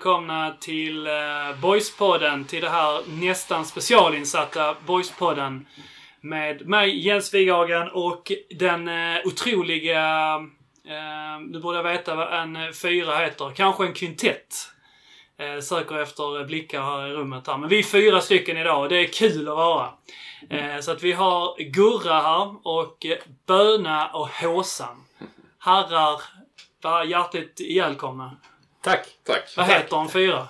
välkomna till eh, Boyspodden, till det här nästan specialinsatta Boyspodden. Med mig Jens Wighagen och den eh, otroliga, eh, du borde veta vad en fyra heter, kanske en kvintett. Söker efter blickar här i rummet här. Men vi är fyra stycken idag och det är kul att vara. Så att vi har Gurra här och Böna och Håsan. Herrar, var hjärtligt välkomna. Tack. Tack. Vad heter en fyra?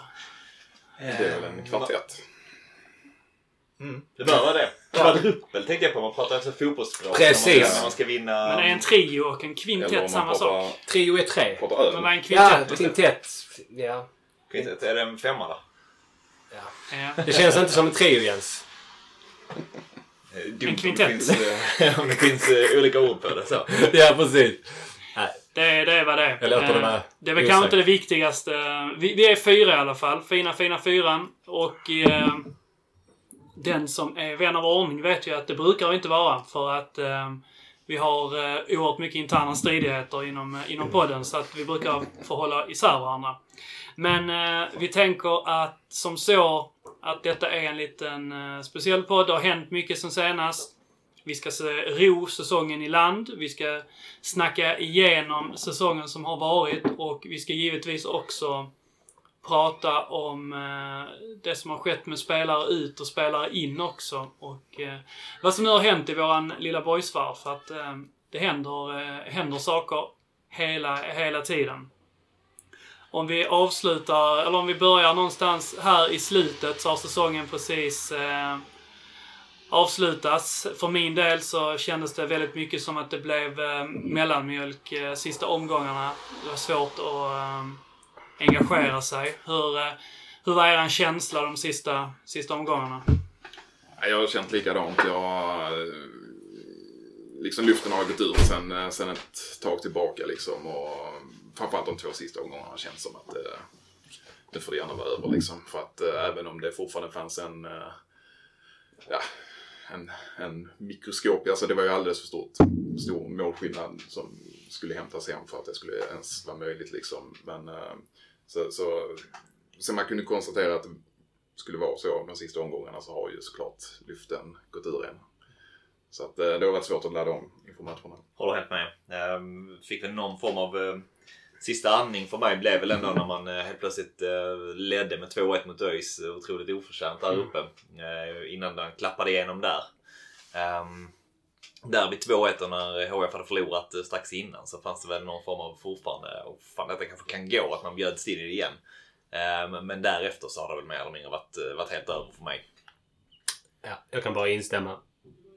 Det är väl en kvartett. Det bör vara det. Kvadrupel tänkte jag på. Man pratar alltså fotbollsspråk. Precis. När man, när man ska vinna... Men är en trio och en om kvintett samma sak? Trio är tre. Men vad är en Ja, kvintett? kvintett. Ja. Kvintett, Är det en femma då? Ja. Det känns inte som en trio Jens. Eh, dumt En om kvintett. Det finns, eh, om det finns eh, olika ord på det. Så. Ja, precis. Det, är- det är vad det är. Jag låter det Eh, vara det är väl kanske inte det viktigaste. Vi, vi är fyra i alla fall. Fina, fina fyran. Och eh, den som är vän av ordning vet ju att det brukar inte vara. För att eh, vi har eh, oerhört mycket interna stridigheter inom, eh, inom podden. Så att vi brukar förhålla isär varandra. Men eh, vi tänker att som så att detta är en liten eh, speciell podd. Det har hänt mycket sen senast. Vi ska ro säsongen i land. Vi ska snacka igenom säsongen som har varit och vi ska givetvis också prata om eh, det som har skett med spelare ut och spelare in också. Och eh, vad som nu har hänt i våran lilla boysvärld. För att eh, det händer, eh, händer saker hela, hela tiden. Om vi avslutar, eller om vi börjar någonstans här i slutet så har säsongen precis eh, avslutas. För min del så kändes det väldigt mycket som att det blev eh, mellanmjölk eh, sista omgångarna. Det var svårt att eh, engagera sig. Hur, eh, hur var er känsla de sista, sista omgångarna? Jag har känt likadant. Jag eh, liksom luften har gått ur sen, sen ett tag tillbaka liksom. Och framförallt de två sista omgångarna har känts som att eh, det får det gärna vara över liksom. För att eh, även om det fortfarande fanns en, eh, ja, en, en mikroskop, alltså det var ju alldeles för stort, stor målskillnad som skulle hämtas hem för att det skulle ens vara möjligt liksom. Men eh, så, så, så man kunde konstatera att det skulle vara så de sista omgångarna så har ju såklart lyften gått ur en. Så att eh, det har varit svårt att ladda om inför matcherna. Håller helt med. Ehm, fick väl någon form av eh, sista andning för mig blev väl ändå när man eh, helt plötsligt eh, ledde med 2-1 mot ÖIS eh, otroligt oförtjänt där uppe. Eh, Innan den klappade igenom där. Um, där vid 2-1 och när HF hade förlorat strax innan så fanns det väl någon form av fortfarande, och fan detta kanske kan gå, att man bjöds till det igen. Ehm, Men därefter så har det väl mer eller mindre varit, varit helt över för mig. Ja, jag kan bara instämma.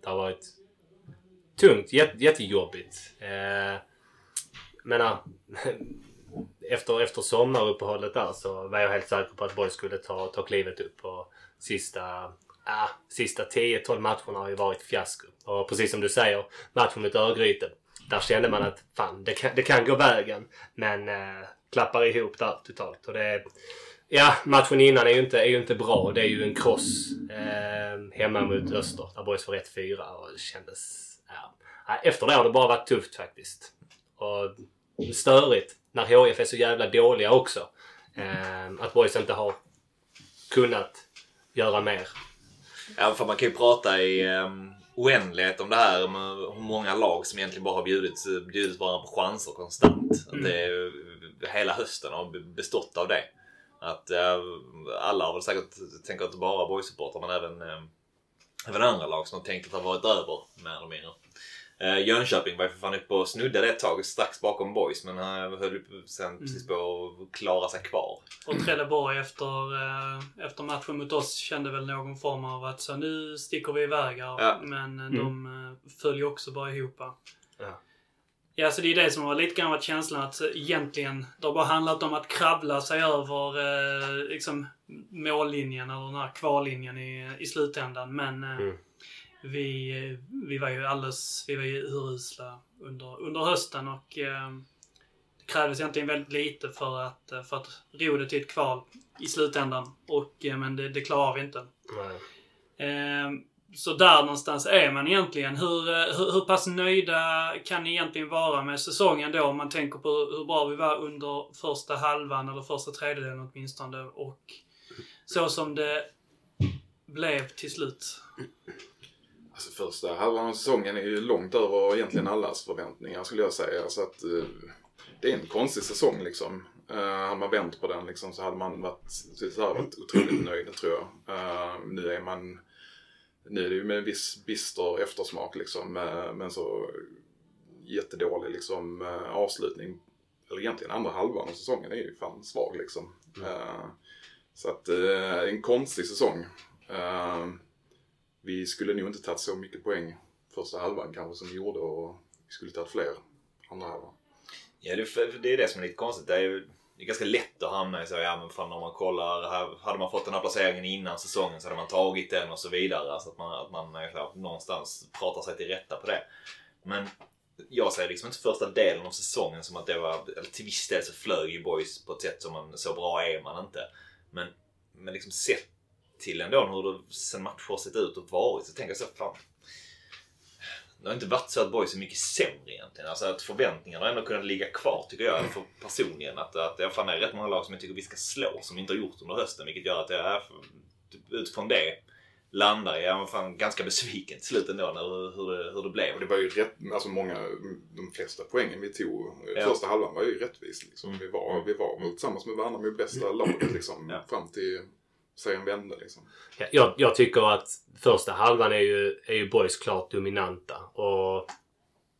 Det har varit tungt. Jätte, jättejobbigt. Eh, menar, efter, efter sommaruppehållet där så var jag helt säker på att Boys skulle ta, ta klivet upp. Och sista, ah, sista 10-12 matcherna har ju varit fiasko. Och precis som du säger, matchen mot Örgryte. Där kände man att fan, det kan, det kan gå vägen. Men eh, klappar ihop där totalt. Och det, Ja, matchen innan är ju inte, är ju inte bra. Det är ju en kross eh, hemma mot Öster där Boys var 1-4 och det kändes... Ja, Efter det har det bara varit tufft faktiskt. Och störigt när HIF är så jävla dåliga också. Eh, att Boys inte har kunnat göra mer. Ja, för man kan ju prata i um, oändlighet om det här med hur många lag som egentligen bara har bjudit, bjudit varandra på chanser konstant. Att det hela hösten har bestått av det. Att eh, alla har väl säkert, tänker inte bara boys men även, eh, även andra lag som har tänkt att har varit över mer eller mindre. Eh, Jönköping var ju för fan uppe och snuddade ett tag strax bakom boys men uh, höll upp sen precis på att klara sig kvar. Och Trelleborg efter, eh, efter matchen mot oss kände väl någon form av att så nu sticker vi iväg här. Ja. Men eh, de eh, föll ju också bara ihop. Ja. Ja, så det är det som har lite grann varit känslan att eh, egentligen det har bara handlat om att krabbla sig över eh, liksom mållinjen eller den här kvallinjen i, i slutändan. Men eh, Mm. Vi, eh, vi var ju alldeles, vi var ju urusla under, under hösten och eh, det krävdes egentligen väldigt lite för att, eh, för att ro det till ett kval i slutändan. Och, eh, men det, det klarar vi inte. Ehm, så där någonstans är man egentligen. Hur, eh, hur, hur pass nöjda kan ni egentligen vara med säsongen då om man tänker på hur bra vi var under första halvan eller första tredjedelen åtminstone och så som det blev till slut? Alltså första halvan av säsongen är ju långt över egentligen allas förväntningar skulle jag säga. Så att eh, det är en konstig säsong liksom. Uh, hade man vänt på den liksom, så hade man varit, så hade varit otroligt nöjd tror jag. Uh, nu är man nu är det ju med en viss bister eftersmak liksom. eh, Men så jättedålig liksom eh, avslutning. Eller egentligen andra halvan av säsongen är ju fan svag liksom. Eh, Så att eh, en konstig säsong. Vi skulle nog inte tagit så mycket poäng första halvan kanske som vi gjorde och vi skulle tagit fler andra halvan. Ja, det, det är det som är lite konstigt. Det är ju det är ganska lätt att hamna i så, ja men fan om man kollar, här, hade man fått den här placeringen innan säsongen så hade man tagit den och så vidare. Alltså att man, att man eh, klar, någonstans pratar sig till rätta på det. Men jag säger liksom inte första delen av säsongen som att det var, eller till viss del så flög ju boys på ett sätt som man, så bra är man inte. Men, men liksom sett till ändå hur det sen matcher sett ut och varit så tänker jag så fan. Det har inte varit så att boys är mycket sämre egentligen. Alltså att förväntningarna har ändå kunnat ligga kvar tycker jag för personligen. Att, att det fan är rätt många lag som jag tycker vi ska slå som vi inte har gjort under hösten. Vilket gör att jag är, utifrån det landar jag fan ganska besviken till slut ändå när, hur, det, hur det blev. Det var ju rätt, alltså många, de flesta poängen vi tog Ja. första halvan var ju rättvist liksom. Mm. Vi var, vi var tillsammans med varandra med bästa laget liksom. Ja. Fram till serien vände liksom. Ja, Jag, jag tycker att första halvan är ju, är ju boys klart dominanta. Och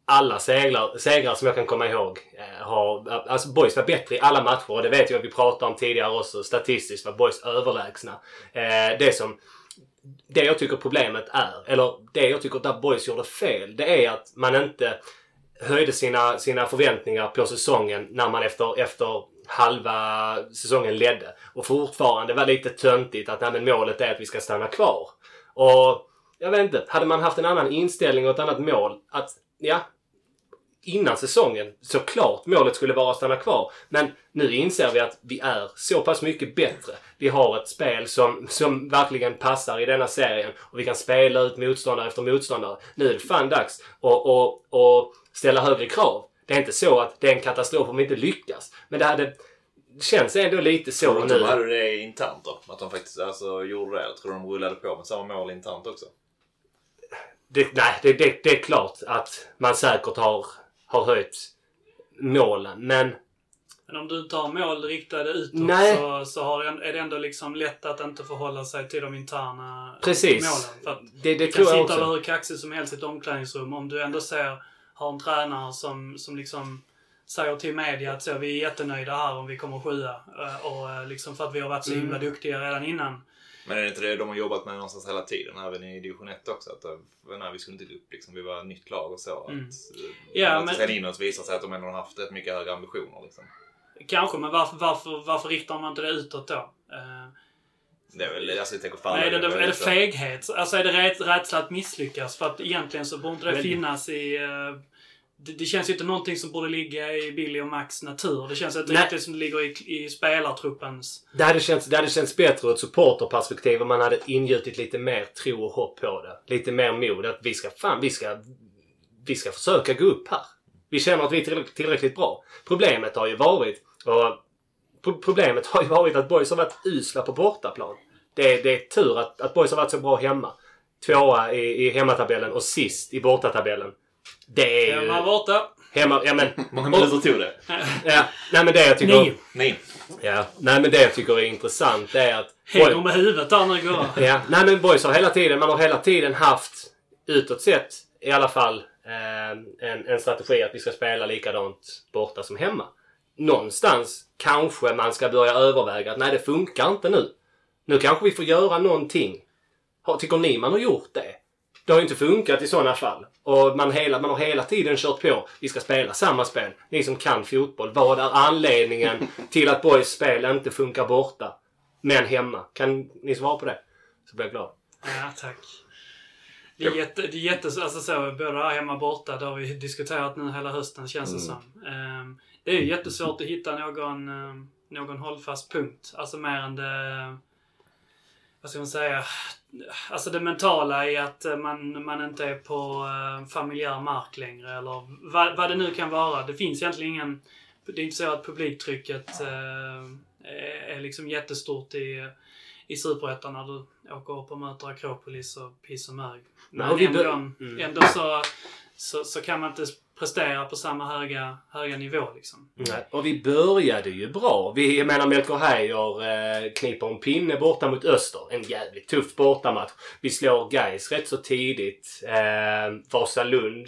alla segrar, segrar som jag kan komma ihåg eh, har... Alltså boys var bättre i alla matcher och det vet jag att vi pratade om tidigare också. Statistiskt var boys överlägsna. Eh, det som... Det jag tycker problemet är, eller det jag tycker att boys gjorde fel, det är att man inte höjde sina, sina förväntningar på säsongen när man efter, efter halva säsongen ledde. Och fortfarande var lite töntigt att nej, men målet är att vi ska stanna kvar. Och jag vet inte, hade man haft en annan inställning och ett annat mål att ja, innan säsongen såklart målet skulle vara att stanna kvar. Men nu inser vi att vi är så pass mycket bättre. Vi har ett spel som, som verkligen passar i denna serien och vi kan spela ut motståndare efter motståndare. Nu är det fan dags att, och, att ställa högre krav. Det är inte så att det är en katastrof om vi inte lyckas. Men det hade det känns ändå lite så Tror du inte nu. de hade det internt då? Att de faktiskt alltså, gjorde det? Jag tror de rullade på med samma mål internt också? Det, nej, det, det, det är klart att man säkert har, har höjt målen. Men Men om du inte har mål riktade utåt Nej. så, så har det, är det ändå liksom lätt att inte förhålla sig till de interna Precis. målen. För att det, det du kan tror jag sitta hur kaxig som helst i ett omklädningsrum. Om du ändå ser, har en tränare som, som liksom säger till media att så, vi är jättenöjda här om vi kommer sjua. Eh, Och eh, liksom för att vi har varit så himla Mm. duktiga redan innan. Men är det inte det de har jobbat med någonstans hela tiden? Även i division 1 också? Att eh, nej, vi skulle inte gå upp liksom. Vi var ett nytt lag och så. Mm. Att, Ja, att men- sen inåt visar sig att de ändå har haft rätt mycket högre ambitioner. Liksom. Kanske, men varför, varför, varför riktar man inte det utåt då? Eh, Det är väl, alltså tänker falla är, det, i är det feghet? Alltså är det räd- rädsla att misslyckas? För att egentligen så borde det Men- finnas i... eh, det, det känns ju inte någonting som borde ligga i Billy och Max natur. Det känns inte Nej. riktigt som det ligger i, i spelartruppens... Det hade, känts, det hade känts bättre ur ett supporterperspektiv om man hade ingjutit lite mer tro och hopp på det. Lite mer mod. Att vi ska, fan, vi ska, vi ska försöka gå upp här. Vi känner att vi är tillräckligt, bra. Problemet har ju varit, och pro- problemet har ju varit att boys har varit usla på bortaplan. Det, är- det är tur att, att boys har varit så bra hemma. Tvåa i, i hemmatabellen och sist i bortatabellen. Det är ju... Hemma borta. Hemma, ja men... Många minuter tog det? Ja, nej men det jag tycker... Nio. Nej. Ja, nej men det jag tycker är intressant är att... Hänger med huvudet där nu går. Ja, nej men boys har hela tiden, man har hela tiden haft utåt sett i alla fall eh, en, en strategi att vi ska spela likadant borta som hemma. Någonstans kanske man ska börja överväga att nej det funkar inte nu. Nu kanske vi får göra någonting. Har- Tycker ni man har gjort det? Det har ju inte funkat i sådana fall. Och man, hela, man har hela tiden kört på. Vi ska spela samma spel. Ni som kan fotboll. Vad är anledningen till att boys spel inte funkar borta? Men hemma. Kan ni svara på det? Så blir jag glad. Ja, tack. Det är, jätte, det är jätte, alltså så, både här hemma och borta, det har vi diskuterat nu hela hösten känns det som. Ehm, det är ju jättesvårt att hitta någon, ehm, någon hållfast punkt. Alltså mer än det... vad ska man säga, alltså det mentala i att eh, man, man inte är på eh, familjär mark längre eller vad, vad det nu kan vara. Det finns egentligen ingen, det är inte så att publiktrycket eh, är, liksom jättestort i, i Superettan när du åker upp och möter Akropolis och piss och mög. Men vi ändå, mm. ändå så, så, så kan man inte prestera på samma höga, höga nivå liksom. Nej. Och vi började ju bra. Vi, jag menar Melker Heier eh, kniper en pinne borta mot Öster. En jävligt tuff bortamatch. Vi slår Gais rätt så tidigt. Eh, Vasalund.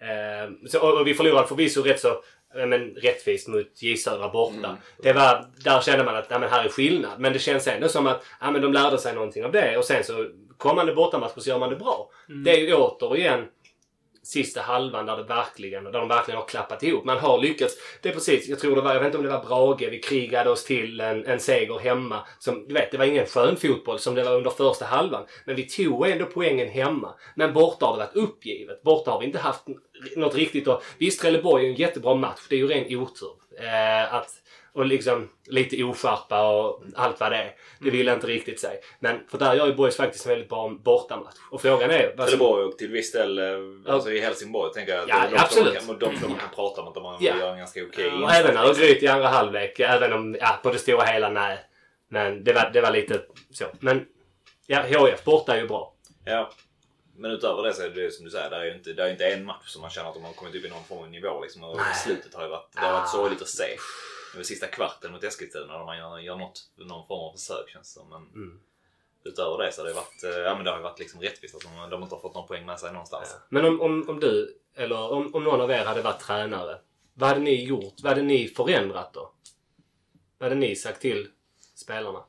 Eh, så, och, och vi förlorade förvisso rätt så men, rättvist mot J Södra borta. Det var, där kände man att ja, men här är skillnad. Men det känns ändå som att ja, men de lärde sig någonting av det. Och sen så kommande bortamatch så gör man det bra. Det är ju återigen sista halvan där det verkligen, där de verkligen har klappat ihop. Man har lyckats. Det är precis, jag tror det var, jag vet inte om det var Brage, vi krigade oss till en, en seger hemma. Som, du vet, det var ingen skön fotboll som det var under första halvan. Men vi tog ändå poängen hemma. Men borta har det varit uppgivet. Borta har vi inte haft något riktigt och Visst, Trelleborg är en jättebra match. Det är ju ren otur. Eh, att, och liksom lite oskärpa och allt vad det är. Det vill jag inte riktigt säga. Men för där gör ju Boys faktiskt en väldigt bra bortamatch. Och frågan är... vad Trelleborg och till viss del eh, alltså i Helsingborg tänker jag att Ja, de, absolut. De, kan, de, de kan prata om att de Ja. gör en ganska okej Ja, Och även Örgryte i andra halvlek. Även om, ja, på det stora hela nej. Men det var, det var lite så. Men ja, HF borta är ju bra. Ja. Men utöver det så är det som du säger, det är ju inte, det är inte en match som man känner att de har kommit upp i någon form av nivå. Liksom. Och slutet har ju varit, det har varit sorgligt att se. Det sista kvarten mot Eskilstuna när man gör, gör något, någon form av försök känns det som. Men Mm. utöver det så har det varit, eh, ja, men det har varit liksom rättvist att de, de inte har fått någon poäng med sig någonstans. Men om, om, om du, eller om, om någon av er hade varit tränare. Vad hade ni gjort? Vad hade ni förändrat då? Vad hade ni sagt till spelarna?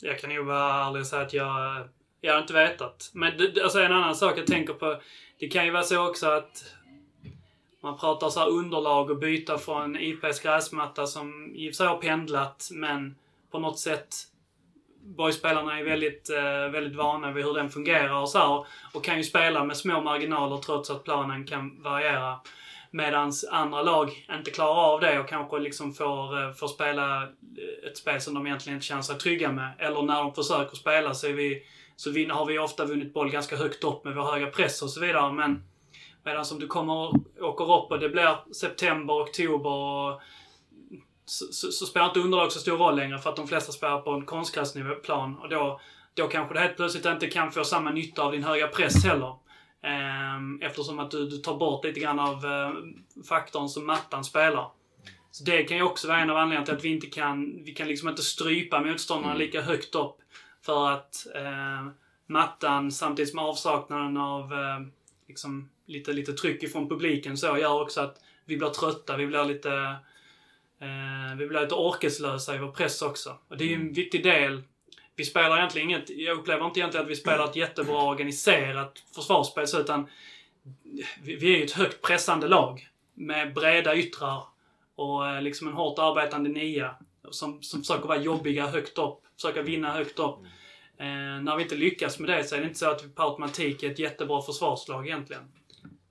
Jag kan ju vara ärlig och säga att jag, jag har inte vetat. Men det- alltså en annan sak jag tänker på. Det kan ju vara så också att man pratar så här underlag och byta från IPs gräsmatta som i och för sig har pendlat men på något sätt Boyspelarna är väldigt, eh, väldigt vana vid hur den fungerar och så här, och kan ju spela med små marginaler trots att planen kan variera. Medan andra lag inte klarar av det och kanske liksom får, eh, får spela eh, ett spel som de egentligen inte känner sig trygga med. Eller när de försöker spela så, är vi, så vi, har vi ofta vunnit boll ganska högt upp med vår höga press och så vidare. Men medan om du kommer åker upp och det blir september, oktober och så, så, så spelar inte underlag så stor roll längre för att de flesta spelar på en konstgräsplan och då, då kanske det helt plötsligt inte kan få samma nytta av din höga press heller. Ehm, eftersom att du, du tar bort lite grann av eh, faktorn som mattan spelar. Så det kan ju också vara en av anledningarna till att vi inte kan, vi kan liksom inte strypa motståndarna lika högt upp. För att eh, mattan samtidigt med avsaknaden av eh, liksom lite, lite tryck ifrån publiken så gör också att vi blir trötta, vi blir lite Eh, vi blir lite orkeslösa i vår press också. Och det är ju en viktig del. Vi spelar egentligen inget, jag upplever inte egentligen att vi spelar ett jättebra organiserat försvarsspel, så utan vi, vi är ju ett högt pressande lag. Med breda yttrar och eh, liksom en hårt arbetande nia. Som, som försöker vara jobbiga högt upp, försöka vinna högt upp. Eh, när vi inte lyckas med det så är det inte så att vi per automatik är ett jättebra försvarslag egentligen.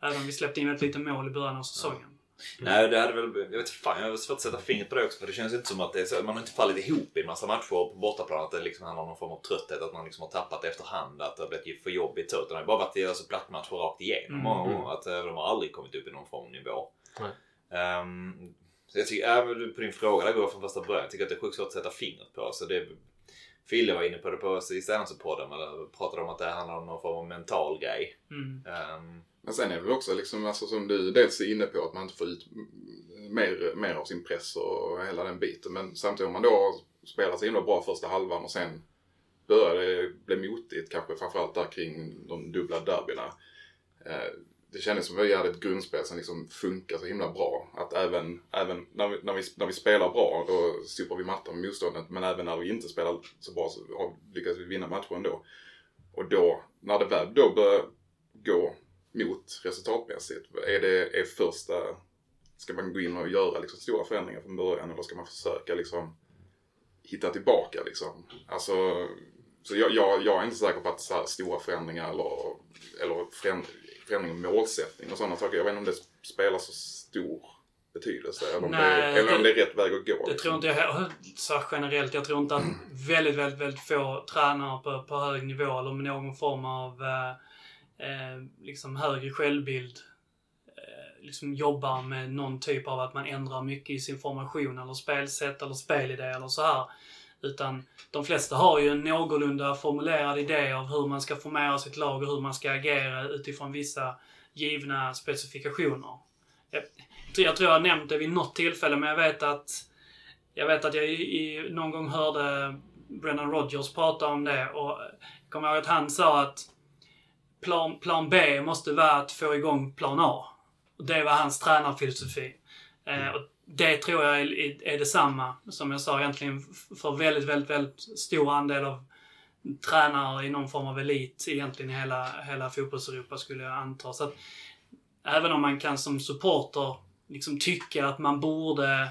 Även om vi släppte in ett litet mål i början av säsongen. Nej, det hade väl... Jag vet fan, jag har svårt att sätta fingret på det också. För det känns inte som att det är så, man har inte fallit ihop i en massa matcher på bortaplan. Att det liksom handlar om någon form av trötthet. Att man liksom har tappat efterhand. Att det har blivit för jobbigt. Utan det har bara varit alltså, plattmatcher rakt igenom Mm. många gånger. Att eh, de har aldrig kommit upp i någon form av nivå. Nej. Ehm, så jag tycker, äh, på din fråga, där går jag från första början. Jag tycker att det är sjukt svårt att sätta fingret på. Så det, Fille var inne på det på senaste podden. Eller pratade om att det handlar om någon form av mental grej. Mm. Ehm, Men sen är det väl också liksom, alltså, som du dels är inne på, att man inte får ut mer, mer av sin press och hela den biten. Men samtidigt om man då spelar så himla bra första halvan och sen börjar det bli motigt, kanske framförallt där kring de dubbla derbyna. Eh, det kändes som att vi hade ett grundspel som liksom funkar så himla bra. Att även, även när, vi, när, vi, när vi spelar bra, då sopar vi mattan med motståndet. Men även när vi inte spelar så bra så lyckas vi vinna matchen ändå. Och då, när det väl då börjar gå mot resultatmässigt, är det är första... Ska man gå in och göra liksom stora förändringar från början eller ska man försöka liksom hitta tillbaka liksom? Alltså, så jag, jag, jag är inte säker på att så här stora förändringar eller, eller förändringar förändring i målsättning och sådana saker, jag vet inte om det spelar så stor betydelse? Eller om, Nej, det, eller om det- det är rätt väg att gå? Det liksom? tror inte jag heller så generellt. Jag tror inte att väldigt, väldigt, väldigt få tränare på, på hög nivå eller med någon form av eh, eh, liksom högre självbild eh, liksom jobbar med någon typ av att man ändrar mycket i sin formation eller spelsätt eller spelidé eller så här. Utan de flesta har ju en någorlunda formulerad idé av hur man ska formera sitt lag och hur man ska agera utifrån vissa givna specifikationer. Jag, jag tror jag har nämnt det vid något tillfälle, men jag vet att jag vet att jag i, i, någon gång hörde Brennan Rodgers prata om det och jag kommer ihåg att han sa att plan, plan B måste vara att få igång plan A. Och det var hans tränarfilosofi. Eh, och det tror jag är, är, detsamma, som jag sa egentligen, för väldigt, väldigt, väldigt stor andel av tränare i någon form av elit egentligen i hela, hela fotbollseuropa skulle jag anta. Så att, även om man kan som supporter liksom tycka att man borde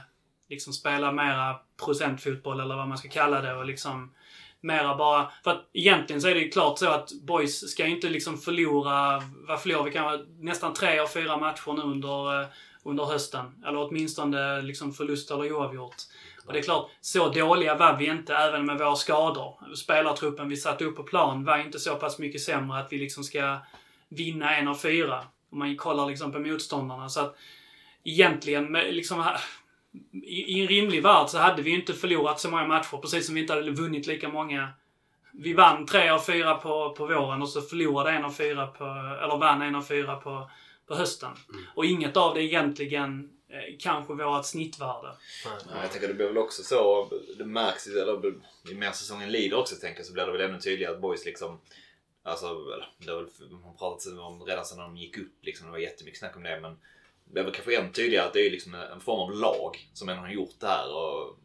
liksom spela mera procentfotboll eller vad man ska kalla det och liksom mera bara... För att egentligen så är det ju klart så att boys ska ju inte liksom förlora, vad förlorar vi kanske nästan tre av fyra matcher nu under, eh, under hösten. Eller åtminstone liksom förlust eller oavgjort. Och det är klart, så dåliga var vi inte även med våra skador. Spelartruppen vi satte upp på plan var inte så pass mycket sämre att vi liksom ska vinna en av fyra. Om man kollar liksom på motståndarna. Så att egentligen, liksom, i, i en rimlig värld så hade vi ju inte förlorat så många matcher, precis som vi inte hade vunnit lika många. Vi vann tre av fyra på, på våren och så förlorade en av fyra på, eller vann en av fyra på, på hösten. Och inget av det egentligen eh, kanske vårt snittvärde. Ja, jag tänker det blir väl också så, det märks ju, eller ju mer säsongen lider också tänker jag, så blir det väl ännu tydligare att boys liksom Alltså, det har väl man har pratat om redan sedan de gick upp liksom, det var jättemycket snack om det men det blir väl kanske än tydligare att det är liksom en form av lag som ändå har gjort det här och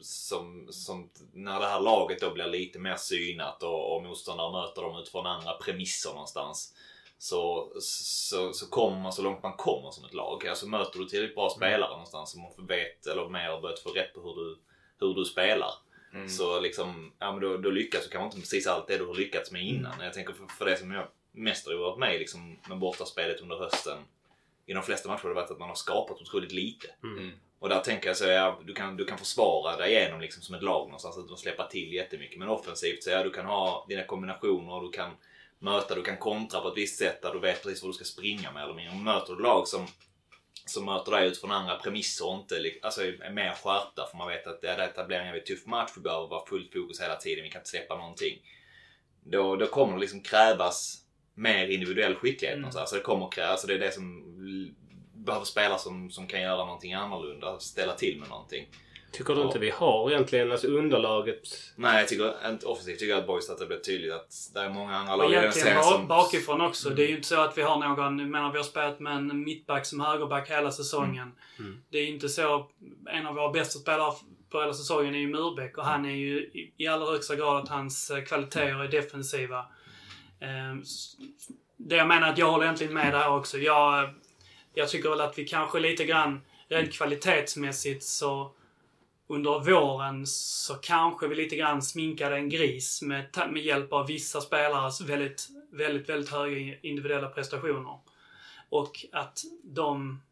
som, som när det här laget då blir lite mer synat och, och motståndare möter dem utifrån andra premisser någonstans så, så, så kommer man så långt man kommer som ett lag. Alltså möter du tillräckligt bra spelare någonstans som vet eller mer har börjat få rätt på hur du, hur du spelar. Så liksom, ja, men då, då lyckas du kanske inte precis allt det du har lyckats med innan. Jag tänker för, för det som jag mest har varit med liksom, med bortaspelet under hösten. I de flesta matcher har det varit att man har skapat otroligt lite. Och där tänker jag så ja, du kan, du kan försvara dig igenom liksom som ett lag någonstans utan att släppa till jättemycket. Men offensivt så ja, du kan ha dina kombinationer, du kan möta, du kan kontra på ett visst sätt där du vet precis vad du ska springa med eller mindre. Möter du lag som, som möter dig utifrån andra premisser och inte alltså, är mer skärpta för man vet att det är detta blir en jävligt tuff match, vi behöver vara fullt fokus hela tiden, vi kan inte släppa någonting. Då, då kommer det liksom krävas mer individuell skicklighet Mm. någonstans. Alltså det kommer krävas, alltså det är det som behöver spelare som, som kan göra någonting annorlunda, ställa till med någonting. Tycker du inte vi har egentligen alltså underlaget? Nej, jag tycker inte offensivt tycker jag att Boys att det blir tydligt att det är många andra Och lag i den egentligen serien som... bakifrån också. Det är ju inte så att vi har någon, jag menar vi har spelat med en mittback som högerback hela säsongen. Det är ju inte så, en av våra bästa spelare på hela säsongen är ju Murbeck och han är ju i, i allra högsta grad att hans eh, kvaliteter är defensiva. Ehm, Det jag menar att jag håller egentligen med där också. Jag, jag tycker väl att vi kanske lite grann rent kvalitetsmässigt så under våren så kanske vi lite grann sminkade en gris med, med hjälp av vissa spelares väldigt, väldigt, väldigt höga individuella prestationer. Och att de,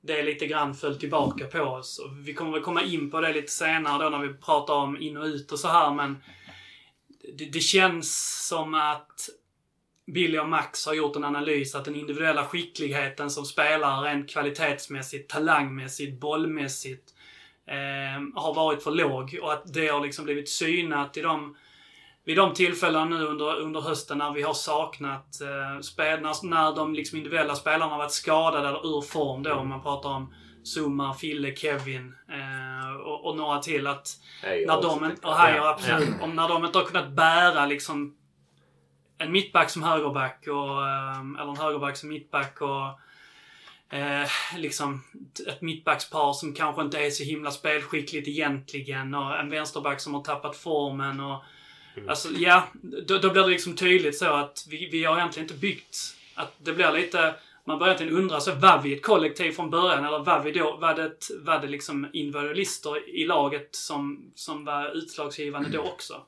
det lite grann föll tillbaka på oss. Och vi kommer väl komma in på det lite senare då när vi pratar om in och ut och så här men det, det känns som att Billy och Max har gjort en analys att den individuella skickligheten som spelare rent kvalitetsmässigt, talangmässigt, bollmässigt eh, har varit för låg och att det har liksom blivit synat i de, vid de tillfällen nu under, under hösten när vi har saknat eh, spel, när, när de liksom individuella spelarna har varit skadade eller ur form då, om man pratar om Zuma, Fille, Kevin eh, och, och några till. att Hej, när de, jag. och här, ja, absolut. Om när de inte har kunnat bära liksom en mittback som högerback och, ehm, eller en högerback som mittback och eh, liksom ett mittbackspar som kanske inte är så himla spelskickligt egentligen och en vänsterback som har tappat formen och Alltså ja, då, då blir det liksom tydligt så att vi, vi har egentligen inte byggt att det blir lite man börjar egentligen undra, så var vi ett kollektiv från början eller var vi då, var det, var det liksom individualister i laget som, som var utslagsgivande då också?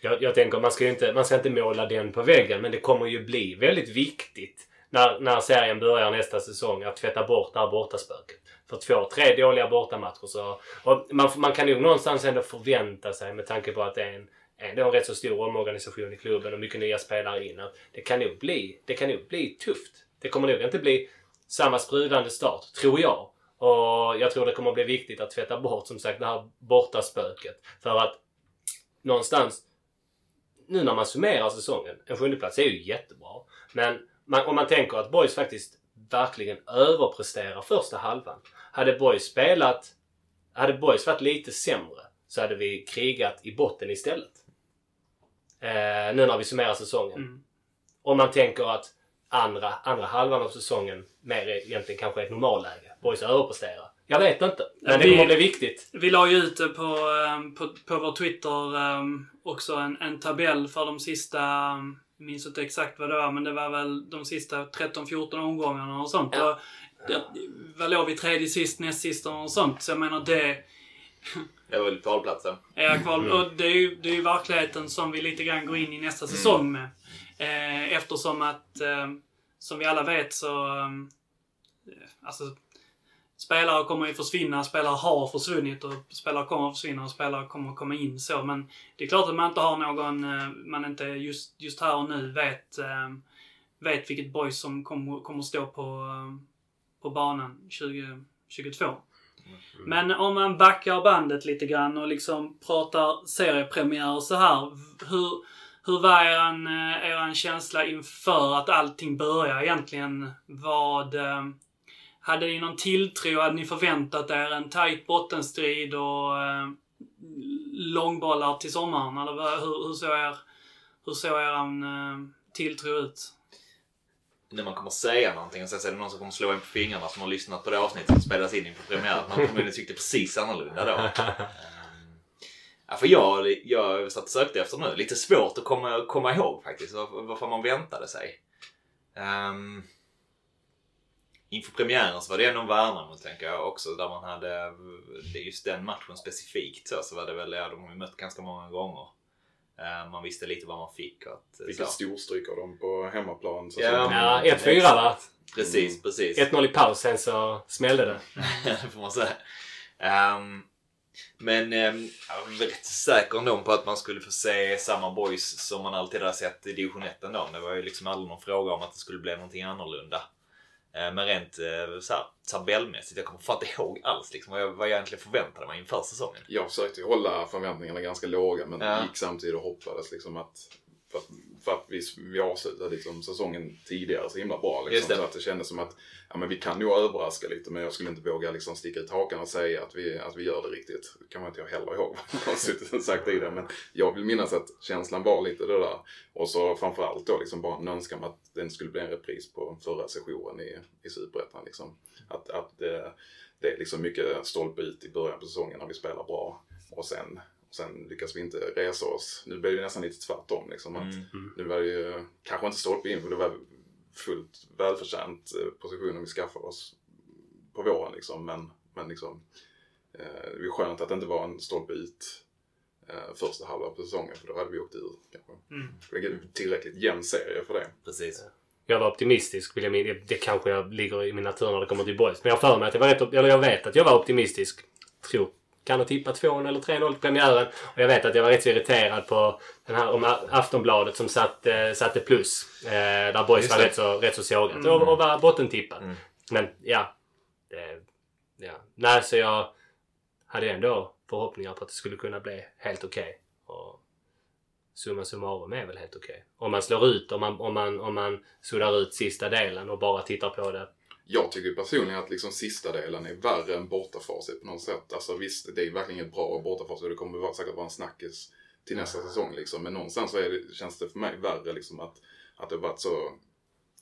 Jag, jag tänker man ska ju inte, man ska inte måla den på väggen men det kommer ju bli väldigt viktigt när, när serien börjar nästa säsong att tvätta bort det här bortaspöket. För två, tre dåliga bortamatcher så... Och man, man kan ju någonstans ändå förvänta sig med tanke på att det är en, ändå en rätt så stor omorganisation i klubben och mycket nya spelare in. Att det kan nog bli, det kan nog bli tufft. Det kommer nog inte bli samma sprudlande start, tror jag. Och jag tror det kommer bli viktigt att tvätta bort som sagt det här bortaspöket. För att någonstans, nu när man summerar säsongen, en sjundeplats är ju jättebra. Men man, om man tänker att Boys faktiskt verkligen överpresterar första halvan. Hade Boys spelat, hade Boys varit lite sämre så hade vi krigat i botten istället. Eh, nu när vi summerar säsongen. Mm. Om man tänker att andra, andra halvan av säsongen mer är egentligen kanske ett normalläge. Boys överpresterar. Jag vet inte. Men det Vi- kommer bli viktigt. Vi la ju ut det på, ehm, på, på vår Twitter ehm, också en, en tabell för de sista, ehm, jag minns inte exakt vad det var, men det var väl de sista 13-14 omgångarna och sånt. Ja. Och, det, vad låg vi? Tredje sist, näst sist och sånt. Så jag menar det Det var kvalplatsen. är kvar. Och det är ju det är ju verkligheten som vi lite grann går in i nästa säsong med. Eh, eftersom att, eh, som vi alla vet så, eh, alltså, spelare kommer ju försvinna, spelare har försvunnit och spelare kommer att försvinna och spelare kommer att komma in så. Men det är klart att man inte har någon, eh, man inte just, just här och nu vet, eh, vet vilket boys som kommer, kommer stå på, eh, på banan 2022. Men om man backar bandet lite grann och liksom pratar seriepremiär och så här. Hur, hur var eran, eran känsla inför att allting börjar egentligen? Vad... Hade ni någon tilltro? Hade ni förväntat er en tight bottenstrid och eh, långbollar till sommaren? Eller hur, hur såg er, hur såg eran eh, tilltro ut? När man kommer säga någonting och sen så är det någon som kommer slå en på fingrarna som har lyssnat på det avsnittet som spelas in inför premiären. Man förmodligen tyckte precis annorlunda då. Ehm, Ja, för jag, jag satt och sökte efter nu. Lite svårt att komma, komma ihåg faktiskt fan man väntade sig. Um, inför premiären så var det ändå Värnamo tänker jag också där man hade just den matchen specifikt så, så var det väl, ja de har ju mött ganska många gånger. Ehm, man visste lite vad man fick. Att, Vilket så. storstryk av dem på hemmaplan. Så Ja, så- Ja, 1-4 va? Precis, precis. 1-0 i paus, sen så smällde det. det får man säga. Ehm, men um, jag var rätt säker ändå på att man skulle få se samma boys som man alltid har sett i division 1 ändå. Det var ju liksom aldrig någon fråga om att det skulle bli någonting annorlunda. Uh, men rent uh, så här, tabellmässigt, jag kommer fan inte ihåg alls liksom, vad, jag, vad jag egentligen förväntade mig inför säsongen. Jag försökte hålla förväntningarna ganska låga men Ja. gick samtidigt och hoppades liksom att att, för att vi, vi avslutade liksom säsongen tidigare så himla bra. Liksom, det. så att det kändes som att ja, men vi kan nog överraska lite men jag skulle inte våga liksom sticka ut hakan och säga att vi, att vi gör det riktigt. Det kan man inte jag heller ihåg vad sagt i det. Men jag vill minnas att känslan var lite det där. Och så framförallt då liksom bara en önskan att den skulle bli en repris på förra sessionen i, i Superettan. Liksom. Att, att det, det är liksom mycket stolpe ut i början på säsongen när vi spelar bra. Och sen, sen lyckas vi inte resa oss. Nu blir det nästan lite tvärtom. Liksom, att Mm. Nu var det ju kanske inte stolpe in för det var fullt välförtjänt eh, positionen vi skaffade oss på våren. Liksom. Men, men liksom, eh, det är skönt att det inte var en stolpe ut eh, första halvan på säsongen för då hade vi åkt ur kanske. Mm. Det är tillräckligt jämn serie för det. Precis. Jag var optimistisk, vill jag minnas. Det kanske jag ligger i min natur när det kommer till boys. Men jag har för mig att jag var rätt, op- eller jag vet att jag var optimistisk. Tror. Kan ha tippat 2-0 eller 3-0 på premiären. Och jag vet att jag var rätt så irriterad på den här om Aftonbladet som satt, eh, satte plus. Eh, där boys var rätt så, rätt så sågat. Mm. Och, och var bottentippad. Mm. Men ja. Det, ja. Nej, så jag hade ändå förhoppningar på att det skulle kunna bli helt okej. Och summa summarum är väl helt okej. Om man slår ut, om man, om, man, om man suddar ut sista delen och bara tittar på det. Jag tycker personligen att liksom sista delen är värre än bortafacit på något sätt. Alltså visst, det är verkligen ett bra bortafacit och det kommer säkert vara en snackis till nästa säsong liksom. Men någonstans så är det, känns det för mig värre liksom att, att det har varit så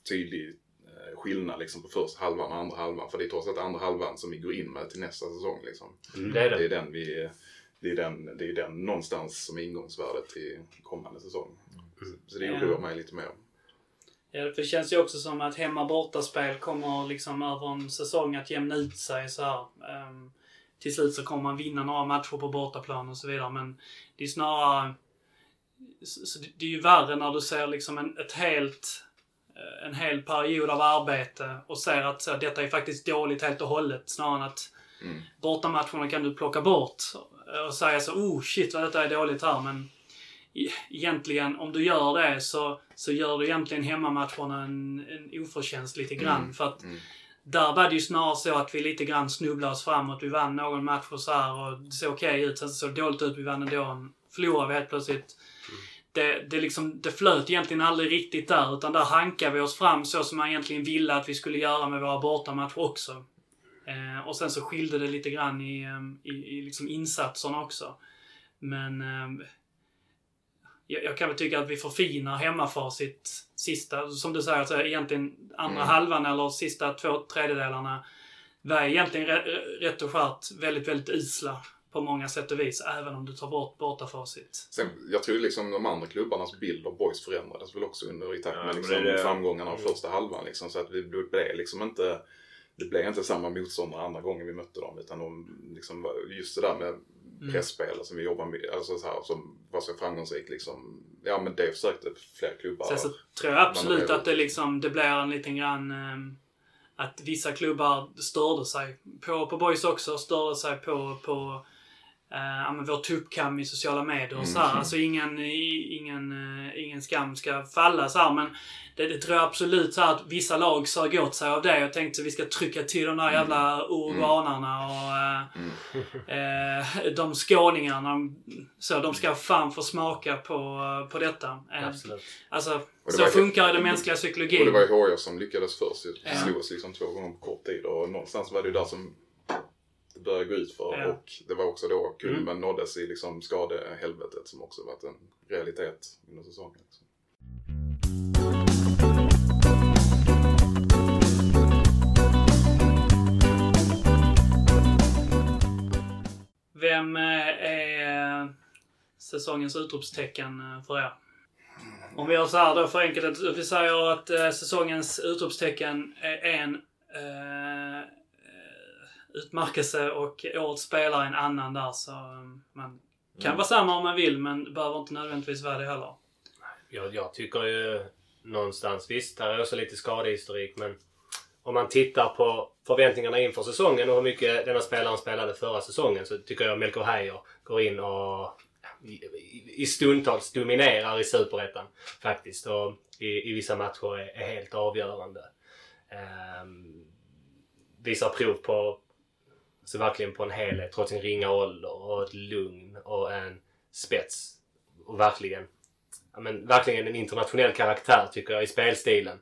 tydlig eh, skillnad liksom på första halvan och andra halvan. För det är trots allt andra halvan som vi går in med till nästa säsong liksom. Mm, det är Det det. är den vi det är den, det är den någonstans som är ingångsvärdet till kommande säsong. Så, så det oroar mig lite mer. Ja, för det känns ju också som att hemma-bortaspel kommer liksom över en säsong att jämna ut sig så här. Ehm, till slut så kommer man vinna några matcher på bortaplan och så vidare, men det är snarare... Så det är ju värre när du ser liksom en, ett helt eh, en hel period av arbete och ser att så, detta är faktiskt dåligt helt och hållet snarare än att Mm. bortamatcherna kan du plocka bort och säga så oh shit vad detta är dåligt här men egentligen om du gör det så, så gör du egentligen hemmamatcherna en, en oförtjänst lite grann Mm. för att Mm. där var det ju snarare så att vi lite grann snubblade oss framåt. Vi vann någon match och så här och det såg okej ut. Sen såg det dåligt ut. Vi vann ändå. Förlorade vi helt plötsligt. Det, det, liksom, det flöt egentligen aldrig riktigt där. Utan där hankade vi oss fram så som man egentligen ville att vi skulle göra med våra bortamatcher också. Eh, och sen så skilde det lite grann i, ehm, i, i liksom insatserna också. Men ehm, jag, jag kan väl tycka att vi förfinar hemmafacit sista, som du säger, så egentligen andra Mm. halvan eller sista två tredjedelarna var egentligen rä- rätt och skärt väldigt, väldigt isla på många sätt och vis, även om du tar bort bortafacit. Sen, jag tror liksom de andra klubbarnas bild av boys förändrades väl också under i takt Ja, med men liksom, det framgångarna av första halvan. Liksom, så att vi blev liksom inte det blev inte samma motståndare andra gången vi mötte dem utan de liksom, just det där med Mm. pressspel som vi jobbar med, alltså så här, som var så framgångsrikt liksom. Ja men det försökte fler klubbar. Sen så tror jag absolut att det liksom, det blir en liten grann ehm, att vissa klubbar störde sig på, på boys också, störde sig på, på eh, vår tuppkam i sociala medier och så här. Mm. Alltså ingen, ingen, eh, ingen skam ska falla så här. Men det, det tror jag absolut så här att vissa lag sög åt sig av det och tänkte att vi ska trycka till de där jävla uruguanarna och eh, Mm. eh, de skåningarna. Så de ska fan få smaka på, på detta. Eh, Absolut. Alltså, det så var- funkar ju den mänskliga Och det psykologin. var ju HIF som lyckades först. Det slog oss liksom två gånger på kort tid och någonstans var det ju där som det började gå ut för. Ja. Och det var också då kulmen nåddes i liksom skadehelvetet som också varit en realitet under säsongen. Liksom. Vem eh, är säsongens utropstecken eh, för er? Om vi gör så här då för enkelt vi säger att eh, säsongens utropstecken är en utmärkelse och årets spelare en annan där så eh, man kan vara samma om man vill men behöver inte nödvändigtvis vara det heller. Jag, jag tycker ju någonstans, visst här är också lite skadehistorik men om man tittar på förväntningarna inför säsongen och hur mycket denna spelaren spelade förra säsongen så tycker jag Melker Heier går in och i, stundtals dominerar i Superettan faktiskt och i, i vissa matcher är, är helt avgörande. Ehm, visar prov på så verkligen på en helhet trots sin ringa ålder och ett lugn och en spets. Och verkligen ja, men, verkligen en internationell karaktär tycker jag i spelstilen.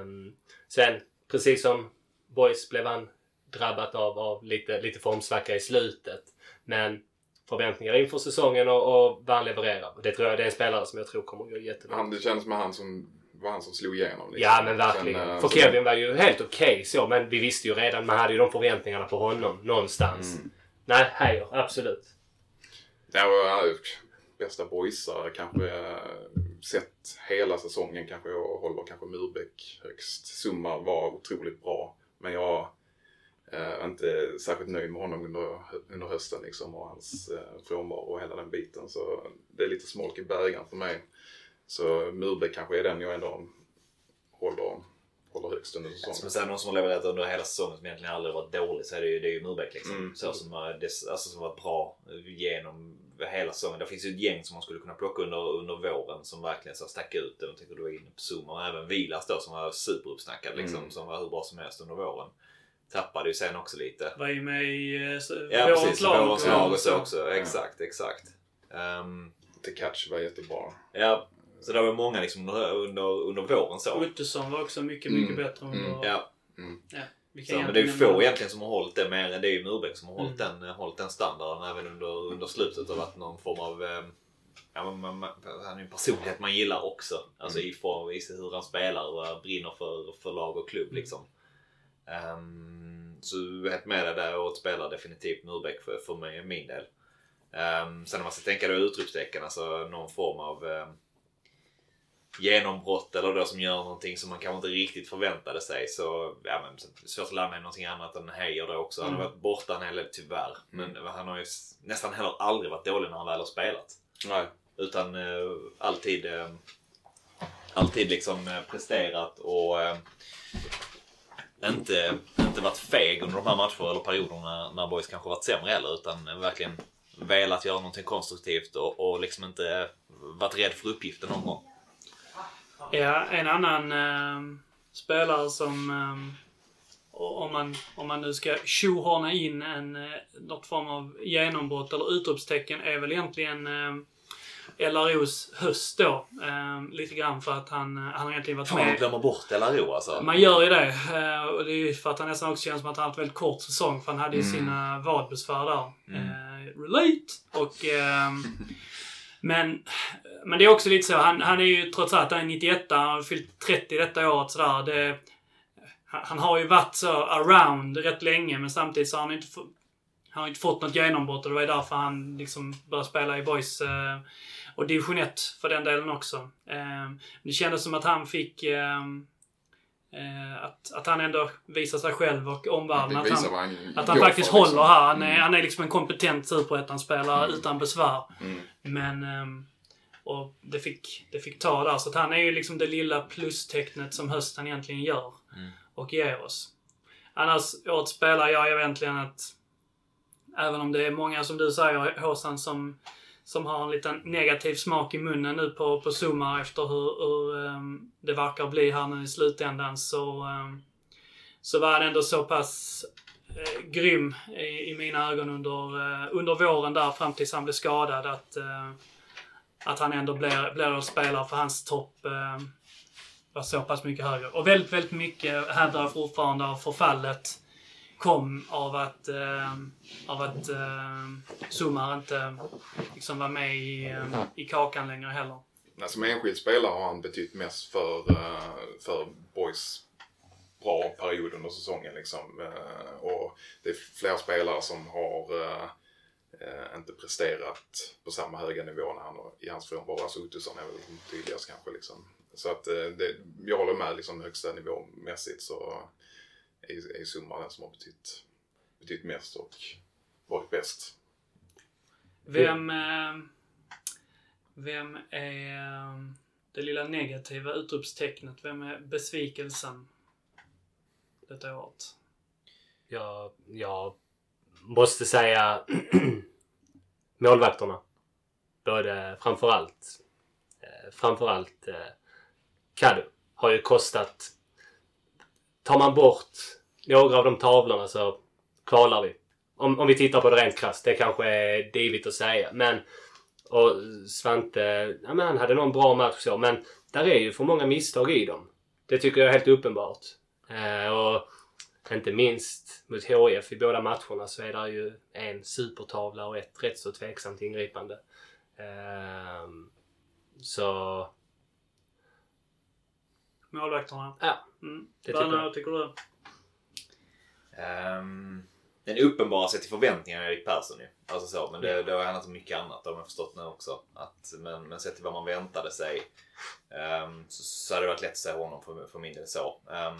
Um, sen, precis som Boys blev han drabbat av, av lite, lite formsvacka i slutet. Men förväntningar inför säsongen och, och vad han levererar. Det tror jag det är en spelare som jag tror kommer att gå jättebra. Han, det känns som han som var han som slog igenom. liksom. Ja men verkligen. Sen, eh, För Kevin var ju helt okej så men vi visste ju redan, man hade ju de förväntningarna på honom någonstans. Mm. Nej, Heijer, absolut. Ja, och, ja, bästa boysar kanske eh, sett hela säsongen kanske jag håller kanske Murbeck högst. Summa var otroligt bra. Men jag eh, är inte särskilt nöjd med honom under, under hösten liksom och hans eh, frånvaro och hela den biten. Så det är lite smolk i bägaren för mig. Så Murbeck kanske är den jag ändå håller, håller högst under Som säsongen. säger, någon som har levererat under hela säsongen som egentligen aldrig varit dålig så är det ju, det är ju Murbeck liksom. Mm. Så som, har- det, alltså, som varit bra genom hela säsongen. Det finns ju ett gäng som man skulle kunna plocka under, under våren som verkligen så stack ut. Jag tycker du var inne på Zuma och även Vilas då som var superuppsnackad liksom. Mm. Som var hur bra som helst under våren. Tappade ju sen också lite. Var ju med i eh, så- Ja vårens precis, lag. vårens lag och så också. Exakt, exakt. Um, Till catch var jättebra. ja, så det var många liksom under, under, under våren så. Ottosson var också mycket, mycket Mm. bättre under... Mm. Ja, Ja, vi kan Så, men det är ju egentligen få nämna- egentligen som har hållit det mer än det är ju Murbeck som har hållit, Mm. den, hållit den standarden även under, under slutet. och varit någon form av... Eh, ja, man, man, han är ju en personlighet man gillar också. Alltså i form i hur han spelar och brinner för, för lag och klubb liksom. Um, så jag är helt med dig där och spelar definitivt Murbeck för, för mig, min del. Um, sen om man ska tänka då utropstecken, alltså någon form av um, genombrott eller då som gör någonting som man kanske inte riktigt förväntade sig. Så ja, men, svårt att landa i någonting annat än Heijer då också. Han har Mm. varit borta en hel del tyvärr. Men han har ju nästan heller aldrig varit dålig när han väl har spelat. Nej. Utan eh, alltid eh, alltid liksom eh, presterat och eh, inte, inte varit feg under de här matcherna eller perioderna när boys kanske varit sämre heller utan verkligen velat göra någonting konstruktivt och, och liksom inte varit rädd för uppgiften någon gång. Ja, en annan eh, spelare som... Eh, om, man, om man nu ska tjohorna in en, eh, något form av genombrott eller utropstecken är väl egentligen eh, LROs höst då. Eh, lite grann för att han, han har egentligen varit Fan, man med. glömmer bort LRO alltså. Man gör ju det. Eh, och det är ju för att han nästan också känns som att han har haft väldigt kort säsong. För han hade ju Mm. sina vadbesvär där. Eh, relate! Och... men, men det är också lite så. Han, han är ju trots allt han är 91 Han har fyllt 30 detta året sådär. Det, han har ju varit så around rätt länge men samtidigt så har han inte, han har inte fått något genombrott och det var ju därför han liksom började spela i Boys eh, och division 1 för den delen också. Eh, det kändes som att han fick eh, eh, att, att han ändå visar sig själv och omvärlden att han, han att han faktiskt för, liksom. håller här. Han är, Mm. han är liksom en kompetent superettan-spelare utan besvär. Mm. Men... ehm, och det fick, det fick ta där. Så att han är ju liksom det lilla plustecknet som hösten egentligen gör. Och ger oss. Annars, årets spelare, jag är egentligen att... Även om det är många, som du säger, Håsan, som, som har en liten negativ smak i munnen nu på, på Zuma efter hur, hur um, det verkar bli här nu i slutändan så... um, så var han ändå så pass uh, grym i, i mina ögon under, uh, under våren där fram tills han blev skadad att, uh, att han ändå blir, blir en spelare för hans topp ehm, var så pass mycket högre. Och väldigt, väldigt mycket hävdar jag fortfarande av förfallet kom av att, eh, av att eh, Sumar inte liksom var med i, eh, i kakan längre heller. Nej, som enskild spelare har han betytt mest för, eh, för Boys bra period under säsongen. Liksom. Eh, och det är fler spelare som har eh, inte presterat på samma höga nivå när han i hans frånvaro. Alltså Ottosson är väl tydligast kanske. Liksom. Så att det, jag håller med liksom, högsta nivåmässigt så är, är Summa den som har betytt, betytt mest och varit bäst. Vem, eh, vem är eh, det lilla negativa utropstecknet? Vem är besvikelsen detta året? Jag, jag måste säga målvakterna. Både framförallt eh, framförallt Kadu har ju kostat... Tar man bort några av de tavlorna så kvalar vi. Om, om vi tittar på det rent krasst. Det kanske är divigt att säga. Men och Svante, ja, men han hade någon bra match så. Men där är ju för många misstag i dem. Det tycker jag är helt uppenbart. Eh, och inte minst mot HIF i båda matcherna så är det ju en supertavla och ett rätt så tveksamt ingripande. Ehm, så Målvakterna? ja, Mm. Det tycker jag. tycker du? Um, den uppenbara sig till förväntningarna Erik Persson ju. Alltså så, men det, det har handlat om mycket annat har man förstått nu också. Att, men, men sett till vad man väntade sig ehm, så, så hade det varit lätt att säga honom för, för min del så. Ehm,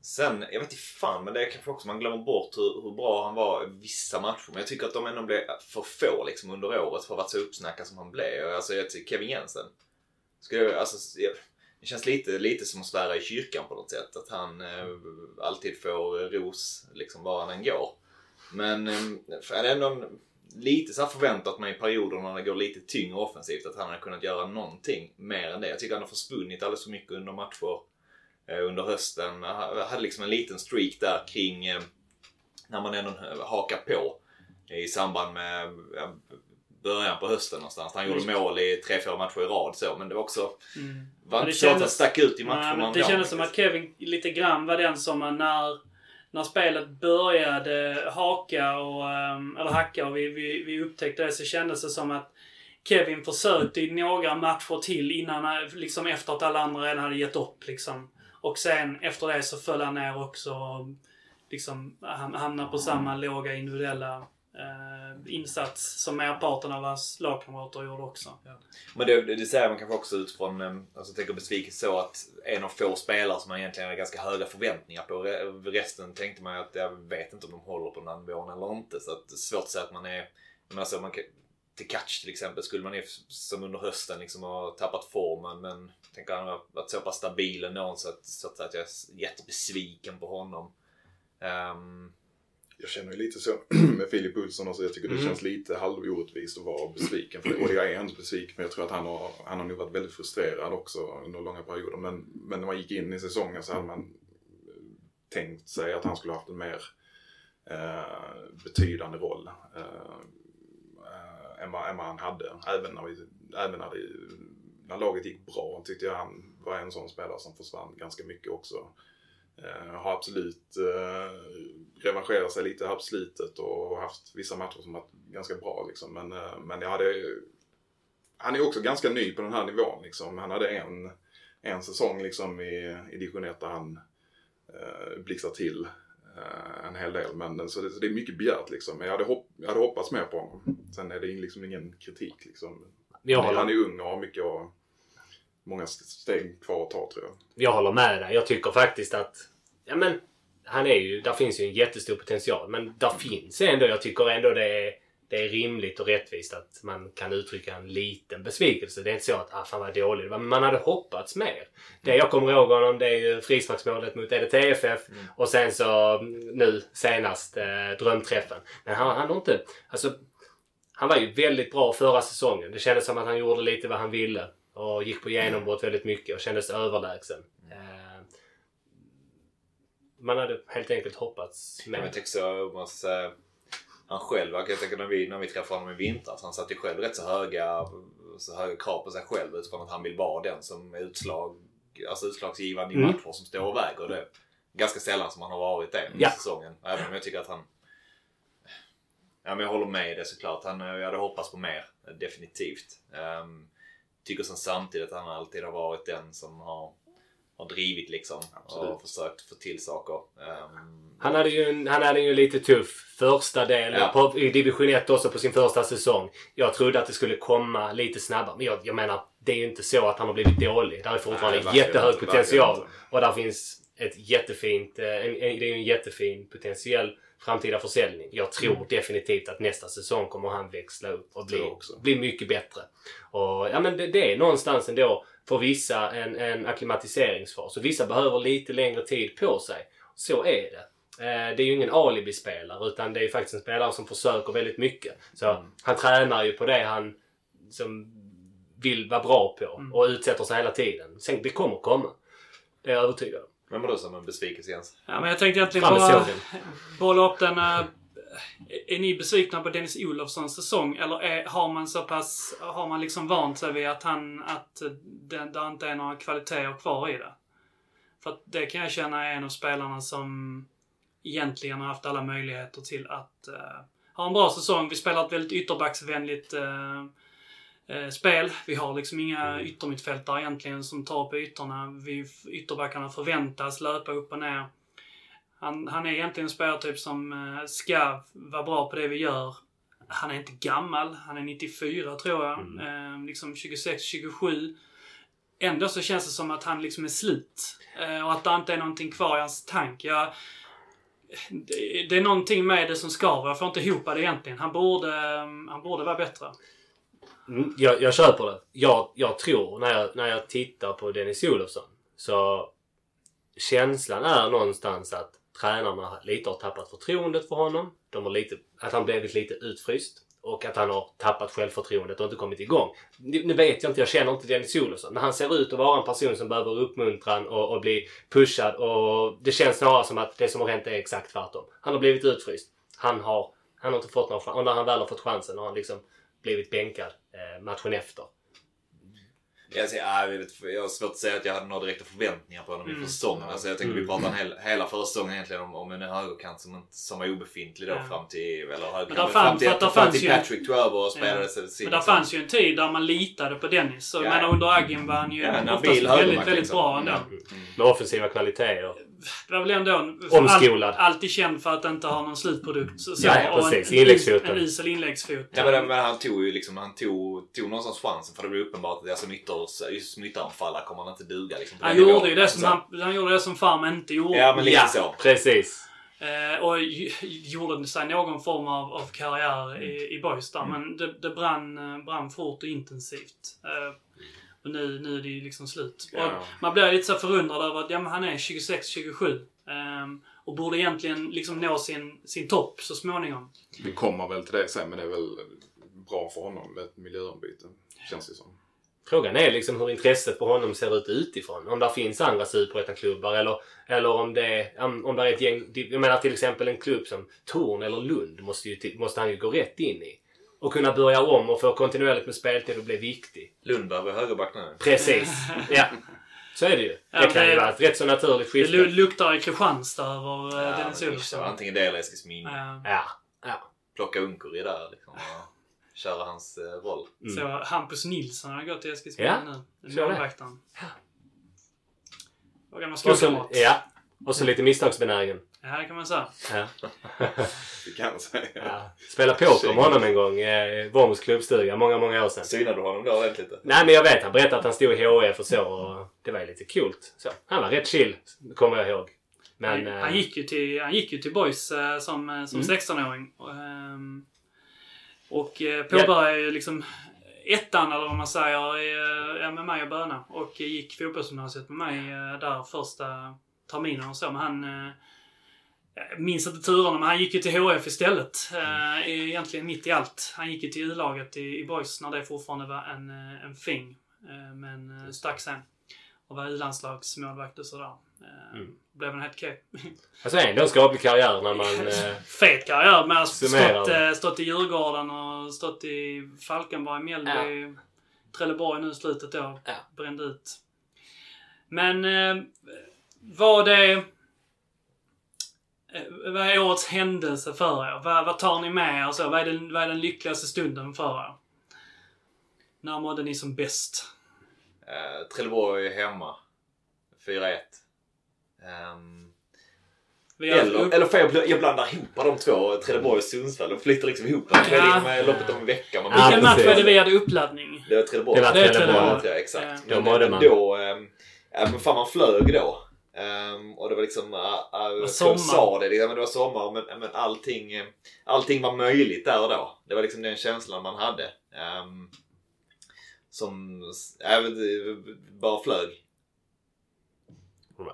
sen, jag vet inte fan, men det är kanske också man glömmer bort hur, hur bra han var i vissa matcher. Men jag tycker att de ändå blev för få liksom, under året för att vara så uppsnackad som han blev. Alltså, jag tycker Kevin Jensen. Skulle alltså, jag, det känns lite, lite som att svära i kyrkan på något sätt. Att han eh, alltid får ros liksom var han än går. Men eh, är det ändå en, lite så förväntat mig i perioder när det går lite tyngre offensivt att han hade kunnat göra någonting mer än det. Jag tycker han har försvunnit alldeles för mycket under matcher eh, under hösten. Jag hade liksom en liten streak där kring eh, när man ändå eh, hakar på i samband med eh, början på hösten någonstans. Han gjorde mål i tre, fyra matcher i rad så. Men det var också... Mm. Var inte det så att kändes- stack ut i matcherna Nej, det kändes som att. Kevin lite grann var den som när, när spelet började haka och, ehm, eller hacka och vi, vi, vi upptäckte det så kändes det som att Kevin försökte i några matcher till innan, liksom efter att alla andra redan hade gett upp liksom. Och sen efter det så föll han ner också och liksom ham- hamnade på samma låga individuella eh, insats som merparten av hans lagkamrater gjorde också. Men det, det, det säger man kanske också utifrån, eh, alltså jag tänker besvikelse så att en av få spelare som man egentligen hade ganska höga förväntningar på. Re- Resten tänkte man att jag vet inte om de håller på den här nivån eller inte. Så att det är svårt att säga att man är, men alltså man kan, till catch till exempel skulle man ju som under hösten liksom ha tappat formen. Men jag tänker han har varit så pass stabil ändå så att, så att jag är jättebesviken på honom. Ehm, Jag känner ju lite så med Filip Olsson också. Jag tycker det känns lite halvorättvist att vara besviken. För. Och jag är ändå besviken för jag tror att han har, han har nog varit väldigt frustrerad också under långa perioder. Men, men när man gick in i säsongen så hade man tänkt sig att han skulle haft en mer eh, betydande roll. Eh, eh, än, vad, än vad han hade. Även när, vi, även när, det, när laget gick bra tyckte jag han var en sån spelare som försvann ganska mycket också. Eh, har absolut eh, revanscherat sig lite här på slutet och haft vissa matcher som varit ganska bra liksom. Men, eh, men jag hade... Han är också ganska ny på den här nivån liksom. Han hade en, en säsong liksom i, i division 1 där han eh, blixtrar till eh, en hel del. Men, så, det, så det är mycket begärt liksom. Men jag hade, hopp, jag hade hoppats mer på honom. Sen är det liksom ingen kritik liksom. Han håller, är ung och har mycket och många steg kvar att ta tror jag. jag håller med dig. Jag tycker faktiskt att... Ja men, han är ju... Där finns ju en jättestor potential. Men där finns ändå... Jag tycker ändå det är, det är rimligt och rättvist att man kan uttrycka en liten besvikelse. Det är inte så att ah, fan vad dålig det var. Men man hade hoppats mer. Det jag kommer ihåg honom det är ju frisparksmålet mot EDTFF och sen så mm, nu senast eh, drömträffen. Men han, han har inte... Alltså, han var ju väldigt bra förra säsongen. Det kändes som att han gjorde lite vad han ville. Och gick på genombrott väldigt mycket och kändes överlägsen. Eh, man hade helt enkelt hoppats Men jag mer. tycker så, man ska säga, han själv, jag tänker när vi, när vi träffade honom i vintras, han satte ju själv rätt så höga, så höga krav på sig själv utifrån att han vill vara den som är utslag, alltså utslagsgivande i Mm. matcher som står och väger. Det är ganska sällan som han har varit det under Ja. säsongen. Även om jag tycker att han... Ja, men jag håller med i det såklart. Han, jag hade hoppats på mer, definitivt. Um, tycker sen samtidigt att han alltid har varit den som har, har drivit liksom Absolut. och försökt få till saker. Ehm, Han hade ju en, han hade ju en lite tuff första del Ja. på, i division 1 också på sin första säsong. Jag trodde att det skulle komma lite snabbare. Men jag, jag menar, det är ju inte så att han har blivit dålig. Där är fortfarande Nej, jättehög potential. Och där finns ett jättefint, eh, en, en, det är en jättefin potentiell framtida försäljning. Jag tror definitivt att nästa säsong kommer han växla upp och bli, bli mycket bättre. Och ja men det, det är någonstans ändå för vissa en, en akklimatiseringsfas. Och vissa behöver lite längre tid på sig. Så är det. Eh, Det är ju ingen alibi-spelare utan det är faktiskt en spelare som försöker väldigt mycket. Så han tränar ju på det han som vill vara bra på och utsätter sig hela tiden. Sen, det kommer komma. Det är jag övertygad om. Har du som en besvikelse Jens? Ja, men jag tänkte egentligen bara bolla upp den. äh, Är ni besvikna på Dennis Olofssons säsong? Eller är, har man så pass, har man liksom vant sig vid att han, att det, det inte är några kvaliteter kvar i det? För att det kan jag känna är en av spelarna som egentligen har haft alla möjligheter till att uh, ha en bra säsong. Vi spelar ett väldigt ytterbacksvänligt uh, spel. Vi har liksom inga yttermittfältare egentligen som tar på ytorna. Vi, ytterbackarna förväntas löpa upp och ner. Han, han är egentligen en spelartyp som eh, ska vara bra på det vi gör. Han är inte gammal. Han är 94 tror jag. Eh, liksom 26-27. Ändå så känns det som att han liksom är slut. Eh, och att det inte är någonting kvar i hans tank. Jag, det, det är någonting med det som skaver. Jag får inte ihop det egentligen. Han borde, eh, han borde vara bättre. Mm, jag, jag köper det. Jag, jag tror när jag, när jag tittar på Dennis Olofsson så känslan är någonstans att tränarna lite har tappat förtroendet för honom. De har lite, att han blivit lite utfryst. Och att han har tappat självförtroendet och inte kommit igång. Nu vet jag inte, jag känner inte Dennis Olofsson. Men han ser ut att vara en person som behöver uppmuntran och, och bli pushad. Och det känns snarare som att det som har hänt är exakt tvärtom. Han har blivit utfryst. Han har, han har inte fått någon chans. Och när han väl har fått chansen har han liksom blivit bänkad matchen efter. Jag, säger, ja, jag, vet, jag har svårt att säga att jag hade några direkta förväntningar på honom Mm. inför säsongen. Alltså, jag tänker vi pratar en hel, hela försäsongen egentligen om, om en högerkant som, som var obefintlig då Ja. fram till... Eller där högerkant, fann- fram till, att där fram till Patrick tog över och spelade Ja. sin... Men där fanns ju en tid där man litade på Dennis. Så Ja. jag menar under Agin var han ju Ja, oftast väldigt, väldigt liksom. bra ändå. Mm. Med offensiva kvaliteter. Det var väl ändå en... Omskolad. All, alltid känd för att inte ha någon slutprodukt. Så, så, Ja, ja, och en- precis. En, Inläggsfoten. En usel inläggsfot. Ja, men, men han tog ju liksom, han tog, tog någonstans chansen för det blev uppenbart att alltså, ytteranfallare kommer han inte duga. Liksom, Han gjorde ju det som, han, han gjorde det som Farm inte gjorde. Ja, men lite Ja, så. precis. Eh, och gjorde sig någon form av, av karriär i, i Boys där. Men det, det brann, eh, brann fort och intensivt. Eh, och nu, nu är det ju liksom slut. Ja. Man blir lite så förundrad över att ja, men han är 26-27. ehm, och borde egentligen liksom nå sin, sin topp så småningom. Vi kommer väl till det sen, men det är väl bra för honom med ett miljöombyte. Känns det som. Frågan är liksom hur intresset för honom ser ut utifrån. Om det finns andra superettan-klubbar eller, eller om det, om om det är ett gäng... Jag menar till exempel en klubb som Torn eller Lund måste, ju, måste han ju gå rätt in i. Och kunna börja om och få kontinuerligt med speltid och bli viktig. Lundberg var högerback nu. Precis. Ja. Så är det ju. Ja, Det kan ju det- vara ett rätt så naturligt Det skifte. lu- luktar i Kristianstad över uh, Ja, Dennis Olsson. antingen det eller Eskilsminne. Eh, Ja. ja. Plocka Unkuri där liksom. Och köra hans eh, roll. Så Hampus Nilsson har gått till Eskilsminne Ja, nu. det. Målvakten. Gamla Och så, skolkamrat. ja. Och så lite misstagsbenägen. Ja, det kan man säga. Ja. Det kan jag säga. Ja. Spela poker med honom en gång i Worms klubbstuga många, många år sedan. Synade du honom då ordentligt? Nej men jag vet, han berättade att han stod i HF och så och det var ju lite kul. Så, han var rätt chill, kommer jag ihåg. Men... han, eh, han, gick ju till, han gick ju till Boys eh, som, eh, som Mm. 16-åring. Och, ehm, och eh, påbörjade ju liksom ettan, eller vad man säger, eh, ja, med mig och Böna. Och gick fotbollsgymnasiet med mig eh, där första terminen och så. Men han... eh, Jag minns inte turerna, men han gick ju till HF istället. Eh, egentligen mitt i allt. Han gick ju till U-laget i, i Boys när det fortfarande var en, eh, en fing. Eh, men eh, stack sen. Och var U-landslagsmålvakt och sådär. Eh, Mm. Blev en helt okej. Alltså ändå en skaplig karriär när man... Eh, Fet karriär att Summerar. stått, eh, stått i Djurgården och stått i Falkenberg, Mjällby, Trelleborg nu i slutet då. Ja. Brände ut. Men eh, är... eh, Vad är årets händelse för er? Vad, vad tar ni med er? Så, vad, är den, vad är den lyckligaste stunden för er? När mådde ni som bäst? Uh, Trelleborg är hemma. 4-1. Ehm, Vi har eller, eller för jag, bl- jag blandar ihop de två, Trelleborg och Sundsvall. De flyttar liksom ihop. De trädde Ja. med loppet om en vecka. Man Ja, Vilken match var det vi hade uppladdning? Det var Trelleborg. Det var Det är Trelleborg. Trelleborg. jag, exakt. Ja. Då mådde man. då... ehm, Ja, men fan man flög då. Ehm, och det var liksom... Uh, uh, sommar. sa det, liksom, men det var sommar men, men allting, eh, allting var möjligt där och då. Det var liksom den känslan man hade. Um, som... Inte, bara flög.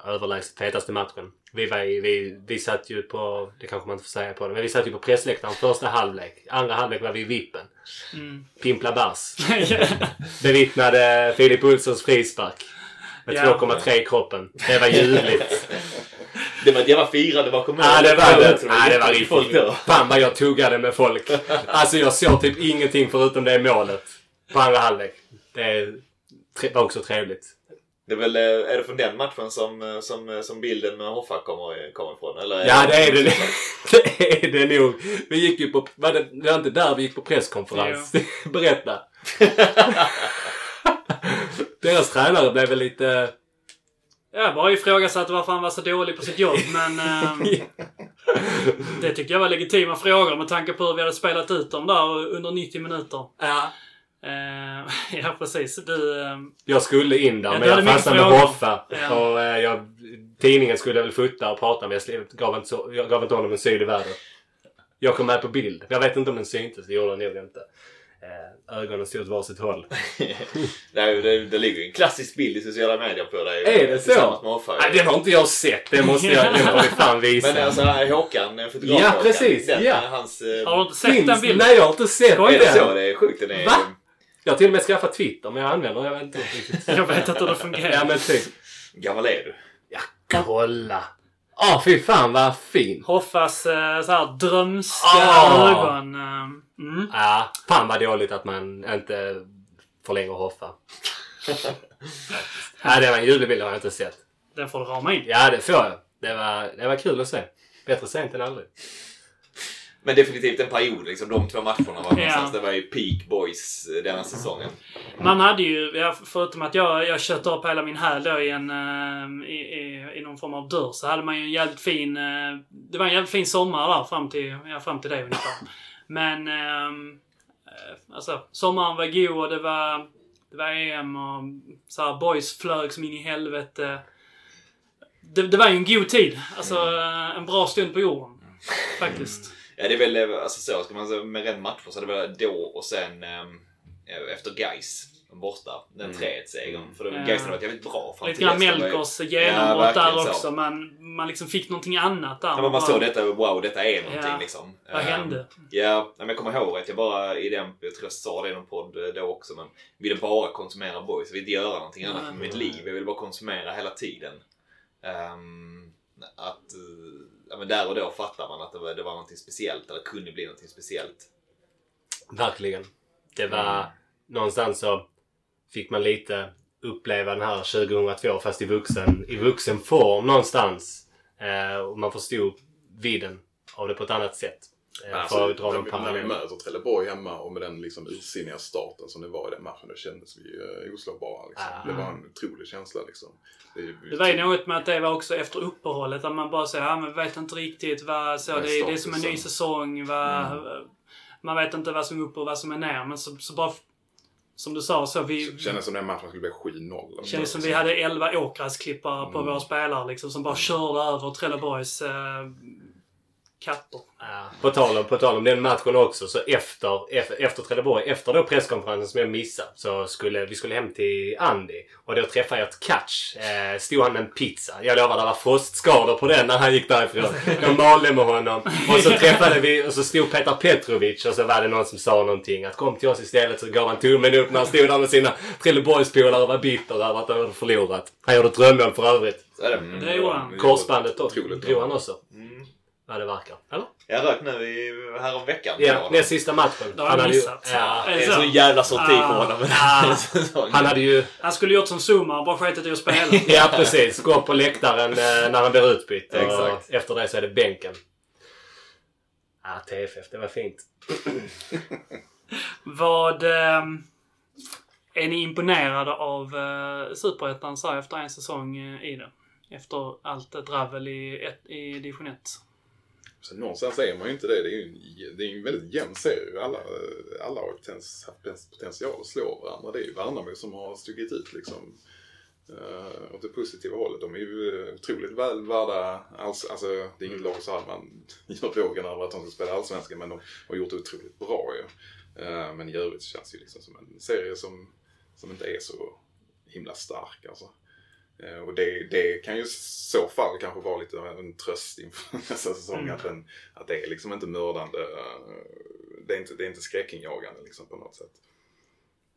överlägset fetaste matchen. Vi, var i, vi, vi satt ju på, det kanske man inte får säga på det, men vi satt ju på pressläktaren första halvlek. Andra halvlek var vi i vippen. Mm. Pimpla bärs. Bevittnade Filip Olssons frispark. Med Ja. 2,3 i kroppen. Det var ljuvligt. Det var ett jävla firande bakom Ja, det var det. Ja, det var riktigt. Fan vad jag tuggade med folk. Alltså jag såg typ ingenting förutom det målet. På andra halvlek. Det var också trevligt. Det är väl, eh, är det från den matchen som, eh, som, eh, som bilden med Hoffa kommer, kommer ifrån? Eller Ja, det är det. Det är det nog. Vi gick ju på... Var det, det var inte där vi gick på presskonferens? Berätta. Deras tränare blev väl lite... Jag bara ifrågasatte varför han var så dålig på sitt jobb, men... ehm, det tycker jag var legitima frågor med tanke på hur vi hade spelat ut dem där under 90 minuter. Ja. Eh, ja, precis. Du... ehm, Jag skulle in där Ja, men jag fastnade med. Hoffa. Ja. Och, eh, jag, tidningen skulle väl fota och prata men jag, gav inte så, jag gav inte honom en syl i världen. Jag kom med på bild. Jag vet inte om den syntes. Det gjorde den nog inte. Eh, ögonen stod åt varsitt håll. Nej, det, det ligger ju en klassisk bild i sociala medier på dig. Är det så? Nej, den har inte jag sett. Det måste jag, den får vi fan visa. Men alltså Håkan, eh, fotograf Ja, Håkan, precis, Den, ja. eh, Hans, eh, har du inte sett Finns- den bilden? Nej, jag har inte sett Skojar är den. det så? Det är sjukt. Den är, Va? Jag har till och med skaffat Twitter men jag använder jag vet inte riktigt. Jag vet inte hur det fungerar. Ja men typ. Gammal är du? Ja, kolla. Åh fy fan vad fin. Hoffas eh, så här drömska Ah. ögon. eh, Mm. Ja, fan vad dåligt att man inte förlänger Hoffa. ja, det var en julebild har jag inte sett. Den får du rama in. Ja, det får jag. Det var, det var kul att se. Bättre sent än aldrig. Men definitivt en period. Liksom, de två matcherna var Ja. Det var ju peak boys denna säsongen. Man hade ju, förutom att jag, jag köpte upp hela min häl då i, en, eh, i, i, i någon form av dörr, så hade man ju en jävligt fin... eh, Det var en jävligt fin sommar där fram till, ja, fram till det ungefär. Men... Ehm, eh, alltså, sommaren var god och det var, det var EM och så här, boys flög som in i helvete. det, det var ju en god tid. Alltså en bra stund på jorden. Faktiskt. Ja, det är väl eh, alltså så, ska man säga med rätt matcher så är det väl då och sen eh, efter Gais borta. Den 3-1-segern. För då, Ja. Gais hade varit jävligt bra fram Lite till grann Melkers Ja, genombrott där verkligen så. också. Man, man liksom fick någonting annat där. Ja, men man såg detta, wow, detta är någonting Ja. liksom. Vad Ehm, hände? Ja, men jag kommer ihåg att jag bara i den, jag tror jag sa det i någon podd då också, men ville bara konsumera boys. Jag ville inte göra någonting annat med mitt liv. Jag ville bara konsumera hela tiden. Ehm, att, eh, ja men där och då fattar man att det var, det var någonting speciellt, eller kunde bli någonting speciellt. Verkligen. Det var någonstans så fick man lite uppleva den här 2002 fast i vuxen, i vuxen form någonstans. Eh, och man förstod vidden av det på ett annat sätt. Eh, Alltså, för att dra när, vi, när vi möter Trelleborg hemma och med den liksom ursinniga starten som det var i den matchen, då kändes vi uh, oslagbara. Liksom. Ah. Det var en otrolig känsla liksom. Det, Det var ju något med att det var också efter uppehållet. Att man bara säger ja men vi vet inte riktigt vad... Så det, är- det är som en ny statusen? säsong. Vad, Man vet inte vad som är upp och vad som är ner. Men så, så bara... Som du sa så vi... Kändes som den matchen skulle bli 7-0. eller kändes som vi hade 11 åkgräsklippare på Mm. våra spelare liksom. Som bara körde över Trelleborgs eh, katter. Ja, på, tal om, på tal om den matchen också, så efter, efter, efter Trelleborg, efter då presskonferensen som jag missade, så skulle vi skulle hem till Andy. Och då träffade jag ett catch. Eh, stod han med en pizza. Jag lovar, det var frostskador på den när han gick därifrån. Jag malde med honom. Och så träffade vi, och så stod Petar Petrovic och så var det någon som sa någonting. Att kom till oss istället så gav han tummen upp när han stod där med sina Trelleborgspolare och var bitter över att han hade förlorat. Han gjorde ett drömmål för övrigt. Mm, Det gjorde han. Korsbandet då, drog han också. Mm. Vad det verkar. Eller? Jag rök nu i, här om veckan. Ja, näst sista matchen. Det har jag hade ju- missat. Ja, Det är så? så jävla sorti Ah. på honom. Ah. han hade ju... Han skulle gjort som Zuma och bara skitit i att spela. Ja, precis. Gå på läktaren eh, när han blir utbytt. Och Exakt. efter det så är det bänken. Ah, TFF. Det var fint. Vad... ehm, är ni imponerade av uh, Superettan så här efter en säsong eh, i det? Efter allt dravel i, ett, i division 1. Så någonstans är man ju inte det. Det är ju en, det är en väldigt jämn serie. Alla, alla har haft potential att slå varandra. Det är ju Värnamo som har stuckit ut liksom. Uh, åt det positiva hållet. De är ju otroligt väl värda. Alls, alltså, det är inget lag så att man gör vågen över att de ska spela Allsvenskan. Men de har gjort det otroligt bra ju. Eh, men i övrigt känns det ju liksom som en serie som, som inte är så himla stark. Alltså. Eh, Och det, det kan ju i så fall kanske vara lite av en tröst inför nästa säsong. Mm. Att, den, att det är liksom inte mördande. eh, Det är inte, det är inte skräckinjagande liksom på något sätt.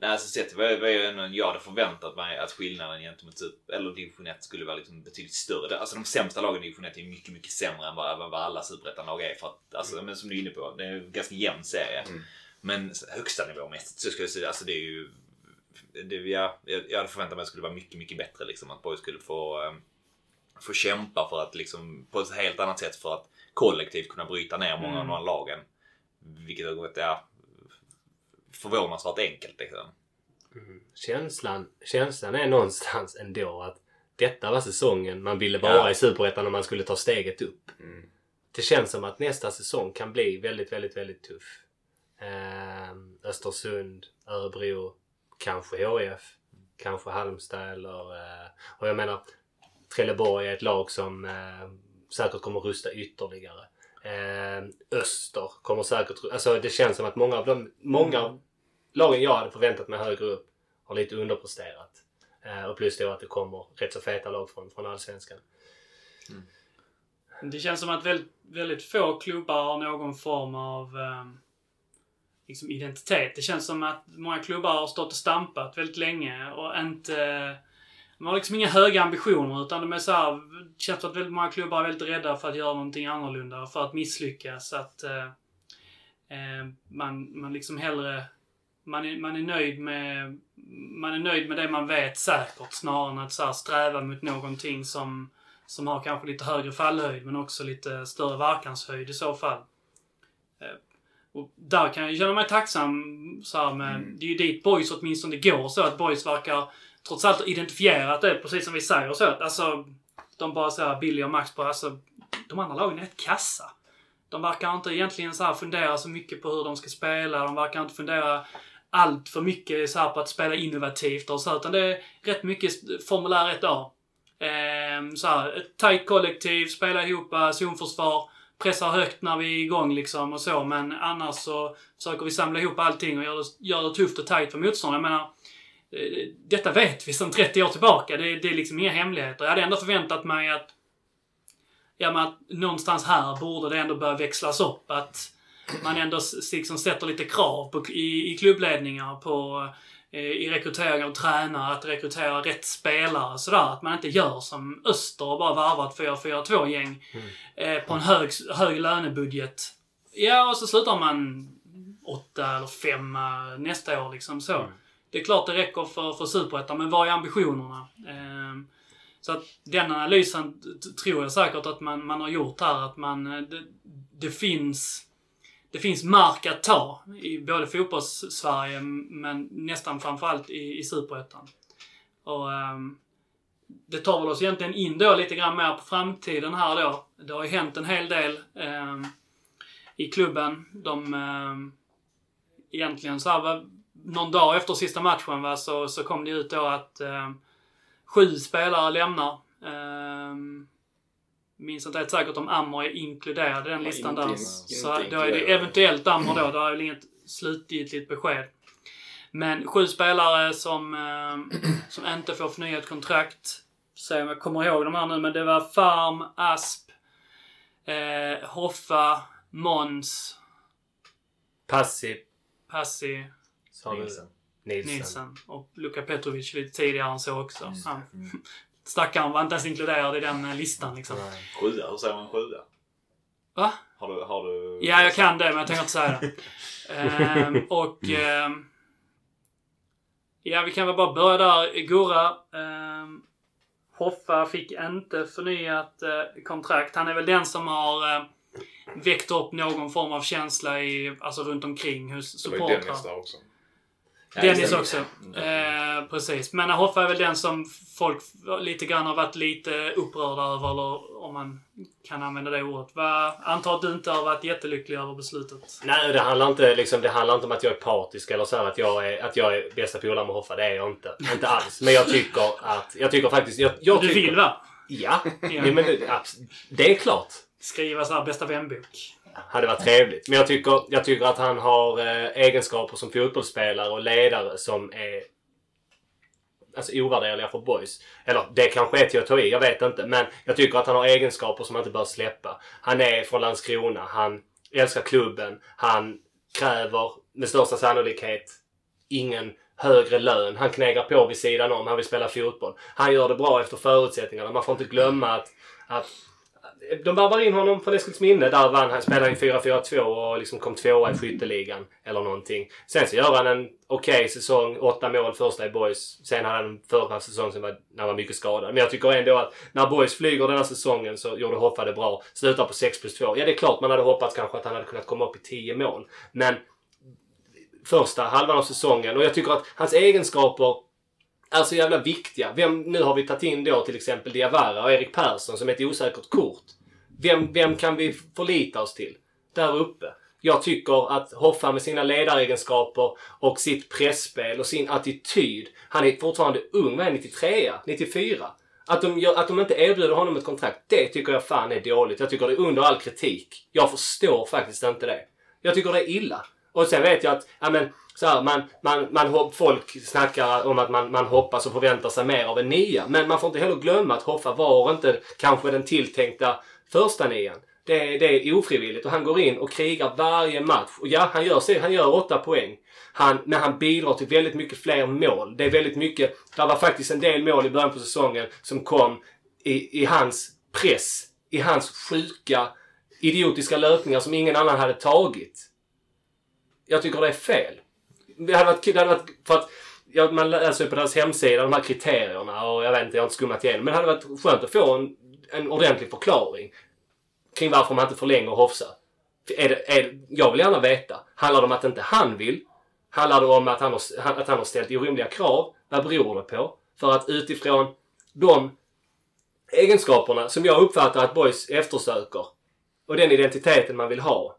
Nej, alltså sett vad vad jag, ändå- jag hade förväntat mig att skillnaden gentemot typ, eller division 1 skulle vara liksom betydligt större. Alltså de sämsta lagen i division 1 är mycket, mycket sämre än vad, vad alla superettanlag är. För att, alltså, men som du är inne på, det är en ganska jämn serie. Mm. Men högsta nivåmässigt så skulle jag säga, alltså det är ju... Det, ja, jag jag hade förväntat mig att det skulle vara mycket, mycket bättre. Liksom, att Boys skulle få, eh, få kämpa för att liksom, på ett helt annat sätt för att kollektivt kunna bryta ner många av Mm. de här lagen. Vilket har gått, ja, förvånansvärt enkelt liksom. Känslan, känslan är någonstans ändå att detta var säsongen man ville vara Ja. i Superettan om man skulle ta steget upp. Mm. Det känns som att nästa säsong kan bli väldigt, väldigt, väldigt tuff. Ehm, Östersund, Örebro, kanske HIF, kanske Halmstad eller... Eh, och jag menar, Trelleborg är ett lag som eh, säkert kommer rusta ytterligare. Eh, Öster kommer säkert... Alltså det känns som att många av de... Många av lagen jag hade förväntat mig högre upp har lite underpresterat. Eh, och plus då att det kommer rätt så feta lag från, från Allsvenskan. Mm. Det känns som att väldigt, väldigt få klubbar har någon form av ehm, liksom identitet. Det känns som att många klubbar har stått och stampat väldigt länge och inte... De har liksom inga höga ambitioner utan de är så här, Det känns som att väldigt många klubbar är väldigt rädda för att göra någonting annorlunda, för att misslyckas. Att eh, eh, man, man liksom hellre... Man är, man är nöjd med... Man är nöjd med det man vet säkert snarare än att så här, sträva mot någonting som som har kanske lite högre fallhöjd men också lite större verkanshöjd i så fall. Eh, och där kan jag känna mig tacksam så här med, Mm. det är ju dit boys åtminstone går så att boys verkar trots allt ha identifierat det precis som vi säger så att alltså de bara säger Billy och Max bara alltså de andra lagen är rätt kassa. De verkar inte egentligen så här fundera så mycket på hur de ska spela. De verkar inte fundera allt för mycket så här på att spela innovativt och så, utan det är rätt mycket formulär 1A. Eh, så här, ett tajt kollektiv, spela ihop, eh, zonförsvar, pressar högt när vi är igång liksom och så. Men annars så försöker vi samla ihop allting och göra det, gör det tufft och tajt för motståndaren. Jag menar, eh, detta vet vi sedan 30 år tillbaka. Det, det är liksom inga hemligheter. Jag hade ändå förväntat mig att ja, men att någonstans här borde det ändå börja växlas upp. Att man ändå liksom sätter lite krav på, i, i klubbledningar på i rekrytering av tränare, att rekrytera rätt spelare och sådär. Att man inte gör som Öster och bara varvar ett 4-4-2-gäng eh, på en hög, hög lönebudget. Ja, och så slutar man åtta eller femma nästa år liksom så. Det är klart det räcker för, för Superettan, men vad är ambitionerna? Ehm, så att den analysen tror jag säkert att man, man har gjort här. Att man, eh, det, det finns det finns mark att ta i både fotbolls-Sverige men nästan framförallt i, i Superettan. Och um, det tar väl oss egentligen in då lite grann mer på framtiden här då. Det har ju hänt en hel del um, i klubben. De um, egentligen så här, någon dag efter sista matchen va, så, så kom det ut då att um, sju spelare lämnar. Um, minns inte helt säkert om Ammer är inkluderad i den listan inte där. Så inte då är det eventuellt Ammer då. Det är väl inget slutgiltigt besked. Men sju spelare som, ehm, som inte får förnyat kontrakt. Se om jag kommer ihåg de här nu, men det var Farm, Asp, eh, Hoffa, Måns, Passi, Passi? Nilsen. Nilsen. Nilsen och Luka Petrovic lite tidigare än så också. Han, Mm. Stackaren var inte ens inkluderad i den eh, listan liksom. Sjua, hur säger man sjua? Va? Har du... Har du... Ja, jag kan det, men jag tänker inte säga det. Ehm, och... ehm, ja, vi kan väl bara börja där. Gurra. Um, Hoffa fick inte förnyat eh, kontrakt. Han är väl den som har uh, väckt upp någon form av känsla i, alltså runt omkring hos Det var ju supportrar. Dennis där också. Dennis också. Eh, precis. Men Hoffa är väl den som folk lite grann har varit lite upprörda över, eller om man kan använda det ordet. Va, antar att du inte har varit jättelycklig över beslutet. Nej, det handlar, inte, liksom, det handlar inte om att jag är partisk eller så här, att jag är, att jag är bästa polare med Hoffa. Det är jag inte. Inte alls. Men jag tycker att... Jag tycker faktiskt... Jag, jag Du tycker, vill va? Ja. ja men det, det är klart. Skriva så här bästa vänbok hade varit trevligt. Men jag tycker, jag tycker att han har eh, egenskaper som fotbollsspelare och ledare som är alltså ovärderliga för boys. Eller det kanske är till att ta i, jag vet inte. Men jag tycker att han har egenskaper som man inte bör släppa. Han är från Landskrona. Han älskar klubben. Han kräver med största sannolikhet ingen högre lön. Han knegar på vid sidan om. Han vill spela fotboll. Han gör det bra efter förutsättningarna. Man får inte glömma att, att de värvar in honom från Eskilsminne. Där vann han, spelade i 4-4-2 och liksom kom tvåa i skytteligan. Eller någonting. Sen så gör han en okej säsong. Åtta mål första i Boys. Sen hade han en förra säsong som var, när han var mycket skadad. Men jag tycker ändå att när Boys flyger den här säsongen så gjorde Hoffa det bra. Slutar på 6 plus 2. Ja, det är klart man hade hoppats kanske att han hade kunnat komma upp i 10 mål. Men första halvan av säsongen. Och jag tycker att hans egenskaper är så jävla viktiga. Vem, nu har vi tagit in då till exempel Diawara och Erik Persson som ett osäkert kort. Vem, vem kan vi förlita oss till? Där uppe. Jag tycker att Hoffa med sina ledaregenskaper och sitt pressspel och sin attityd. Han är fortfarande ung. Vad är 93 94? Att de, gör, att de inte erbjuder honom ett kontrakt, det tycker jag fan är dåligt. Jag tycker det är under all kritik. Jag förstår faktiskt inte det. Jag tycker det är illa. Och sen vet jag att, ja men, så här, man, man, man, folk snackar om att man, man hoppas och förväntar sig mer av en nia. Men man får inte heller glömma att Hoffa var inte kanske den tilltänkta första nian. Det, är- det är ofrivilligt och han går in och krigar varje match. Och ja, han gör, han gör åtta poäng. Han, men han bidrar till väldigt mycket fler mål. Det är väldigt mycket, det var faktiskt en del mål i början på säsongen som kom i, i hans press. I hans sjuka, idiotiska löpningar som ingen annan hade tagit. Jag tycker det är fel. Det hade varit, det hade varit för att ja, man läser ju på deras hemsida de här kriterierna och jag vet inte, jag har inte skummat igenom. Men det hade varit skönt att få en, en ordentlig förklaring kring varför man inte förlänger Hofsa. Är det, är jag vill gärna veta. Handlar det om att inte han vill? Handlar det om att han har, att han har ställt orimliga krav? Vad beror det på? För att utifrån de egenskaperna som jag uppfattar att boys eftersöker och den identiteten man vill ha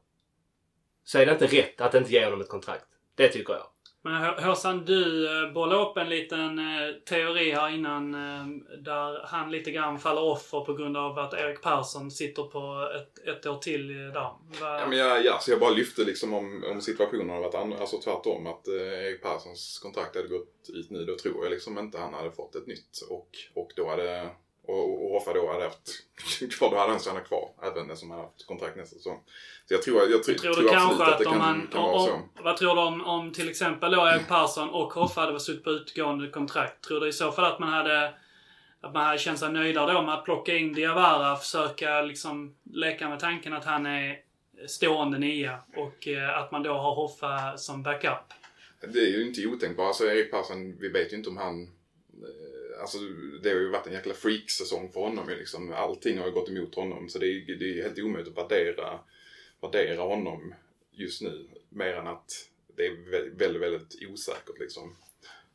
så är det inte rätt att inte ge honom ett kontrakt. Det tycker jag. Men H- Håsan, du eh, bollade upp en liten eh, teori här innan eh, där han lite grann faller offer på grund av att Erik Persson sitter på ett, ett år till där. Ja, men jag, ja, så jag bara lyfte liksom om, om situationen hade varit annorlunda. Alltså tvärtom. Att eh, Erik Perssons kontrakt hade gått ut nu. Då tror jag liksom inte han hade fått ett nytt. Och, och då hade... Och, och Hoffa då hade haft kvar. Då hade han stannat kvar. Även som hade haft kontrakt nästa säsong. Så jag tror, jag, tror, Tror tror du kanske att att det om kan, man... kan vara så. Om, vad tror du om, om till exempel då Erik Persson och Hoffa hade suttit på utgående kontrakt? Tror du i så fall att man hade... Att man hade känt sig nöjdare då med att plocka in Diawara, försöka liksom leka med tanken att han är stående nia och eh, att man då har Hoffa som backup. Det är ju inte otänkbart. Alltså Erik Persson, vi vet ju inte om han... Alltså det har ju varit en jäkla freak-säsong för honom ju liksom. Allting har ju gått emot honom. Så det är ju det är helt omöjligt att värdera, värdera honom just nu. Mer än att det är väldigt, väldigt osäkert liksom.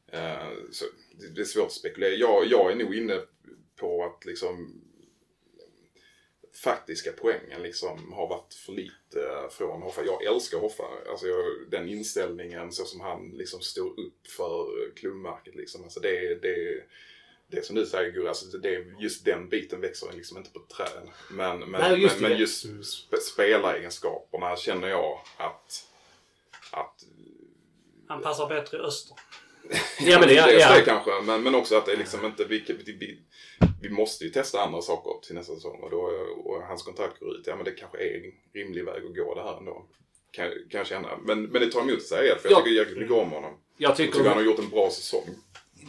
Eh, så det- det är svårt att spekulera. Jag, jag är nog inne på att liksom faktiska poängen liksom har varit för lite från Hoffa. Jag älskar Hoffa. Alltså jag, den inställningen så som han liksom står upp för klubbmärket liksom. Alltså det, det, det som du säger Gurra, alltså det, just den biten växer liksom inte på träd. Men, men, Nej, just men, men just sp- spelaregenskaperna känner jag att, att Han passar bättre i öster. Ja, men det, ja, ja. kanske, men, men också att det är liksom inte, vi, vi, vi, måste ju testa andra saker till nästa säsong och, då, och hans kontrakt går ut. Ja men det kanske är en rimlig väg att gå det här ändå. Kan, kan jag känna. Men, men det tar emot att säga för jag Ja. tycker jäkligt mycket om honom. Jag Jag tycker, tycker han har gjort en bra säsong.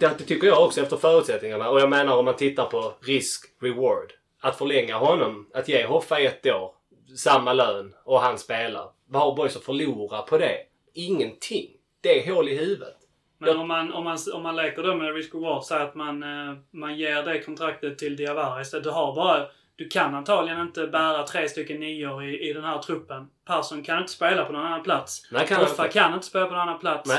Det, tycker jag också efter förutsättningarna. Och jag menar om man tittar på risk-reward. Att förlänga honom, att ge Hoffa ett år, samma lön och han spelar. Vad har Boys att förlora på det? Ingenting. Det är hål i huvudet. Men Ja. om, man, om, man, om man leker då med risk reward, säger att man, eh, man ger det kontraktet till Diawara istället. Du har bara... Du kan antagligen inte bära tre stycken nior i, i den här truppen. Persson kan inte spela på någon annan plats. Nej, kan Hoffa inte. kan inte spela på någon annan plats. Nej.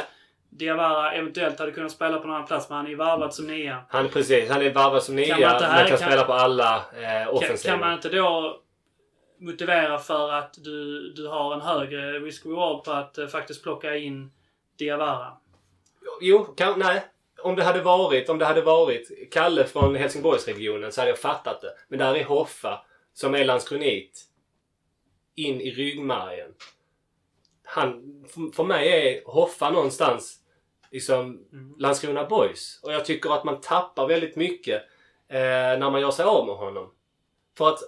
Diawara eventuellt hade kunnat spela på någon annan plats, men han är ju varvad som nia. Han, precis, han är varvad som nia, Kan man här- men kan, kan- spela på alla eh, Kan, offensiva. kan man inte då motivera för att du, du har en högre risk reward på att eh, faktiskt plocka in Diawara? Jo, kan, nej. Om det hade varit, om det hade varit Kalle från Helsingborgsregionen så hade jag fattat det. Men där är Hoffa, som är landskronit, in i ryggmärgen. Han, för- mig är Hoffa någonstans liksom Landskrona Boys. Och jag tycker att man tappar väldigt mycket eh, när man gör sig av med honom. För att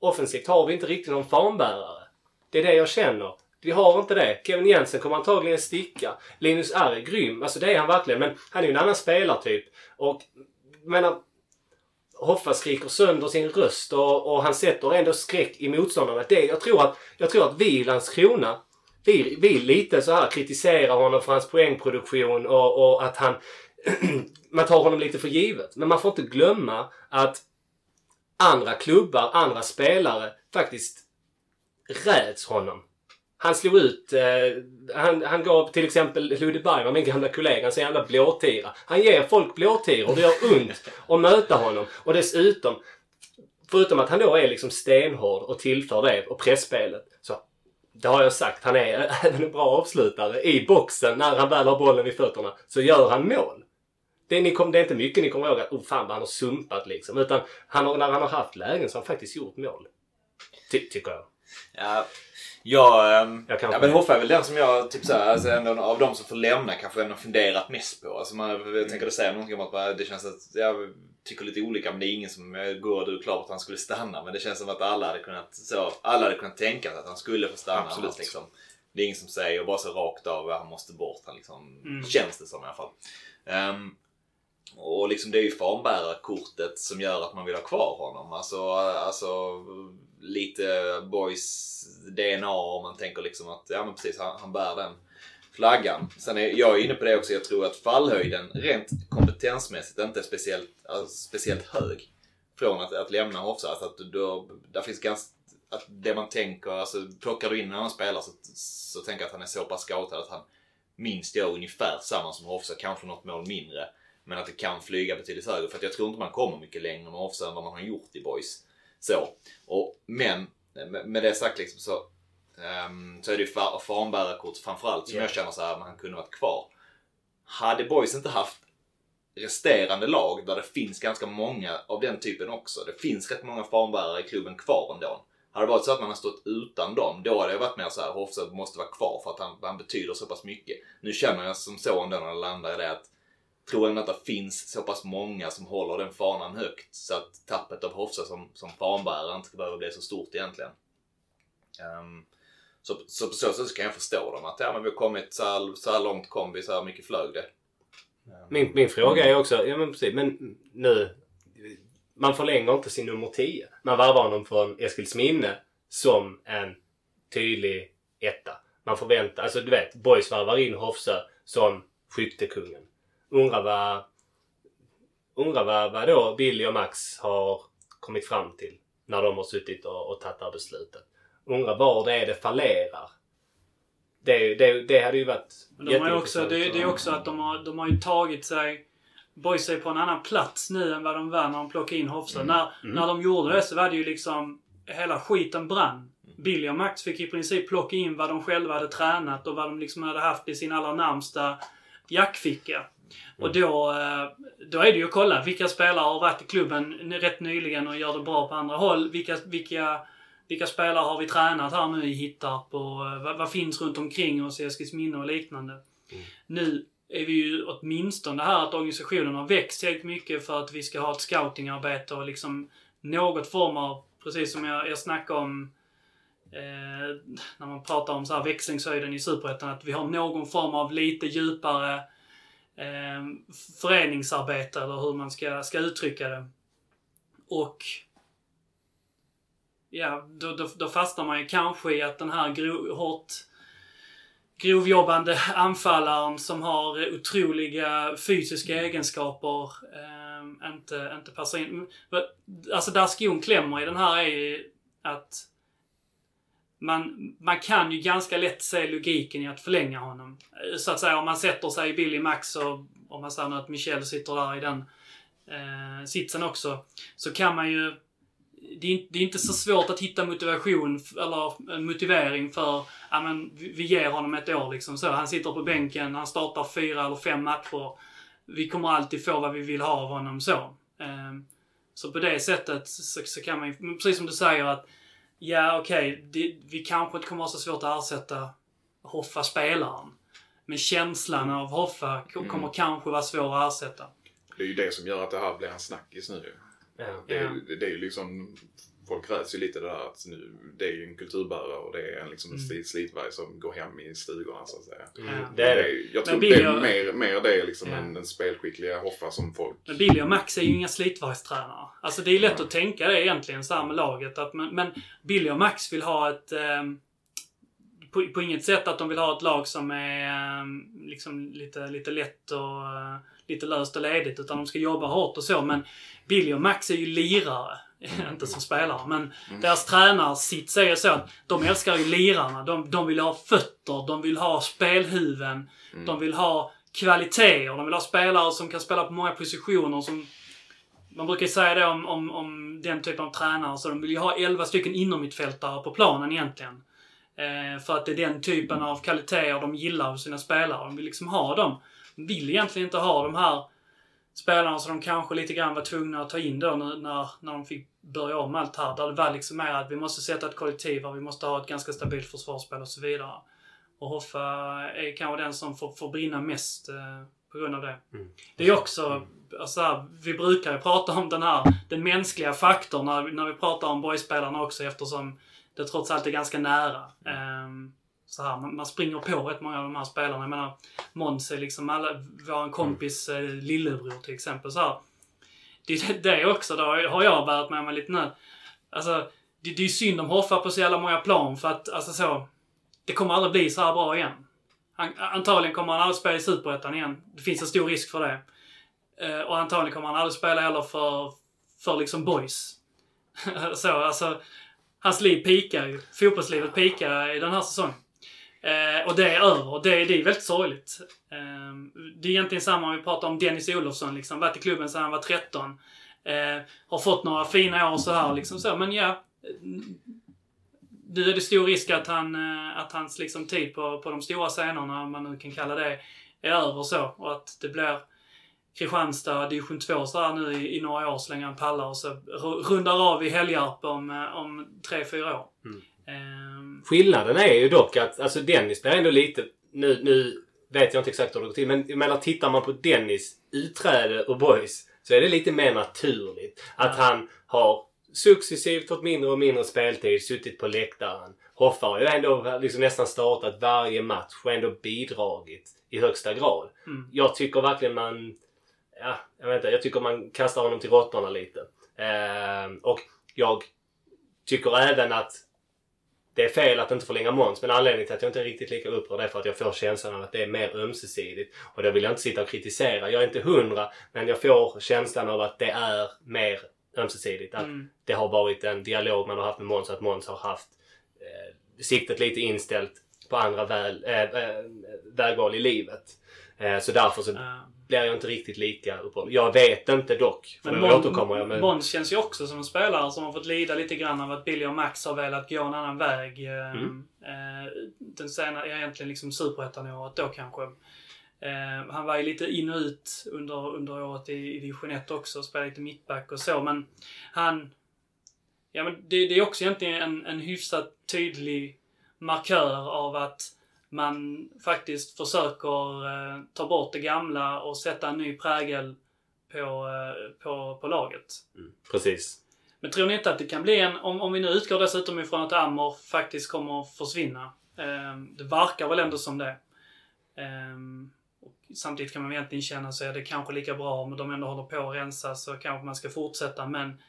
offensivt har vi inte riktigt någon fanbärare. Det är det jag känner. Vi har inte det. Kevin Jensen kommer antagligen sticka. Linus R är grym. Alltså det är han verkligen. Men han är ju en annan spelartyp. Och menar, Hoffa skriker sönder sin röst och, och han sätter ändå skräck i motståndarna. Det, jag, tror att, jag tror att vi i Landskrona, vi, vi lite så här kritiserar honom för hans poängproduktion och, och att han... man tar honom lite för givet. Men man får inte glömma att andra klubbar, andra spelare faktiskt räds honom. Han slog ut, eh, han, han gav till exempel Ludde Bergman, min gamla kollega, en sån jävla blåtira. Han ger folk blåtiror och det gör ont att möta honom. Och dessutom, förutom att han då är liksom stenhård och tillför det och pressspelet. Så, det har jag sagt, han är även en bra avslutare. I boxen, när han väl har bollen i fötterna, så gör han mål. Det, ni kom, det är inte mycket ni kommer ihåg att oh, fan vad han har sumpat liksom. Utan han har, när han har haft lägen så har han faktiskt gjort mål. Ty, tycker jag. Ja, jag, ehm, Jag ja, men Hoffa är väl den som jag, typ såhär, alltså ändå av de som får lämna kanske ändå funderat mest på. Alltså man, jag tänker att säga någonting om att det känns att jag tycker lite olika men det är ingen som går du är klar på att han skulle stanna. Men det känns som att alla hade kunnat, så, alla hade kunnat tänka sig att han skulle få stanna. Absolut. Annars, liksom, det är ingen som säger bara så rakt av att han måste bort. Han liksom, Mm. Känns det som i alla fall. Ehm, och liksom det är ju fanbärarkortet som gör att man vill ha kvar honom. Alltså, alltså lite boys DNA om man tänker liksom att ja men precis han, han bär den flaggan. Sen är jag inne på det också. Jag tror att fallhöjden rent kompetensmässigt inte är speciellt, alltså, speciellt hög. Från att, att lämna Hofsa. Alltså att då, där finns ganska att det man tänker, alltså plockar du in en annan spelare så, så tänker jag att han är så pass scoutad att han minst gör ungefär samma som Hofsa, kanske något mål mindre. Men att det kan flyga betydligt högre. För att jag tror inte man kommer mycket längre med Hofsa än vad man har gjort i Boys. Så. Och, men med, det sagt liksom så, ehm, så är det ju fa- fanbärarkort framförallt som Ja. jag känner så här, man kunde varit kvar. hade Boys inte haft resterande lag där det finns ganska många av den typen också. Det finns rätt många fanbärare i klubben kvar ändå. Hade det varit så att man har stått utan dem, då hade jag varit mer så här, Hofsa måste vara kvar för att han, han betyder så pass mycket. Nu känner jag som så ändå när jag landar i det att tror ändå att det finns så pass många som håller den fanan högt så att tappet av Hofsa som, som fanbärare inte ska behöva bli så stort egentligen. Um, så, så på så sätt kan jag förstå dem att ja men vi har kommit så här, så här långt kom vi, så här mycket flög det. Min, min fråga är också, ja men precis, men nu. Man förlänger inte sin nummer 10. Man värvar honom från Eskilsminne som en tydlig etta. Man förväntar, alltså du vet, Boys värvar in Hofsö som skyttekungen. Undrar vad, undrar vad, vad då Billy och Max har kommit fram till när de har suttit och, och tagit det här beslutet. Undrar var det är det fallerar. Det, det, det hade ju varit Men de har ju också, det, det är också att de har, de har ju tagit sig... Boys är på en annan plats nu än vad de var när de plockade in Hofstad. När, när de gjorde det så var det ju liksom... Hela skiten brann. Billy och Max fick i princip plocka in vad de själva hade tränat och vad de liksom hade haft i sin allra närmsta jackficka. Och då, eh, då är det ju att kolla vilka spelare har varit i klubben rätt nyligen och gör det bra på andra håll. Vilka, vilka, vilka spelare har vi tränat här nu i Hittarp och eh, vad, vad finns runt omkring oss i Eskilsminne och liknande. Nu är vi ju åtminstone här att organisationen har växt tillräckligt mycket för att vi ska ha ett scoutingarbete och liksom något form av, precis som jag, jag snackade om eh, när man pratar om så här växlingshöjden i Superettan, att vi har någon form av lite djupare eh, föreningsarbete eller hur man ska, ska uttrycka det. Och ja, då, då, då fastnar man ju kanske i att den här gro, hårt grovjobbande anfallaren som har otroliga fysiska egenskaper eh, inte, inte passar in. Alltså där skon klämmer i den här är ju att man, man kan ju ganska lätt se logiken i att förlänga honom. Så att säga om man sätter sig i Billy Max och om man säger nu att Michel sitter där i den eh, sitsen också. Så kan man ju det är, det är inte så svårt att hitta motivation eller en motivering för ja, men vi ger honom ett år liksom så. Han sitter på bänken, han startar fyra eller fem matcher. Vi kommer alltid få vad vi vill ha av honom så. Ehm, Så på det sättet så, så kan man ju, precis som du säger att ja okej, det- vi kanske inte kommer ha så svårt att ersätta Hoffa-spelaren. Men känslan av Hoffa ko- kommer kanske vara svår att ersätta. Det är ju det som gör att det här blir en snackis nu. Ja. Det är, Ja. ju- det är ju liksom... Folk räds ju lite det där att nu, det är ju en kulturbärare och det är en, liksom en slit- slitvarg som går hem i stugorna så att säga. Mm, Ja. det är Det jag tror Billy det är mer, mer det liksom Ja. än den spelskickliga Hoffa som folk... Men Billy och Max är ju inga slitvargstränare. Alltså det är lätt att tänka det egentligen så här med laget. Att, men, men Billy och Max vill ha ett... ehm, på, på inget sätt att de vill ha ett lag som är ehm, liksom lite, lite lätt och eh, lite löst och ledigt. Utan de ska jobba hårt och så. Men Billy och Max är ju lirare. Inte som spelare. Men deras tränarsits är ju så att de älskar ju lirarna. De, de vill ha fötter, de vill ha spelhuvuden. De vill ha kvaliteter. De vill ha spelare som kan spela på många positioner. Som, man brukar ju säga det om, om, om den typen av tränare. Så de vill ju ha 11 stycken innermittfältare på planen egentligen. Eh, för att det är den typen av kvaliteter de gillar hos sina spelare. De vill liksom ha dem. Vill egentligen inte ha de här spelarna som de kanske lite grann var tvungna att ta in då när, när, de fick börja om allt här. Där det var liksom mer att vi måste sätta ett kollektiv här, vi måste ha ett ganska stabilt försvarsspel och så vidare. Och Hoffa är kanske den som får, får brinna mest eh, på grund av det. Det är också, alltså här, vi brukar ju prata om den här, den mänskliga faktorn när, när vi pratar om boyspelarna också eftersom det trots allt är ganska nära. Ehm, så här, man, man springer på rätt många av de här spelarna. Jag menar, Måns är liksom alla, vår kompis eh, lillebror till exempel. Så här. Det är det också, då har jag bärt med mig lite nu. Alltså, det, det är synd om Hoffa på så jävla många plan för att, alltså så. Det kommer aldrig bli så här bra igen. Han, antagligen kommer han aldrig spela i Superettan igen. Det finns en stor risk för det. Eh, och antagligen kommer han aldrig spela heller för, för liksom boys. så, alltså, hans liv pikar ju. Fotbollslivet pikar i den här säsongen. Eh, och det är över. Och det, det är väldigt sorgligt. Eh, det är egentligen samma om vi pratar om Dennis Olofsson. Liksom, varit i klubben sedan han var 13. Eh, har fått några fina år så här liksom så. Men ja. Nu är det stor risk att, han, eh, att hans liksom, tid på, på de stora scenerna, om man nu kan kalla det, är över så. Och att det blir Kristianstad division 2 så här nu i, i några år så länge han pallar och så rundar av i Helgarp om, eh, om tre, fyra år. Mm. Ehm, Skillnaden är ju dock att alltså Dennis blir ändå lite... Nu, nu vet jag inte exakt hur det går till men jag menar tittar man på Dennis utträde ur boys så är det lite mer naturligt. Att han har successivt fått mindre och mindre speltid, suttit på läktaren. Hoffa har ju ändå liksom nästan startat varje match och ändå bidragit i högsta grad. Mm. Jag tycker verkligen man... Ja, jag vet inte. Jag tycker man kastar honom till råttorna lite. Ehm, och jag tycker även att det är fel att inte förlänga Måns men anledningen till att jag inte är riktigt lika upprörd är för att jag får känslan av att det är mer ömsesidigt. Och det vill jag inte sitta och kritisera. Jag är inte hundra men jag får känslan av att det är mer ömsesidigt. Att Mm. det har varit en dialog man har haft med Måns att Måns har haft eh, siktet lite inställt på andra väl, eh, eh, vägval i livet. Eh, så därför så eh, blir jag inte riktigt lika upprörd. Jag vet inte dock. För Men Mon- återkommer jag med... Måns känns ju också som en spelare som har fått lida lite grann av att Billy och Max har velat gå en annan väg. eh, Mm. eh, Den senare, ja, egentligen liksom superettan-året då kanske. Eh, han var ju lite in och ut under, under året i, i division 1 också, spelade lite mittback och så, men han... Ja men det, det är också egentligen en, en hyfsat tydlig markör av att man faktiskt försöker eh, ta bort det gamla och sätta en ny prägel på, eh, på, på laget. Mm, precis. Men tror ni inte att det kan bli en, om, om vi nu utgår dessutom ifrån att Amor faktiskt kommer att försvinna. Ehm, det verkar väl ändå som det. Ehm, och samtidigt kan man egentligen känna sig att det är kanske lika bra om de ändå håller på att rensa så kanske man ska fortsätta. Men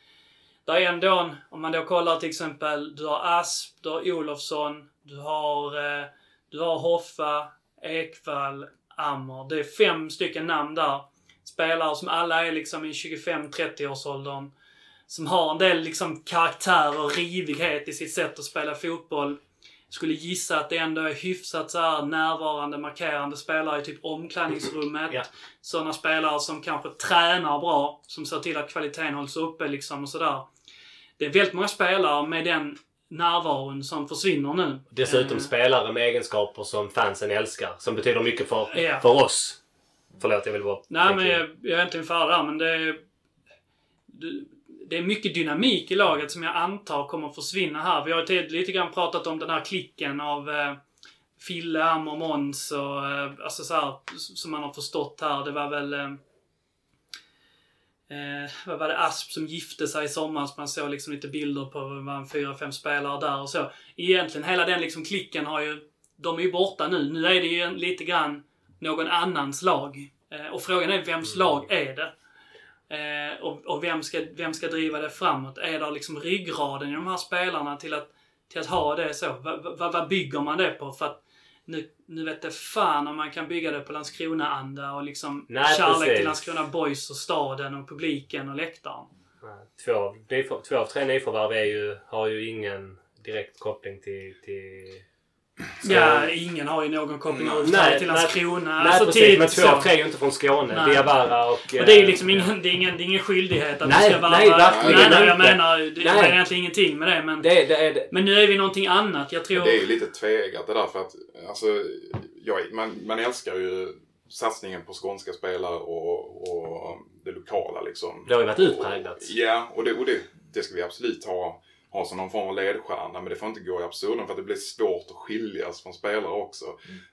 det är ändå en, om man då kollar till exempel, du har Asp, du har Olofsson, du har, eh, du har Hoffa, Ekvall, Ammer. Det är fem stycken namn där. Spelare som alla är liksom i 25-30 årsåldern som har en del liksom karaktär och rivighet i sitt sätt att spela fotboll. Skulle gissa att det ändå är hyfsat så här närvarande, markerande spelare i typ omklädningsrummet. Ja. Sådana spelare som kanske tränar bra, som ser till att kvaliteten hålls uppe liksom och sådär. Det är väldigt många spelare med den närvaron som försvinner nu. Dessutom Eh, spelare med egenskaper som fansen älskar. Som betyder mycket för, Ja. för oss. Förlåt, jag vill bara... Nej, men jag, jag är egentligen färdig där, men det är... det- Det är mycket dynamik i laget som jag antar kommer försvinna här. Vi har ju lite grann pratat om den här klicken av eh, Fille, Am och Måns och eh, alltså så här, som man har förstått här. Det var väl... Eh, eh, vad var det? Asp som gifte sig i somras. Man såg liksom lite bilder på vad fyra, fem spelare där och så. Egentligen hela den liksom klicken har ju... De är ju borta nu. Nu är det ju lite grann någon annans lag. Eh, och frågan är vems lag är det? Eh, och och vem, ska, vem ska driva det framåt? Är det liksom ryggraden i de här spelarna till att, till att ha det så? Vad va, vad bygger man det på? För att nu, nu vet det fan om man kan bygga det på Landskrona-anda och liksom Nej, kärlek precis. till Landskrona Boys och staden och publiken och läktaren. Två, av- två av tre nyförvärv är ju, har ju ingen direkt koppling till... till Ja, ingen har ju någon koppling Nej, överhuvudtaget till nej, Landskrona. Nej alltså precis, till men två så. av tre är ju inte från Skåne. Nej. Diawara och... Och det är ju liksom eh, ingen, det är ingen, det är ingen skyldighet att Nej, det ska vara... nej, verkligen nej, nej, jag inte. menar, det, det Nej. är egentligen ingenting med det men... Det, det är det. Men nu är vi någonting annat. Jag tror... Det är ju lite tveeggat det där för att alltså, jag, man, man älskar ju satsningen på skånska spelare och, och det lokala liksom. Det har ju varit utpräglat. Ja, och, det, och det, det ska vi absolut ha, ha som någon form av ledstjärna. Men det får inte gå i absurdum för att det blir svårt att skiljas från spelare också.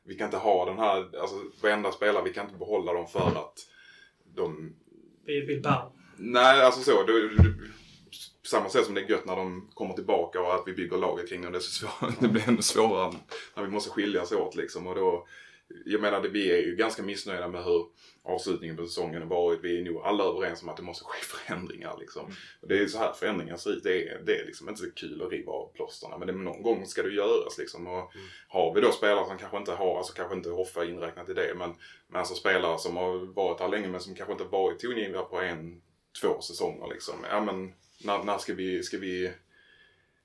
Vi kan inte ha den här, alltså varenda spelare, vi kan inte behålla dem för att de Vi vill bara... Nej, alltså så. Det, det, på samma sätt som det är gött när de kommer tillbaka och att vi bygger laget kring dem. Det, är så svår, det blir ännu svårare när vi måste skiljas åt liksom. Och då, jag menar, vi är ju ganska missnöjda med hur avslutningen på säsongen har varit. Vi är nog alla överens om att det måste ske förändringar liksom. Och det är ju så här förändringar ser ut. Det är, det är liksom inte så kul att riva av plåsterna. Men det, någon gång ska det göras liksom. Och har vi då spelare som kanske inte har, alltså kanske inte Hoffa inräknat i det. Men, men alltså spelare som har varit här länge men som kanske inte varit tongivande på en två säsonger liksom. Ja men när, när ska vi, ska vi,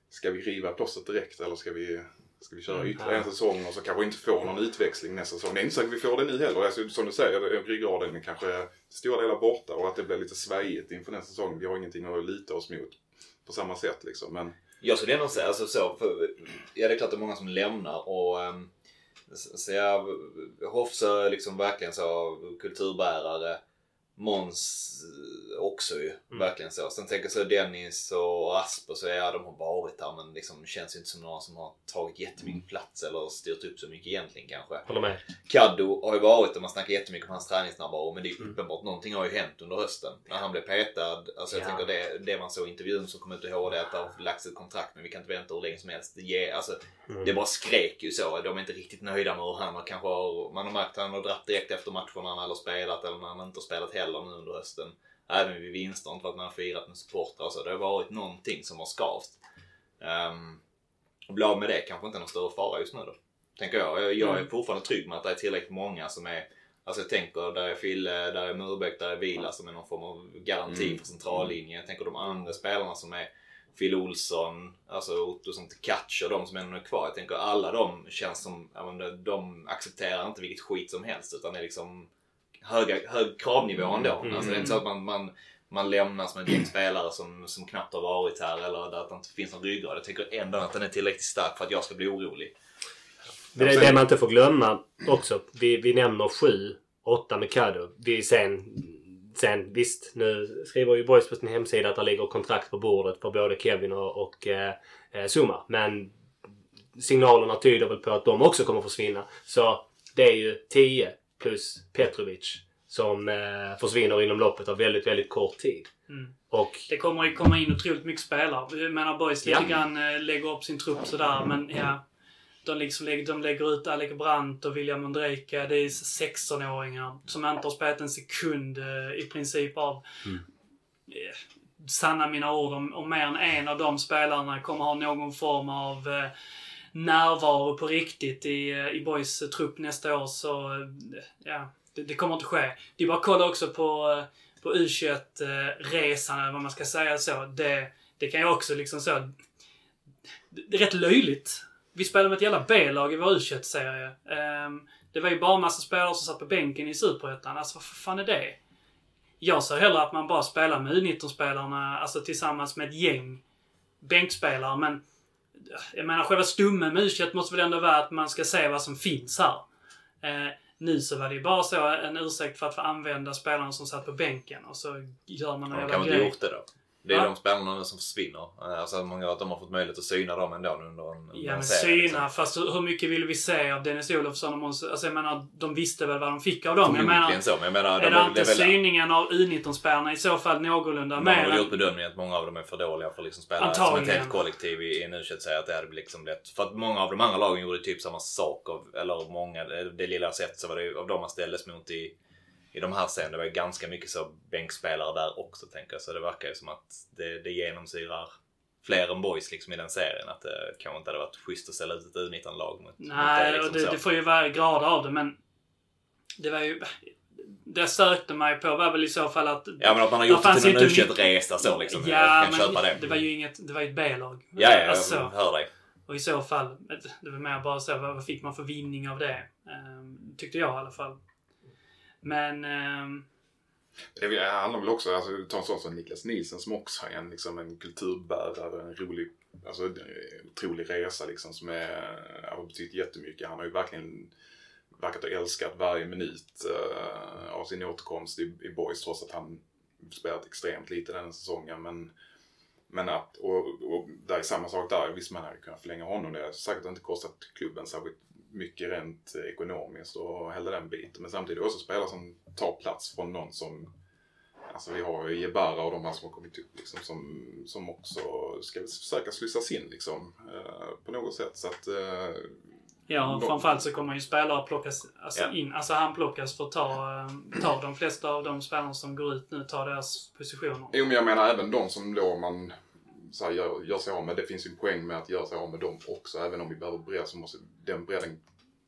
ska vi riva plåstret direkt eller ska vi, ska vi köra ytterligare en säsong och så kanske inte få någon utväxling nästa säsong. Det är inte säkert vi får det nu heller. Alltså, som du säger, ryggraden är kanske stora delar borta och att det blir lite svajigt inför nästa säsong. Vi har ingenting att lita oss mot på samma sätt liksom. Men Jag skulle ändå säga, alltså så, för, ja det är klart det är många som lämnar och ehm, Så jag, Hofsö är liksom verkligen så kulturbärare. Måns eh, också ju. Verkligen så. Sen tänker jag så Dennis och Asper så ja de har varit här men liksom det känns ju inte som några som har tagit jättemycket plats eller styrt upp så mycket egentligen kanske. Håller med. Kaddo har ju varit och man snackar jättemycket om hans träningsnärvaro men det är ju uppenbart någonting har ju hänt under hösten. När han blev petad. Alltså jag Ja. tänker det, det man såg i intervjun som kom ut i HD att det har lagts ett kontrakt men vi kan inte vänta hur länge som helst. Det, alltså, det bara skrek ju så. De är inte riktigt nöjda med hur han har kanske har, man har märkt att han har dratt direkt efter matcherna när han har spelat eller när han inte har spelat heller nu under hösten. Även vid vinster, inte för att man har firat med supportrar och så. Det har varit någonting som har skavt. Um, och bli av med det kanske inte är någon större fara just nu då. Tänker jag. Jag, jag är fortfarande trygg med att det är tillräckligt många som är Alltså jag tänker, där är Fille, där är Murbeck, där är Vila som är någon form av garanti för centrallinjen. Jag tänker de andra spelarna som är Phil Olsson, alltså Ottosson till Katch och de som ännu är kvar. Jag tänker alla de känns som, ja, men de- de accepterar inte vilket skit som helst utan det är liksom höga, hög kravnivå ändå. Alltså det är inte så att man, man, man lämnas med gäng spelare som, som knappt har varit här eller där att det inte finns någon ryggrad. Jag tänker ändå att den är tillräckligt stark för att jag ska bli orolig. Det är det man inte får glömma också. Vi, vi nämner sju, åtta med Caddo. Vi sen, sen, visst, nu skriver ju Boys på sin hemsida att det ligger kontrakt på bordet för både Kevin och, och eh, eh, Zuma. Men signalerna tyder väl på att de också kommer försvinna. Så det är ju 10 plus Petrovic som eh, försvinner inom loppet av väldigt, väldigt kort tid. Mm. Och Det kommer ju komma in otroligt mycket spelare. Jag menar Boys lite Ja. grann eh, lägger upp sin trupp sådär men ja. De, liksom, lägger- de lägger ut Alec Brandt och William Ondrejka. Det är 16-åringar som inte har spelat en sekund eh, i princip av eh, sanna mina ord om, om mer än en av de spelarna kommer ha någon form av eh, närvaro på riktigt i, eh, i Boys eh, trupp nästa år så eh, ja, det, det kommer inte ske. Det är bara att kolla också på, på U21-resan eller vad man ska säga så. Det, det kan ju också liksom så... Det, det är rätt löjligt. Vi spelade med ett jävla B-lag i vår U21-serie. Ehm, det var ju bara en massa spelare som satt på bänken i Superettan. Alltså vad fan är det? Jag ser hellre att man bara spelar med U19-spelarna, alltså tillsammans med ett gäng bänkspelare. Men jag menar själva stummen med U21 måste väl ändå vara att man ska se vad som finns här. Eh, nu så var det ju bara så en ursäkt för att få använda spelarna som satt på bänken och så gör man en jävla kanske inte grej. gjort det då. Det är Va? de spelarna som försvinner. Eh, Alltså många att de har fått möjlighet att syna dem ändå under en, under Ja en men serie, syna, liksom. fast hur hur mycket vill vi se av Dennis Olofsson och Måns? Alltså jag menar, de visste väl vad de fick av dem. Jag menar, så, men jag menar... är de det inte väl- syningen av U19-spelarna i så fall någorlunda Man har mer väl gjort bedömningen att många av dem är för dåliga för att liksom spela som ett helt kollektiv i, i en u säga att det hade liksom blivit... För att många av de andra lagen gjorde typ samma sak. Av, eller många, det, lilla jag sett så var det av de man ställdes mot i, i de här serien. Det var ganska mycket så bänkspelare där också tänker jag. Så det verkar ju som att det, det genomsyrar fler än boys liksom i den serien. Att det kanske inte hade varit schysst att ställa ut ett U19-lag mot, mot Nej, liksom och det, det får ju vara grader av det men... Det var ju... Det jag sökte mig på var väl i så fall att... Ja men att man har gjort det till en inte u resa så liksom. Ja, jag kan men köpa det. det var ju inget... Det var ju ett B-lag. Ja, ja, jag Alltså, hör dig. och i så fall, det var mer bara så, vad fick man för vinning av det? Ehm, tyckte jag i alla fall. Men... ehm, Det handlar väl också, alltså ta en sån som Niklas Nielsen som också är en, liksom, en kulturbärare, en rolig, alltså en otrolig resa liksom som är, har betytt jättemycket. Han har ju verkligen verkat ha älskat varje minut uh, av sin återkomst i, i Boys trots att han spelat extremt lite den säsongen. Men, men att, och, och det är samma sak där. Visst man hade kunnat förlänga honom. Det har säkert inte kostat klubben särskilt mycket rent ekonomiskt och hela den biten. Men samtidigt också spelare som tar plats från någon som Alltså vi har ju Jebara och de här som har kommit upp liksom, som, som också ska försöka slussas in liksom, eh, på något sätt. Så att, eh, Ja, och De- framförallt så kommer ju spelare plockas alltså Ja. in. Alltså han plockas för att ta, eh, ta de flesta av de spelarna som går ut nu, ta deras positioner. Jo, men jag menar även de som då man så här, gör, gör sig av med. Det finns ju en poäng med att göra sig av med dem också. Även om vi behöver bredd så måste den bredden,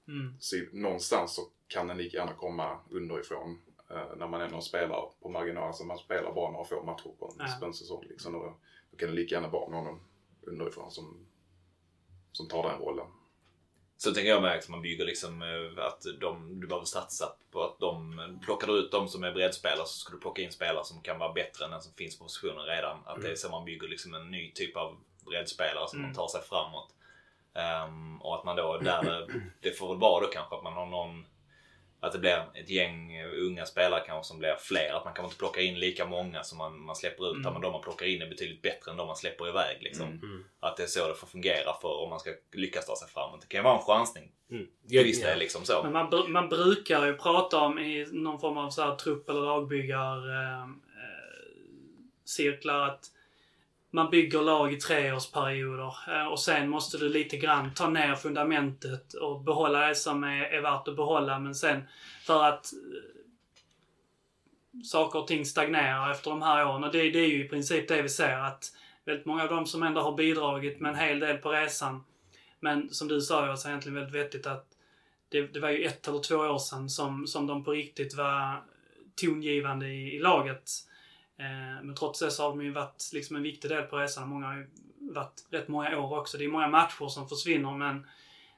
Mm. någonstans så kan den lika gärna komma underifrån. Eh, när man ändå spelar på marginalen, alltså man spelar bara några få matcher på en, Ja. en säsong. Liksom, då, då kan det lika gärna vara någon underifrån som, som tar den rollen. Så tänker jag med att man bygger liksom eh, att de, du behöver satsa på att de, plockar ut de som är breddspelare så ska du plocka in spelare som kan vara bättre än den som finns på positionen redan. Att det är så man bygger liksom en ny typ av breddspelare som Mm. man tar sig framåt. Ehm, och att man då där, det får väl vara då kanske att man har någon att det blir ett gäng unga spelare kanske som blir fler. Att man kanske inte plockar in lika många som man, man släpper ut. Mm. Men de man plockar in är betydligt bättre än de man släpper iväg. Liksom. Att det är så det får fungera för om man ska lyckas ta sig framåt. Det kan ju vara en chansning. Mm. Till viss del liksom så. Men man, br- man brukar ju prata om i någon form av så här trupp eller lagbyggar eh, eh, cirklar att man bygger lag i treårsperioder eh, och sen måste du lite grann ta ner fundamentet och behålla det som är, är värt att behålla men sen för att eh, saker och ting stagnerar efter de här åren och det, det är ju i princip det vi ser att väldigt många av dem som ändå har bidragit med en hel del på resan men som du sa, alltså egentligen väldigt vettigt att det, det var ju ett eller två år sedan som, som de på riktigt var tongivande i, i laget. Eh, men trots det så har de ju varit liksom en viktig del på resan. Många har ju varit rätt många år också. Det är många matcher som försvinner men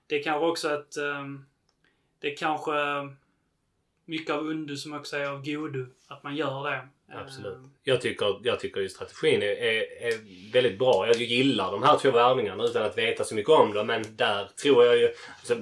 det är kanske också att... Ehm, det är kanske mycket av undu som också är av godo. Att man gör det. Eh, Absolut. Jag tycker, jag tycker ju strategin är, är, är väldigt bra. Jag gillar de här två värvningarna utan att veta så mycket om dem. Men där tror jag ju... Alltså,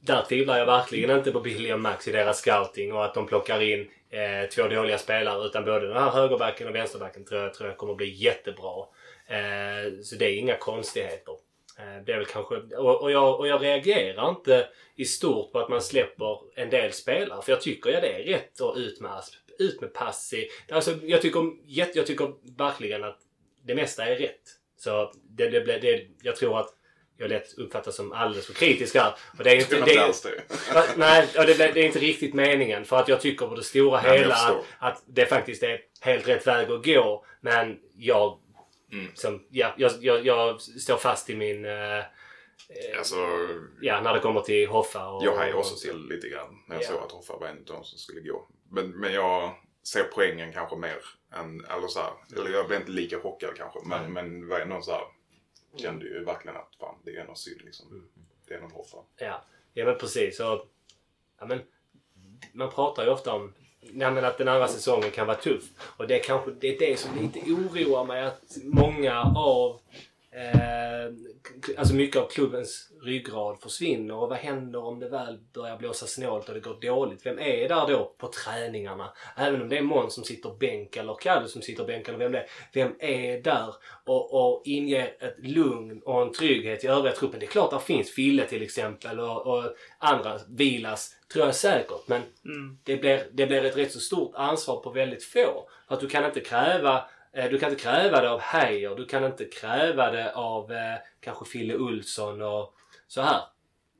där tvivlar jag verkligen inte på Billy och Max i deras scouting och att de plockar in eh, två dåliga spelare. Utan både den här högerbacken och vänsterbacken tror jag, tror jag kommer bli jättebra. Eh, så det är inga konstigheter. Eh, det är väl kanske... Och, och, jag, och jag reagerar inte i stort på att man släpper en del spelare. För jag tycker ja, det är rätt att ut med Asp. Ut med Passi. Alltså, jag, tycker, jag tycker verkligen att det mesta är rätt. Så det, det, det, det, jag tror att jag lätt uppfattas som alldeles för kritisk här. Och det är Det inte, är det, det. Va- Nej, och det, det är inte riktigt meningen. För att jag tycker på det stora Nej, hela att, att det faktiskt är helt rätt väg att gå. Men jag, Mm. som, ja, jag, jag, jag står fast i min... Eh, Alltså, ja, när det kommer till Hoffa och... jag hajade också till lite grann när jag Ja. såg att Hoffa var en av de som skulle gå. Men, men jag ser poängen kanske mer än, eller så här, eller jag blev inte lika chockad kanske. Men, men var ändå så här, kände ju verkligen att fan, det är något synd liksom. Det är någon Hoffa. Ja, ja men precis. Och, ja, men, man pratar ju ofta om ja, men att den andra säsongen kan vara tuff. Och det är kanske det, är det som lite oroar mig att många av eh, alltså mycket av klubbens ryggrad försvinner. Och vad händer om det väl börjar blåsa snålt och det går dåligt? Vem är där då på träningarna? Även om det är Måns som sitter bänk eller Kalle som sitter bänk eller vem det är. Vem är där och, och inger ett lugn och en trygghet i övriga truppen? Det är klart att det finns Fille till exempel och, och andra. Vilas tror jag säkert. Men Mm. det blir, det blir ett rätt så stort ansvar på väldigt få. För att du kan inte kräva du kan inte kräva det av Heijer, du kan inte kräva det av eh, kanske Fille Olsson och så här.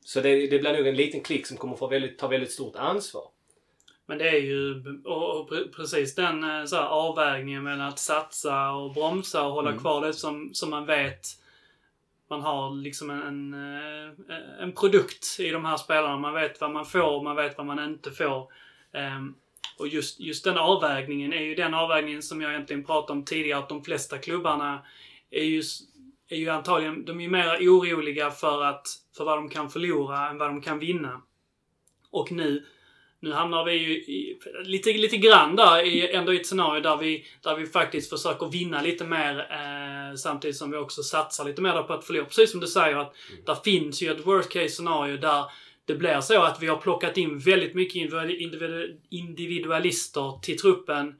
Så det, det blir nog en liten klick som kommer få väldigt, ta väldigt stort ansvar. Men det är ju och, och pre- precis den eh, så här, avvägningen mellan att satsa och bromsa och hålla kvar det som, som man vet man har liksom en, en, eh, en produkt i de här spelarna. Man vet vad man får och man vet vad man inte får. Ehm, och just, just den avvägningen är ju den avvägningen som jag egentligen pratade om tidigare. Att de flesta klubbarna är ju, är ju antagligen, de är ju mer oroliga för, att, för vad de kan förlora än vad de kan vinna. Och nu, nu hamnar vi ju i, lite, lite grann där i, ändå i ett scenario där vi, där vi faktiskt försöker vinna lite mer eh, samtidigt som vi också satsar lite mer på att förlora. Precis som du säger att där finns ju ett worst case scenario där det blir så att vi har plockat in väldigt mycket individu- individu- individualister till truppen.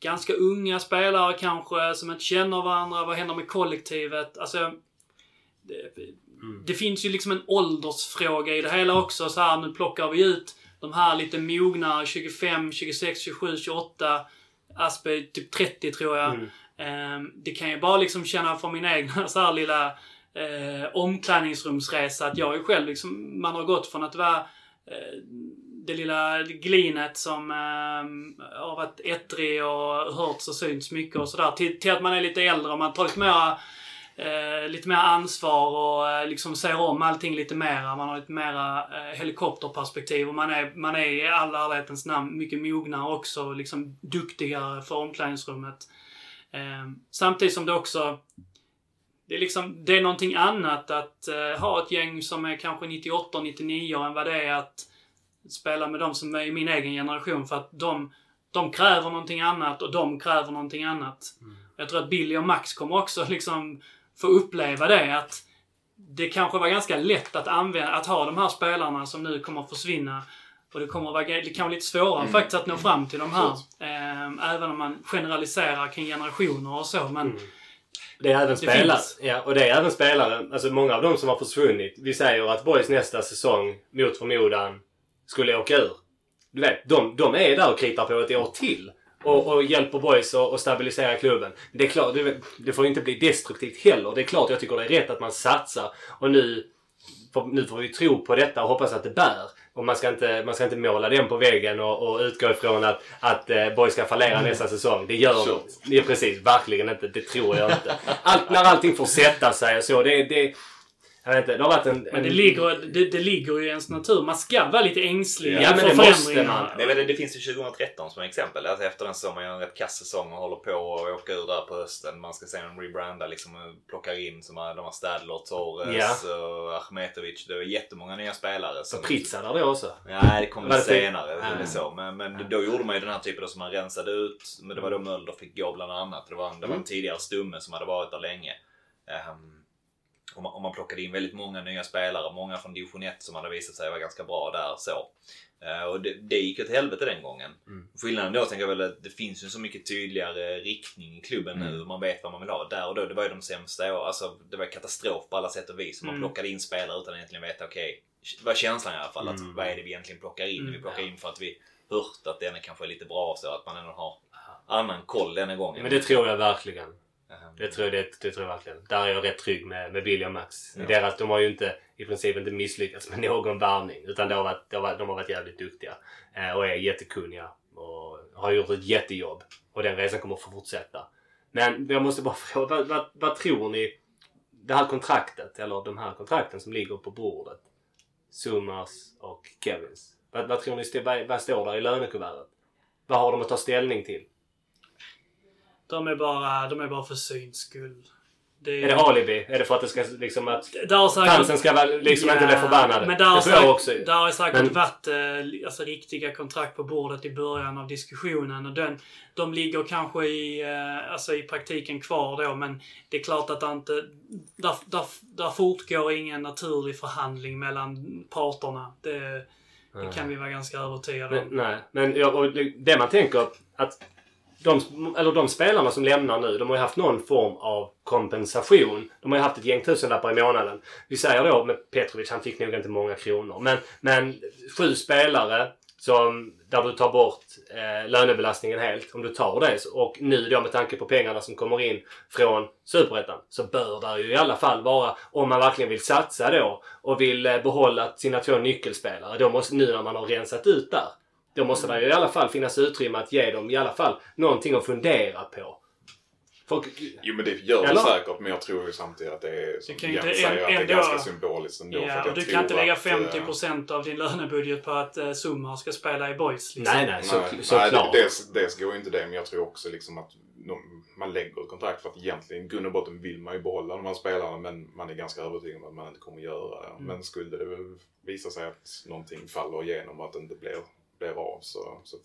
Ganska unga spelare kanske som inte känner varandra. Vad händer med kollektivet? Alltså, det, det finns ju liksom en åldersfråga i det hela också. Så här, nu plockar vi ut de här lite mogna 25, 26, 27, 28. Aspe typ 30 tror jag. Mm. Ehm, det kan jag bara liksom känna från min egna så här lilla eh, omklädningsrumsresa att jag är själv liksom, man har gått från att vara eh, det lilla glinet som eh, har varit ettrig och hörts och synts mycket och sådär till, till att man är lite äldre och man tar lite mer eh, lite mer ansvar och eh, liksom ser om allting lite mera. Man har lite mera eh, helikopterperspektiv och man är, man är i all ärlighetens namn mycket mognare också och liksom duktigare för omklädningsrummet. Eh, samtidigt som det också det är liksom, det är någonting annat att eh, ha ett gäng som är kanske 98, 99 än vad det är att spela med de som är i min egen generation för att de, de kräver någonting annat och de kräver någonting annat. Jag tror att Billy och Max kommer också liksom få uppleva det att det kanske var ganska lätt att använda, att ha de här spelarna som nu kommer att försvinna. Och det kommer att vara det kan vara lite svårare faktiskt att nå fram till de här. Eh, även om man generaliserar kring generationer och så. Men Det är även spelare. Ja, och det är även spelare. Alltså många av dem som har försvunnit. Vi säger att Boys nästa säsong, mot förmodan, skulle åka ur. Du vet, de, de är där och kritar på ett år till. Och, och hjälper Boys att att stabilisera klubben. Det är klart, det, det får inte bli destruktivt heller. Det är klart jag tycker det är rätt att man satsar. Och nu, nu får vi tro på detta och hoppas att det bär. Och man ska inte, man ska inte måla den på väggen och, och utgå ifrån att, att eh, Boys ska fallera nästa säsong. Det gör Så. de. Ja, precis. Verkligen inte. Det tror jag inte. Allt, när allting får sätta sig och så. Det, det, jag vet inte. Det har varit en... Men en det ligger, det, det ligger ju i ens natur. Man ska vara lite ängslig Ja, men för det måste förändringar. man. Men det, det finns ju 2013 som exempel. Alltså efter den säsongen, man gör en rätt kass säsong och håller på och åker ur där på hösten. Man ska sen rebranda liksom plockar in som är, de har Stadler, Torres och Ahmetovic. Det var jättemånga nya spelare. Så som- Pritsa där då också. Nej, det kom det för- senare. Ja. Det är så. Men, men då gjorde man ju den här typen då som man rensade ut. Men det var då Mölder fick gå bland annat. Det var, det var en tidigare stumme som hade varit där länge. Ehm, och, man, och man plockade in väldigt många nya spelare. Många från division 1 som hade visat sig vara ganska bra där. så. Eh, och det, det gick åt helvete den gången. Mm. Skillnaden då tänker jag väl att det finns ju så mycket tydligare riktning i klubben nu. Man vet vad man vill ha. Där och då, det var ju de sämsta år. Alltså, det var katastrof på alla sätt och vis. Man Mm. plockade in spelare utan att egentligen veta, okej, vad är känslan i alla fall? Att, Mm. vad är det vi egentligen plockar in? Mm. Vi plockar in för att vi hört att den kanske är lite bra så att man ändå har annan koll denna gången. Men det tror jag verkligen. Ehm, Det tror jag, det, det tror jag verkligen. Där är jag rätt trygg med, med Billy och Max. Ja. Deras, de har ju inte i princip inte misslyckats med någon värvning. Utan det har varit, det har varit, de har varit jävligt duktiga. Eh, och är jättekunniga. Och har gjort ett jättejobb. Och den resan kommer att få fortsätta. Men jag måste bara fråga, vad, vad, vad tror ni? Det här kontraktet, eller de här kontrakten som ligger på bordet. Summers och Kevins. Vad, vad tror ni, vad, vad står där i lönekuvertet? Vad har de att ta ställning till? De är bara, de är bara för syns skull. Det Är det alibi? Är det för att det ska liksom att säkert... fansen ska väl liksom inte bli förbannade? Men där har, det tror jag också. där har säkert Men- varit eh, alltså, riktiga kontrakt på bordet i början av diskussionen. Och den, de ligger kanske i, eh, alltså, i praktiken kvar då, men det är klart att det inte... Där, där, där fortgår ingen naturlig förhandling mellan parterna. Det, det kan vi vara ganska övertygade Men, om. nej, men ja, det man tänker att de, eller de spelarna som lämnar nu, de har ju haft någon form av kompensation. De har ju haft ett gäng tusenlappar i månaden. Vi säger då med Petrovic, han fick nog inte många kronor. Men, men sju spelare som, där du tar bort eh, lönebelastningen helt, om du tar det. Och nu då med tanke på pengarna som kommer in från Superettan så bör det ju i alla fall vara, om man verkligen vill satsa då och vill eh, behålla sina två nyckelspelare, då måste nu när man har rensat ut där, då måste det ju i alla fall finnas utrymme att ge dem i alla fall någonting att fundera på. Folk, Jo men det gör det Eller? säkert men jag tror ju samtidigt att det är som Det kan ju Jens inte- säger att det är ändå- ganska symboliskt ändå. för Ja, och jag du kan inte lägga att, eh, 50% av din lönebudget på att uh, Summa ska spela i Boys. Liksom. nej, nej, så, Nej, såklart. nej, dels, dels går ju inte det men jag tror också liksom att man lägger ett kontrakt för att egentligen i grund och botten vill man ju behålla de här spelarna men man är ganska övertygad om att man inte kommer göra det. Men skulle det visa sig att någonting faller igenom och att det inte blir, blir av så, så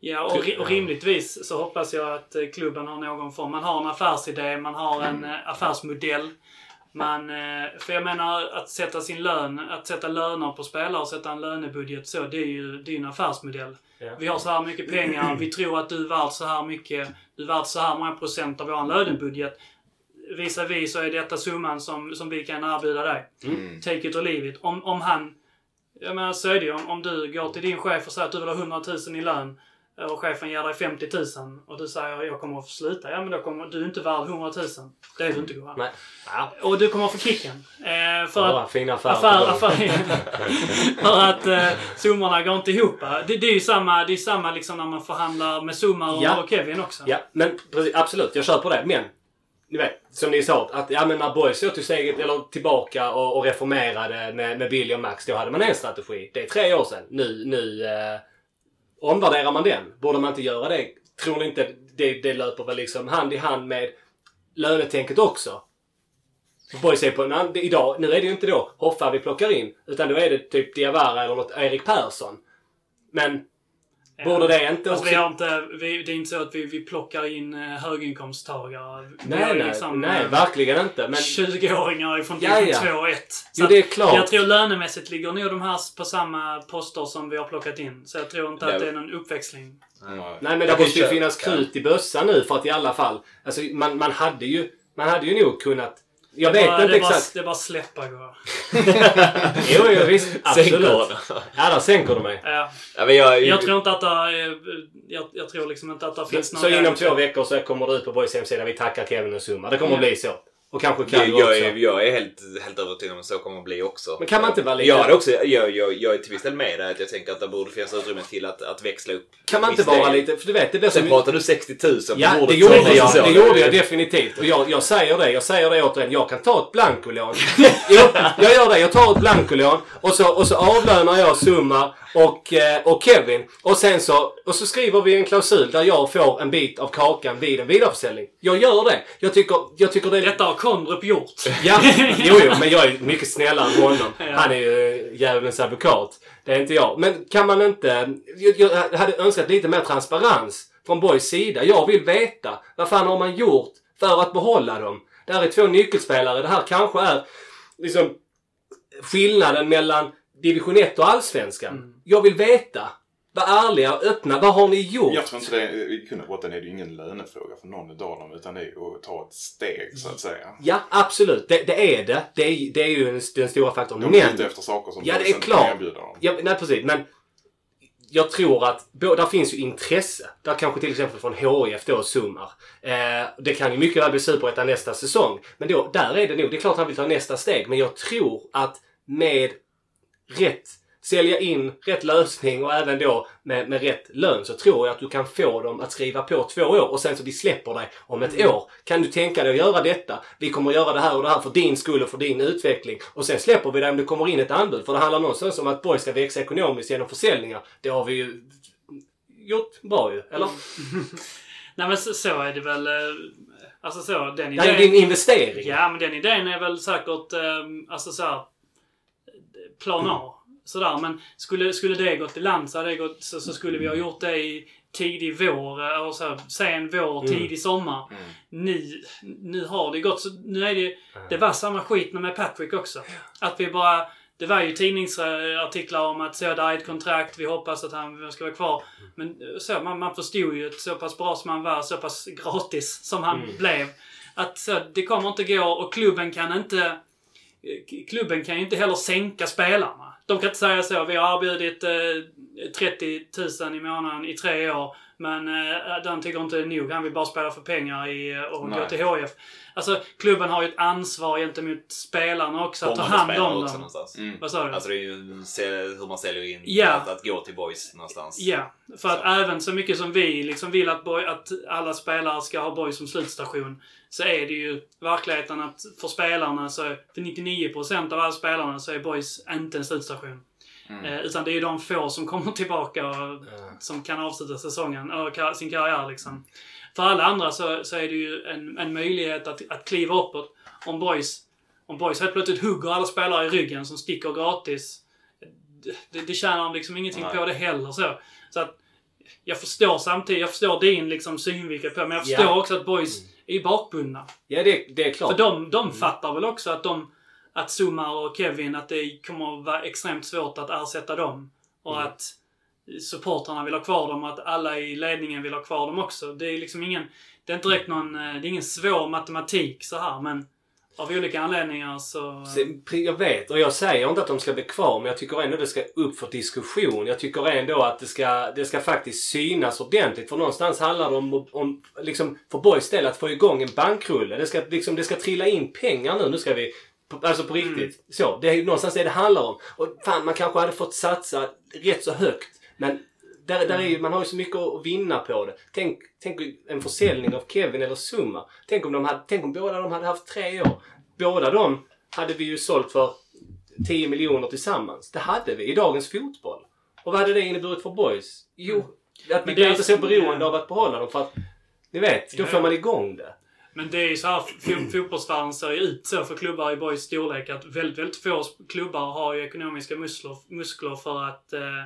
Ja, och, ri- och rimligtvis så hoppas jag att eh, klubben har någon form. Man har en affärsidé, man har en eh, affärsmodell. Man, eh, för jag menar att sätta sin lön, att sätta löner på spelare och sätta en lönebudget så, det är ju det är en affärsmodell. Ja. Vi har så här mycket pengar, vi tror att du är värd så här mycket, du är värd så här många procent av vår lönebudget. Visar vi så är detta summan som, som vi kan erbjuda dig. Mm. Take it or leave it. Om, om han... Jag menar så är det ju. Om, om du går till din chef och säger att du vill ha 100 000 i lön och chefen ger dig 50 000 och du säger jag kommer att få sluta. Ja men då kommer du är inte värd 100 000. Det är du inte Goran. Nej. Ja, Och du kommer att få kicken. Eh, för bara att... affärer. Affär, gång. affär, för att eh, summorna går inte ihop. Det, det är ju samma, det är samma liksom när man förhandlar med Summar och, Ja. och Kevin också. Ja, men precis, absolut. Jag köper det. Men, ni vet, som ni sa, att ja, men när Boys tog steget eller tillbaka och, och reformerade med, med Billy och Max, då hade man en strategi. Det är tre år sedan. Nu, nu eh, omvärderar man den. Borde man inte göra det? Tror ni inte det, det löper väl liksom hand i hand med lönetänket också? För Boys är på en annan, idag, nu är det ju inte då Hoffa vi plockar in, utan då är det typ Diawara eller något Erik Persson. Men Borde det inte Alltså, också... vi har inte, vi, det är inte så att vi, vi plockar in eh, höginkomsttagare. Nej, liksom, nej, eh, verkligen inte. Men 20-åringar ifrån Ja, division ja. 2 och 1. jo, det är klart. Jag tror lönemässigt ligger nog de här på samma poster som vi har plockat in. Så jag tror inte Ja. att det är någon uppväxling. Nej, men det måste ju finnas krut i bössan nu för att i alla fall... Alltså, man, man hade ju... Man hade ju nog kunnat... Jag det, vet bara, inte det, är bara, exakt. det är bara släppa gå. Jo, jo, visst. Absolut. Ja, där sänker du mig. Ja. Ja, men jag, Jag tror inte att det jag, jag tror liksom inte att det finns någon... Så inom två veckor så kommer det ut på Boys hemsida. Vi tackar Kevin och Summa. Det kommer Ja. bli så. Och kanske jag, kan jag, också. är, jag är helt, helt övertygad om att så kommer det bli också. Men kan man inte vara lite- Jag, också, jag, jag, jag är till viss del med där. Att jag tänker att det borde finnas utrymme till att, att växla upp. Kan man inte vara lite... För du vet, det blir så Sen mycket... pratar du 60 000 på Ja, bordet. det gjorde jag. Det gjorde jag definitivt. Och jag, jag säger det. Jag säger det återigen. Jag kan ta ett blankolån. jo, jag gör det. Jag tar ett blankolån och så, och så avlönar jag Summa och, eh, och Kevin. Och sen så, och så skriver vi en klausul där jag får en bit av kakan vid en vidareförsäljning. Jag gör det. Jag tycker, jag tycker det är... Detta Kondrup gjort. Ja, jo, jo, men jag är mycket snällare än honom. Ja. Han är ju djävulens advokat. Det är inte jag. Men kan man inte... Jag, jag hade önskat lite mer transparens från Boys sida. Jag vill veta. Vad fan har man gjort för att behålla dem? Det här är två nyckelspelare. Det här kanske är liksom skillnaden mellan division 1 och allsvenskan. Jag vill veta. Var ärliga och öppna. Vad har ni gjort? Jag tror inte det, i botten är det ju ingen lönefråga för någon av dem utan det är att ta ett steg så att säga. Ja, absolut. Det, det är det. Det är, det är ju den, den stora faktorn. De är ute efter saker som Ja, det är klart. kan erbjuda dem. Ja, nej precis. Men jag tror att där finns ju intresse. Där kanske till exempel från HIF då summar. Eh, det kan ju mycket väl bli superettan nästa säsong. Men då, där är det nog. Det är klart han vill ta nästa steg. Men jag tror att med rätt sälja in rätt lösning och även då med, med rätt lön så tror jag att du kan få dem att skriva på två år och sen så vi släpper dig om ett år. Kan du tänka dig att göra detta? Vi kommer att göra det här och det här för din skull och för din utveckling. Och sen släpper vi dig om det kommer in ett anbud. För det handlar någonstans om att Borg ska växa ekonomiskt genom försäljningar. Det har vi ju gjort bra ju, eller? Nej men så, så är det väl. eh, Alltså så, den Det här är idén... din investering. Ja, men den idén är väl säkert, eh, alltså så här, plan A. Sådär, men skulle, skulle det gått i land så, gått, så, så skulle vi ha gjort det i tidig vår, eh, eller så här, sen vår, Mm. tidig sommar. Nu, nu har det gått så, nu är det Det var samma skit med Patrick också. Att vi bara, det var ju tidningsartiklar om att så, det är ett kontrakt, vi hoppas att han ska vara kvar. Men eh, så, man, man förstod ju så pass bra som han var, så pass gratis som han blev. Att så, det kommer inte gå och klubben kan inte eh, Klubben kan ju inte heller sänka spelarna. De kan inte säga så, vi har erbjudit eh, 30 000 i månaden i tre år. Men eh, den tycker inte det är nog. Han vill bara spela för pengar i, eh, och gå Nej. till HF. Alltså, klubben har ju ett ansvar gentemot spelarna också. Att ta hand om också dem. någonstans. Mm. Vad sa du? Alltså det är ju hur man säljer in Ja. att, att gå till boys någonstans. Ja, för att Så. även så mycket som vi liksom vill att, boy, att alla spelare ska ha Boys som slutstation så är det ju verkligheten att för spelarna så, för 99% av alla spelarna så är Boys inte en slutstation. Eh, utan det är ju de få som kommer tillbaka och som kan avsluta säsongen, och kar- sin karriär liksom. För alla andra så, så är det ju en, en möjlighet att, att kliva uppåt. Om Boys, om Boys helt plötsligt hugger alla spelare i ryggen som sticker gratis. Det, det tjänar de liksom ingenting Nej. på det heller. Så, så att jag förstår samtidigt, jag förstår din liksom synvinkel på men jag Ja. förstår också att Boys är ju bakbundna. Ja, det, det är klart. För de, de fattar väl också att de, att Sumar och Kevin, att det kommer att vara extremt svårt att ersätta dem. Och att supportrarna vill ha kvar dem och att alla i ledningen vill ha kvar dem också. Det är liksom ingen, det är inte direkt någon, eh, det är ingen svår matematik så här men av olika anledningar så... Jag vet och jag säger inte att de ska bli kvar men jag tycker ändå det ska upp för diskussion. Jag tycker ändå att det ska, det ska faktiskt synas ordentligt. För någonstans handlar det om, om liksom, för Borgs del att få igång en bankrulle. Det ska, liksom, det ska trilla in pengar nu. Nu ska vi Alltså på riktigt. Så, det är någonstans det det handlar om. Och fan, man kanske hade fått satsa rätt så högt. Men där, där är ju, man har ju så mycket att vinna på det. Tänk, tänk en försäljning av Kevin eller Summa. Tänk om, de hade, tänk om båda de hade haft tre år. Båda de hade vi ju sålt för 10 miljoner tillsammans. Det hade vi i dagens fotboll. Och vad hade det inneburit för boys? Jo, att vi blir inte så beroende av att behålla dem för att ni vet, då får man igång det. Men det är ju så här, fo- fotbollsvärlden ser ju ut så för klubbar i Borgs storlek att väldigt, väldigt få klubbar har ju ekonomiska muskler, muskler för att, eh,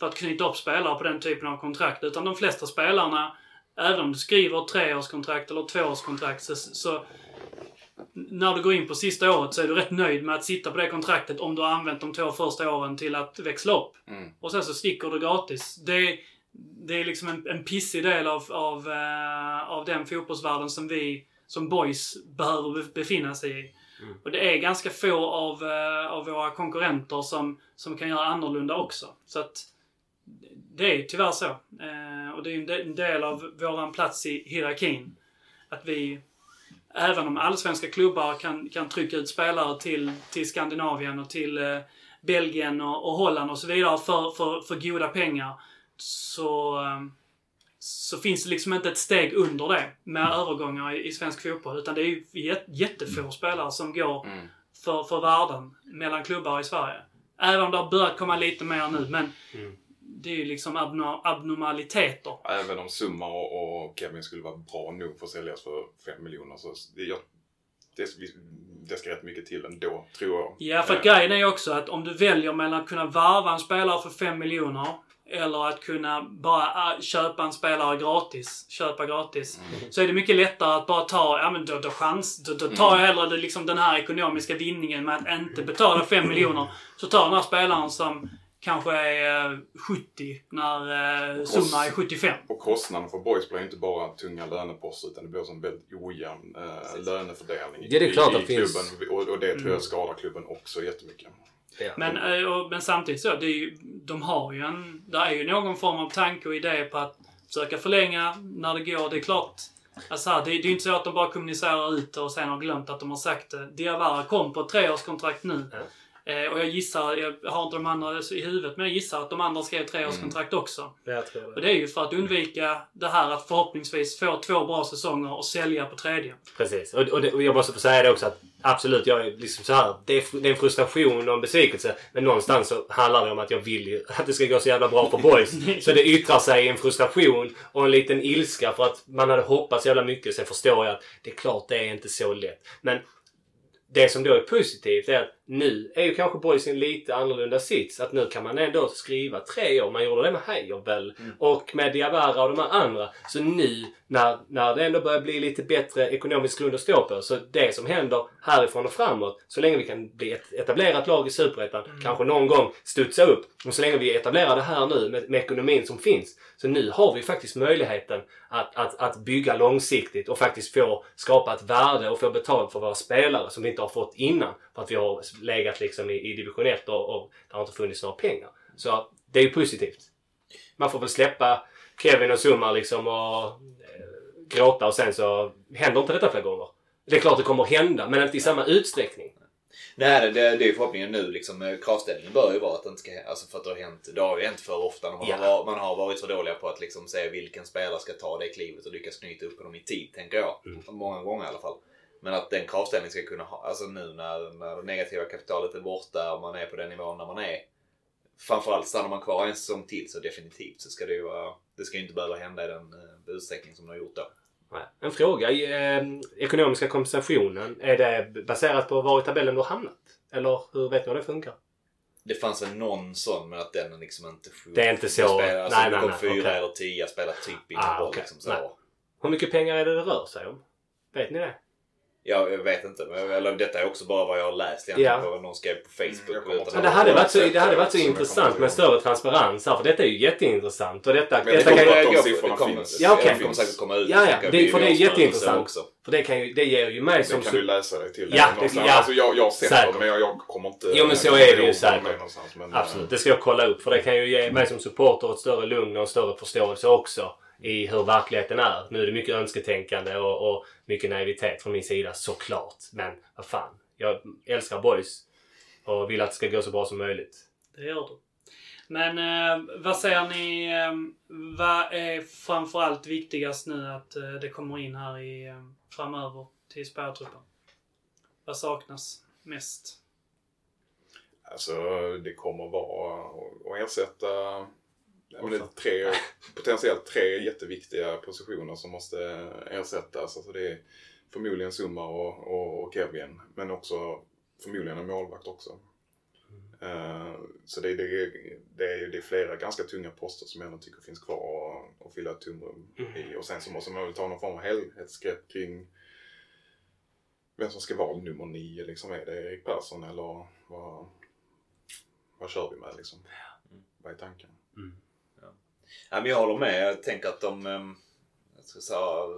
för att knyta upp spelare på den typen av kontrakt. Utan de flesta spelarna, även om du skriver treårskontrakt eller tvåårskontrakt, så, så när du går in på sista året så är du rätt nöjd med att sitta på det kontraktet om du har använt de två första åren till att växla upp. Mm. Och sen så sticker du gratis. Det, det är liksom en, en pissig del av, av, eh, av den fotbollsvärlden som vi som boys behöver be- befinna sig i. Och det är ganska få av, eh, av våra konkurrenter som, som kan göra annorlunda också. Så att det är tyvärr så. Eh, och det är en del av våran plats i hierarkin. Att vi, även om allsvenska klubbar kan, kan trycka ut spelare till, till Skandinavien och till eh, Belgien och, och Holland och så vidare för, för, för goda pengar. Så, eh, så finns det liksom inte ett steg under det med övergångar i, i svensk fotboll. Utan det är ju jät- jättefå spelare som går Mm. för, för värden mellan klubbar i Sverige. Även om det har börjat komma lite mer nu, men det är ju liksom abno- abnormaliteter. Även om Summa och, och Kevin skulle vara bra nog för att säljas för 5 miljoner så det, jag, det, det ska rätt mycket till ändå, tror jag. Ja, för Eh, grejen är ju också att om du väljer mellan att kunna varva en spelare för 5 miljoner eller att kunna bara ah, köpa en spelare gratis, köpa gratis. Så är det mycket lättare att bara ta, ja men då, då chans, då, då tar jag hellre det, liksom den här ekonomiska vinningen med att inte betala 5 miljoner. Så tar den här spelaren som kanske är eh, 70 när eh, summa är 75. Och kostnaden för boys blir inte bara tunga löneposter utan det blir som väldigt ojämn eh, lönefördelning det är klart i, det finns- klubben. Och, och det tror jag skadar klubben också jättemycket. Ja. Men, eh, och, men samtidigt så, det är ju, de har ju en... Det är ju någon form av tanke och idé på att försöka förlänga när det går. Det är klart, alltså här, det, det är ju inte så att de bara kommunicerar ut det och sen har glömt att de har sagt det. Diawara kom på ett treårskontrakt nu. Eh, och jag gissar, jag har inte de andra i huvudet, men jag gissar att de andra skrev treårskontrakt också. Jag tror det. Och det är ju för att undvika det här att förhoppningsvis få två bra säsonger och sälja på tredje. Precis. Och, och, det, och jag måste få säga det också att absolut, jag är liksom så här. Det är, det är en frustration och en besvikelse. Men någonstans så handlar det om att jag vill ju att det ska gå så jävla bra för boys. så det yttrar sig i en frustration och en liten ilska för att man hade hoppats jävla mycket. Sen förstår jag att det är klart det är inte så lätt. Men det som då är positivt är att nu är ju kanske boys i en lite annorlunda sits. Att nu kan man ändå skriva tre år. Man gjorde det med Heijervel och med Diawara och de här andra. Så nu när, när det ändå börjar bli lite bättre ekonomisk grund att stå på. Så det som händer härifrån och framåt. Så länge vi kan bli ett etablerat lag i Superettan. Kanske någon gång studsa upp. Och så länge vi etablerar det här nu med, med ekonomin som finns. Så nu har vi faktiskt möjligheten att, att, att bygga långsiktigt och faktiskt få skapa ett värde och få betalt för våra spelare som vi inte har fått innan. För att vi har legat liksom i, i division 1 och, och det har inte funnits några pengar. Så det är ju positivt. Man får väl släppa Kevin och Summa liksom och eh, gråta och sen så händer inte detta fler gånger. Det är klart det kommer hända men inte i samma utsträckning. Nej, det, det, det är ju förhoppningen nu. Liksom, eh, kravställningen bör ju vara att det inte ska Alltså för att det har hänt, det har ju hänt för ofta man, Ja. har, varit- man har varit för dåliga på att liksom säga vilken spelare ska ta det klivet och lyckas knyta upp honom i tid, tänker jag. Många gånger i alla fall. Men att den kravställningen ska kunna ha, alltså nu när, när det negativa kapitalet är borta och man är på den nivån där man är. Framförallt stannar man kvar en säsong till så definitivt så ska det ju vara, det ska ju inte behöva hända i den eh, utsträckning som det har gjort då. En fråga. Eh, ekonomiska kompensationen. Är det baserat på var i tabellen du har hamnat? Eller hur vet ni hur det funkar? Det fanns väl någon sån men att den liksom inte... Det är inte så- Spelar, alltså, nej, nej, nej, fyra okej. eller tio spelar typ ingen Ah, roll. okej. Liksom, så. Nej. Hur mycket pengar är det det rör sig om? Vet ni det? Ja, jag vet inte. Men, eller, detta är också bara vad jag har läst egentligen Ja. vad någon skrev på Facebook. Mm, jag kommer utan det hade varit så, det hade det varit så intressant kommer med större transparens här. För detta är ju jätteintressant. Och detta, Men det detta kommer kan att ju, de siffrorna det kommer- finns. Ja, okej. Det kommer säkert komma ut. Ja, ja, det- för det är jätteintressant. Också. för det, kan ju, det ger ju mig Det som... kan du läsa dig till. Ja, det- ja. Alltså, jag, jag har sett Säkert. det men jag, jag kommer inte... Jo, men så är det kommer ju de säkert. men, Absolut, det ska jag kolla upp. För det kan ju ge mig som supporter ett större lugn och en större förståelse också i hur verkligheten är. Nu är det mycket önsketänkande och, och mycket naivitet från min sida såklart. Men vad fan. Jag älskar boys och vill att det ska gå så bra som möjligt. Det gör du. Men eh, vad säger ni, eh, vad är framförallt viktigast nu att eh, det kommer in här i, eh, framöver till spärrtruppen? Vad saknas mest? Alltså det kommer vara att ersätta ja, det är tre, potentiellt tre jätteviktiga positioner som måste ersättas. Alltså det är förmodligen Summa och, och, och Kevin. Men också förmodligen en målvakt också. Eh, så det, det, det, är, det är flera ganska tunga poster som jag ändå tycker finns kvar att- att fylla ett tomrum i. Och sen så måste man väl ta någon form av helhetsgrepp kring vem som ska vara nummer nio. Liksom. Är det Erik Persson eller vad, vad kör vi med liksom? Vad är tanken? Ja, men jag håller med. Jag tänker att de... ehm, Jag sa,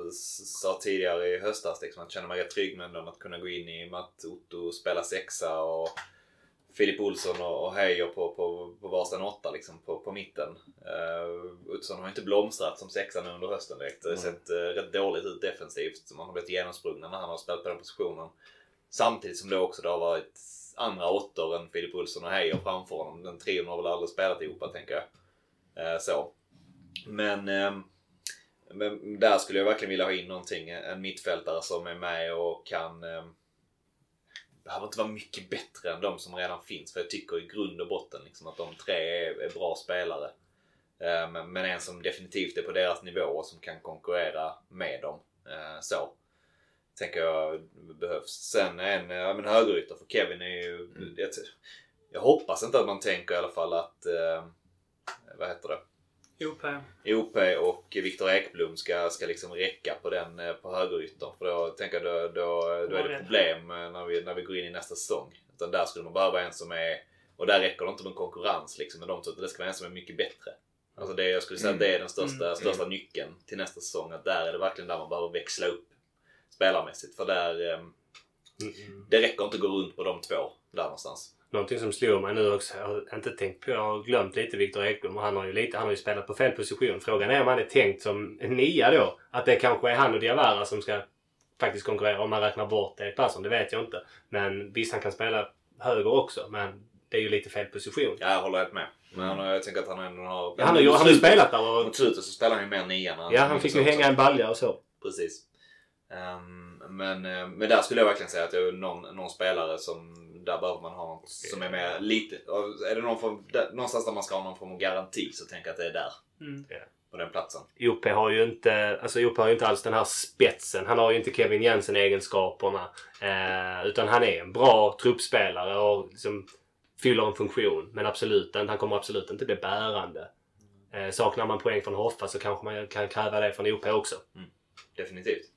sa tidigare i höstas liksom, att känna mig rätt trygg med dem att kunna gå in i med att Otto spelar sexa och Filip Olsson och, och Heijer på, på, på varsin åtta liksom, på, på mitten. Uh, Olsson har inte blomstrat som sexa nu under hösten direkt. Det har sett uh, rätt dåligt ut defensivt. Man har blivit genomsprungna när han har spelat på den positionen. Samtidigt som det också det har varit andra åttor än Filip Olsson och Heijer framför honom. Den trion har väl aldrig spelat ihop tänker jag. Eh, så. Men, ehm, men där skulle jag verkligen vilja ha in någonting. En mittfältare som är med och kan... Um, behöver inte vara mycket bättre än de som redan finns. För jag tycker i grund och botten liksom, att de tre är, är bra spelare. Eh, men, men en som definitivt är på deras nivå och som kan konkurrera med dem. Eh, så. Tänker jag behövs. Sen en ja, men högerytter för Kevin är ju... Jag, jag hoppas inte att man tänker i alla fall att... Eh, vad heter det? OP. OP och Viktor Ekblom ska, ska liksom räcka på den eh, på högeryttern. För då tänker jag då, då, då är det problem eh, när vi, när vi går in i nästa säsong. Utan där skulle man behöva en som är... Och där räcker det inte med konkurrens liksom med de två. Det ska vara en som är mycket bättre. Alltså det, jag skulle säga att det är den största, Mm. största nyckeln till nästa säsong. Att där är det verkligen där man behöver växla upp spelarmässigt. För där... Eh, det räcker inte att gå runt på de två där någonstans. Någonting som slår mig nu också, jag har inte tänkt på, jag har glömt lite Viktor Ekblom och han har ju lite, han har ju spelat på fel position. Frågan är om han är tänkt som en nia då. Att det kanske är han och Diawara som ska faktiskt konkurrera om man räknar bort Erik Persson, det vet jag inte. Men visst, han kan spela höger också, men det är ju lite fel position. Ja, jag håller helt med. Men han jag tänker att han ändå har... Ja, han har ju han har ju spelat där och Mot slutet så spelar han ju mer nia. när ja, han fick ju hänga en balja och så. Precis. Ehm, men, eh, men där skulle jag verkligen säga att det är någon, någon spelare som där behöver man ha något som är mer lite... Är det någon form, där, någonstans där man ska ha någon form av garanti så tänker jag att det är där. Mm. På den platsen. Joppe har ju inte, alltså Joppe har ju inte alls den här spetsen. Han har ju inte Kevin Jensen egenskaperna. Eh, utan han är en bra truppspelare och liksom fyller en funktion. Men absolut han kommer absolut inte bli bärande. Eh, saknar man poäng från Hoffa så kanske man kan kräva det från Joppe också. Definitivt.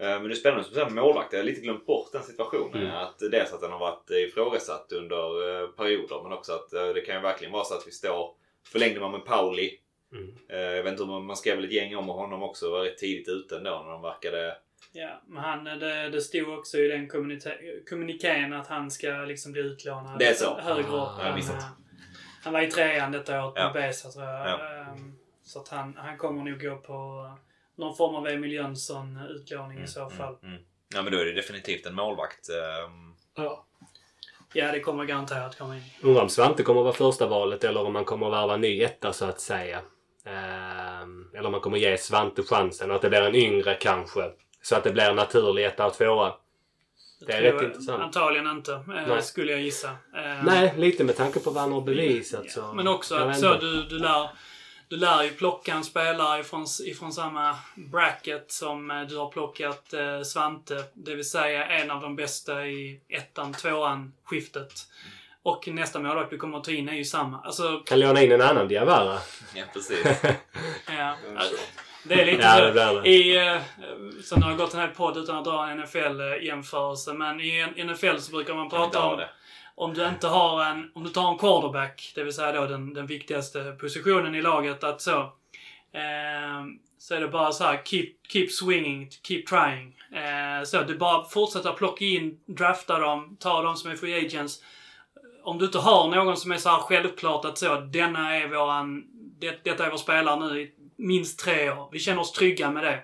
Eh, Men det är spännande som du säger med. Jag har lite glömt bort den situationen. Mm. Att dels att den har varit ifrågasatt under eh, perioder men också att eh, det kan ju verkligen vara så att vi står... Förlängde man med Pauli. Mm. Jag vet inte om man skrev väl ett gäng om honom också. Var rätt tidigt ute ändå när de verkade... Ja, men han, det, det stod också i den kommunikén att han ska liksom bli utlånad Det är så. högre upp. Ah. Eh, han var i trean detta året Ja. med Besa tror jag. Ja. Ehm, Så att han, han kommer nog gå på någon form av Emil Jönsson-utlåning i så fall. Mm, mm. Ja men då är det definitivt en målvakt. ehm, Ja. Ja, det kommer garanterat komma in. Undrar om Svante kommer att vara första valet eller om man kommer att värva ny etta så att säga. Ehm, eller om man kommer ge Svante chansen och att det blir en yngre kanske. Så att det blir en naturlig etta och tvåa. Det är rätt intressant. Antagligen inte, eh, Nej. skulle jag gissa. Ehm, Nej, lite med tanke på vad han har bevisat så... Men också att så, du, du, lär, du lär ju plocka en spelare ifrån, ifrån samma bracket som eh, du har plockat eh, Svante. Det vill säga en av de bästa i ettan, tvåan skiftet. Och nästa målvakt du kommer att ta in är ju samma. Alltså, Kan låna in en annan Diawara. Ja precis. ja. Det är lite Ja, så. det det. I, eh, sen har jag gått en hel podd utan att dra en NFL-jämförelse. Men i en NFL så brukar man prata om det. om du inte har en, om du tar en quarterback, det vill säga då den, den viktigaste positionen i laget, att så, eh, så är det bara så här, keep, keep swinging, keep trying. Eh, så du bara fortsätter plocka in, drafta dem, ta dem som är free agents. Om du inte har någon som är så här självklart att så, denna är våran, det, detta är vår spelare nu i minst tre år. Vi känner oss trygga med det.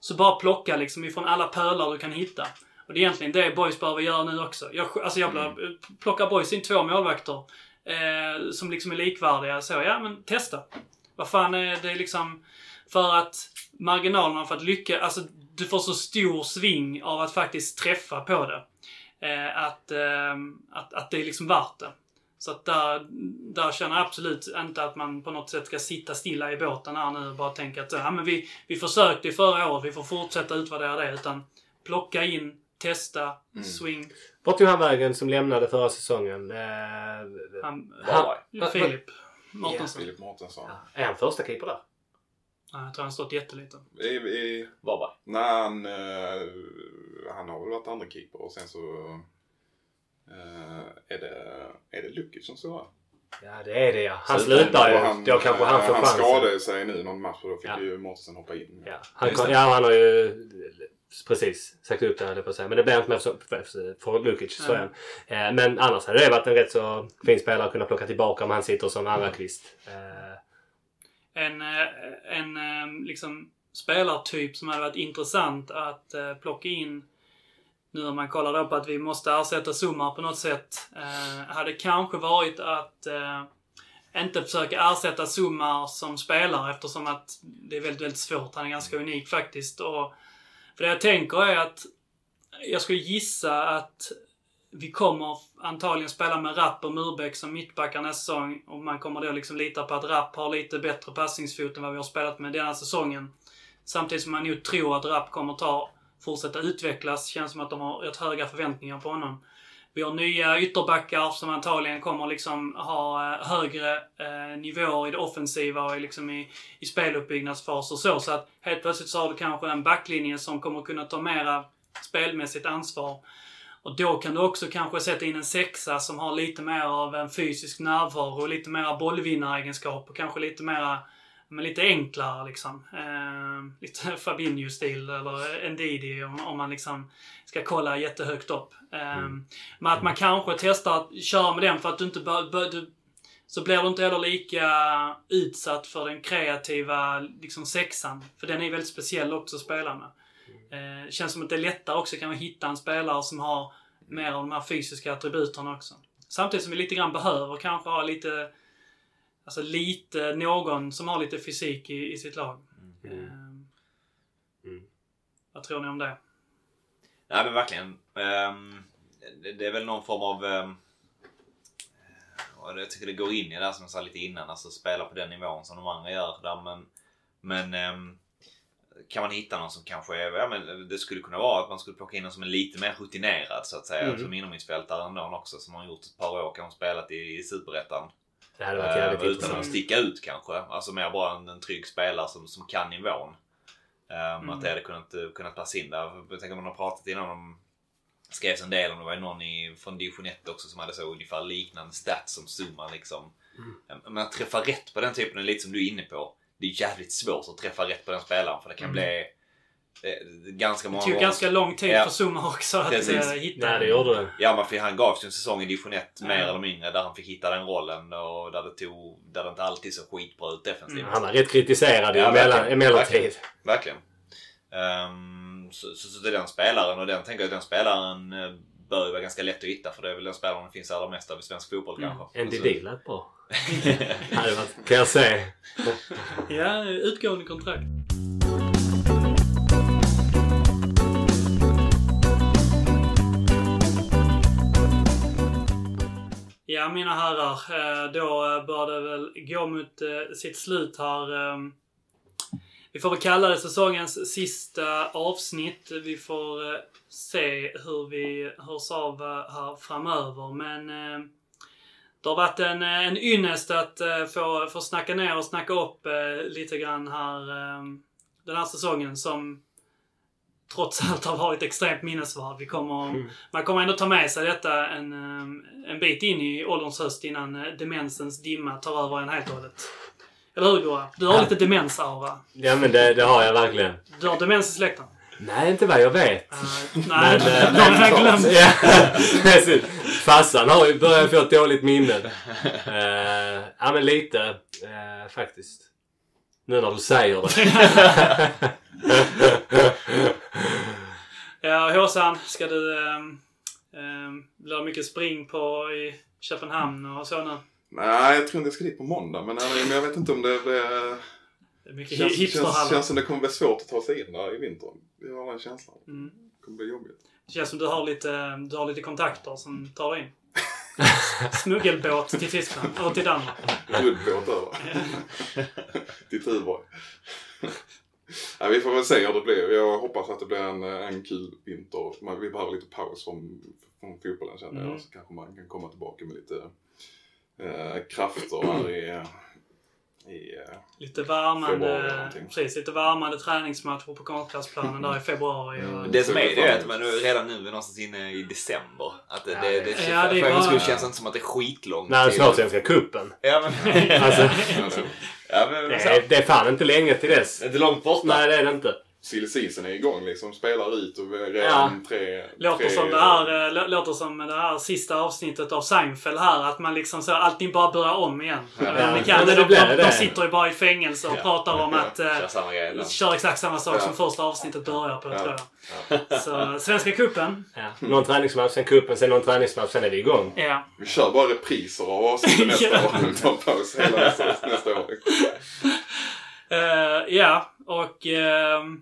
Så bara plocka liksom ifrån alla pölar du kan hitta. Och det är egentligen det boys behöver göra nu också. Jag, alltså jag blir- plockar boys in två målvakter eh, som liksom är likvärdiga. Så ja, men testa. Vad fan är det liksom... För att marginalerna för att lyckas... Alltså du får så stor sving av att faktiskt träffa på det. Eh, att, eh, att, att det är liksom värt det. Så att där, där känner jag absolut inte att man på något sätt ska sitta stilla i båten här nu och bara tänka att ja, men vi, vi försökte i förra året, vi får fortsätta utvärdera det. Utan plocka in, testa, Mm. swing. Vart tog han vägen som lämnade förra säsongen? Eh, Han, Varberg. Va- Filip Mårtensson. Filip Mårtensson. är han första keeper där? Ja, jag tror han stått jättelite. I, i, Varberg. nej, han, eh, han har väl varit andra keeper och sen så eh, är det, är det Lukic som står där. Ja, det är det ja. Han Så- slutar ju. han- Då kanske han får Han chansen. skadade sig nu någon match och då fick Ja. ju Mårtensson hoppa in. Ja, han, kom, ja, han har ju precis sagt upp det höll på att säga. Men det blev inte mer för, för, för Lukic. Så. Eh, men annars hade det varit en rätt så fin spelare att kunna plocka tillbaka om han sitter som andra kvist. Eh, En, en liksom spelartyp som hade varit intressant att plocka in nu om man kollar då på att vi måste ersätta Summar på något sätt. Eh, hade kanske varit att eh, inte försöka ersätta Summar som spelare eftersom att det är väldigt, väldigt svårt. Han är ganska unik faktiskt. Och, för det jag tänker är att jag skulle gissa att vi kommer antagligen spela med Rapp och Murbeck som mittbackar nästa säsong. Och man kommer då liksom lita på att Rapp har lite bättre passningsfot än vad vi har spelat med denna säsongen. Samtidigt som man nog tror att Rapp kommer ta, fortsätta utvecklas. Känns som att de har rätt höga förväntningar på honom. Vi har nya ytterbackar som antagligen kommer liksom ha eh, högre eh, nivåer i det offensiva och i liksom i, i speluppbyggnadsfas och så. Så att helt plötsligt så har du kanske en backlinje som kommer kunna ta mera spelmässigt ansvar. Och då kan du också kanske sätta in en sexa som har lite mer av en fysisk närvaro och lite mera bollvinnaregenskap och kanske lite mera men lite enklare liksom. Eh, lite Fabinho-stil eller Ndidi om, om man liksom ska kolla jättehögt upp. Eh, Men att man kanske testar att köra med den för att du inte bör, bör, du, så blir du inte heller lika utsatt för den kreativa liksom sexan. För den är väldigt speciell också att spela med. Eh, känns som att det är lättare också kan man hitta en spelare som har mer av de här fysiska attributen också. Samtidigt som vi lite grann behöver kanske ha lite Alltså lite, någon som har lite fysik i, i sitt lag. Eh, Mm. Vad tror ni om det? Nej men verkligen. Ehm, det, är väl någon form av... Um, jag tycker det går in i det här som jag sa lite innan. Alltså spela på den nivån som de andra gör. Där, men men ehm, kan man hitta någon som kanske är... Ja, men det skulle kunna vara att man skulle plocka in någon som är lite mer rutinerad så att säga. Mm. Som innermittfältare ändå också. Som har gjort ett par år, kanske spelat i, i Superettan. Det hade varit Eh, jävligt utan intressant. att sticka ut kanske. Alltså mer bara en, en trygg spelare som, som kan nivån. Um, Mm. Att det hade kunnat, eh, kunnat passa in där. Jag tänker man har pratat innan om skrevs en del om det var någon i, från division 1 också som hade så ungefär liknande stats som Zuma liksom. Mm. Men att träffa rätt på den typen är lite som du är inne på. Det är jävligt svårt att träffa rätt på den spelaren för det kan Mm. bli eh, ganska Det många tog gånger. ganska lång tid Ja. för Zuma också att Precis. eh, hitta. Nej, det gjorde det. Ja, men för han gavs ju en säsong i division 1 Ja. mer eller mindre där han fick hitta den rollen och där det, tog, där det inte alltid såg skitbra ut defensivt. Mm. Han var rätt kritiserad Ja, ja, emellan, verkligen. emellertid. Verkligen. Ehm, så, så, så det är den spelaren och den tänker jag den spelaren eh, bör ju vara ganska lätt att hitta för det är väl den spelaren det finns allra mest av i svensk fotboll Mm. kanske. NDD lät bra. kan jag säga. Ja, utgående kontrakt. Ja, mina herrar. Eh, då eh, bör det väl gå mot eh, sitt slut här. Ehm. Vi får väl kalla det säsongens sista avsnitt. Vi får se hur vi hörs av här framöver. Men ehm, det har varit en, en ynnest att få, få snacka ner och snacka upp lite grann här ehm, den här säsongen som trots allt har varit extremt minnesvärd. Vi kommer, Man kommer ändå ta med sig detta en, eh, en bit in i ålderns höst innan eh, demensens dimma tar över en helt och hållet. Eller hur Goa? Du har Ja. lite demensaura. Ja men det, det har jag verkligen. Du har demens i släkten? Nej, inte vad jag vet. Uh, nej, Men, det har jag glömt. Ja, precis. Farsan har ju börjat få ett dåligt minne. Uh, ja men lite eh, faktiskt. Nu när du säger det. Ja, Håsan, ska du... Um, um, blir det mycket spring på i Köpenhamn och så nu? Nej, jag tror inte jag ska dit på måndag. Men, eh, men jag vet inte om det blir... Det är mycket Känns, känns, känns som det kommer bli svårt att ta sig in där i vinter. Jag har den känslan. Mm. Det kommer bli jobbigt. Det känns som du har lite, du har lite kontakter som tar dig in. Smuggelbåt till Tyskland. Och till Danmark. Guldbåt över. till Tuborg. Ja, vi får väl se hur det blir. Jag hoppas att det blir en, en kul vinter. Man, vi behöver lite paus från, från fotbollen känner jag. Mm. Så kanske man kan komma tillbaka med lite eh, krafter här i, i eh, Lite värmande, precis, lite värmande träningsmatcher på konstgräsplanen där i februari. Och, Mm. Det som är det är att man är redan nu är någonstans inne i december. Att det, Ja, det, det, det- Ja, det är för bara- känns inte som att det är skitlångt. När till- slår Svenska cupen. Ja men... Alltså, ja, men det, är, det är fan inte länge till dess. inte långt borta. Nej, det är det inte. Silly season är igång liksom. Spelar ut och redan tre... Låter tre, som det här, eh, lå- låter som det här sista avsnittet av Seinfeld här. Att man liksom så, allting bara börjar om igen. Ja, ja, kan, men de, sitter ju bara i fängelse och Ja. pratar om att eh, Kör samma grej. kör exakt samma sak Ja. som första avsnittet börjar på, Ja. tror jag. Så Svenska cupen. Ja. Någon träningsmatch, sen cupen, sen någon träningsmatch, sen är vi igång. Ja. Vi kör bara repriser av avsnittet nästa Ja. år. Vi tar paus hela nästa, nästa år. Eh, ja, och ehm,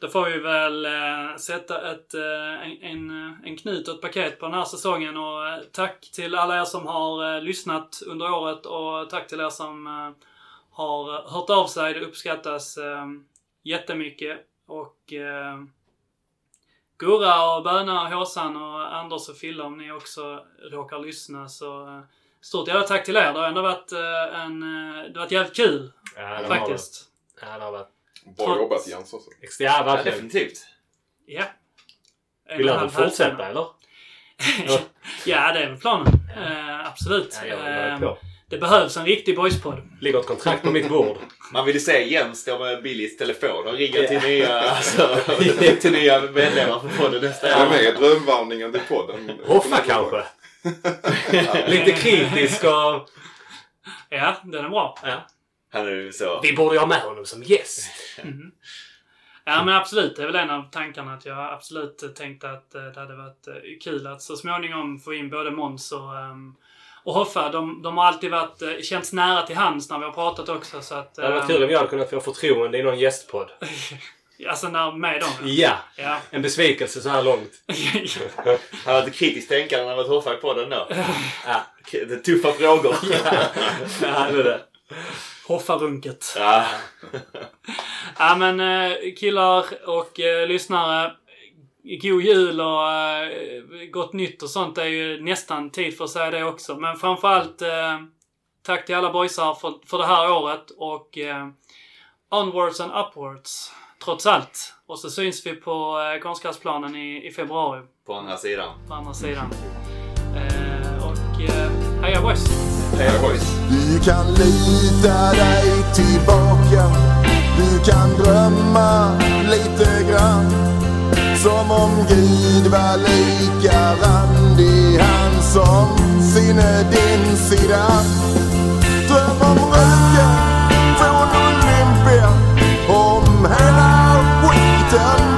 då får vi väl eh, sätta ett, eh, en, en, knut och ett paket på den här säsongen. Och eh, tack till alla er som har eh, lyssnat under året och tack till er som eh, har hört av sig. Det uppskattas eh, jättemycket. Och eh, Gurra och Böna och Håsan och Anders och Fille om ni också råkar lyssna så eh, stort jävla tack till er. Det har ändå varit eh, en... eh, Det har varit jävligt kul Ja, det har faktiskt. det. Ja, det har varit... Bra jobbat Jens också. Ja, Ja, verkligen. definitivt. Ja. En Vill halv fortsätta eller? ja, det är väl planen. Eh, absolut. Ja, på. det behövs en riktig boyspodd. Ligger ett kontrakt på mitt bord. Man vill ju se Jens stå med Billys telefon och ringa till nya, alltså, till nya medlemmar för podden nästa Är år. med i drömvarningen till podden? Hoffa kanske? Lite kritisk och... Ja, den är bra. Ja. Han är så. Vi borde ju ha med honom som gäst. Ja, men absolut. Det är väl en av tankarna att jag absolut tänkte att eh, det hade varit eh, kul att så småningom få in både Måns och, ehm, och Hoffa. De, de har alltid varit, eh, känts nära till hands när vi har pratat också. Så att, Det hade varit ehm, kul om jag hade kunnat få förtroende i någon gästpodd. Alltså när, med dem. Ja. Ja. En besvikelse så här långt. Han var lite kritiskt tänkande när han var Hoffa i podden då. Ja. Det är tuffa frågor. Ja, det är det. Hoffarunket. Ja. Ja men eh, killar och eh, lyssnare. God jul och eh, gott nytt och sånt. Det är ju nästan tid för att säga det också. Men framförallt eh, tack till alla boysar för, för det här året och eh, onwards and upwards. Trots allt. Och så syns vi på eh, konstgräsplanen i, i februari På andra sidan. på andra sidan. Eh, och eh, heja boys! Du kan lita dig tillbaka. Du kan drömma lite grann. Som om Gud var lika randig Han som sinne din sida. Dröm om röken från Olympia. Om hela skiten.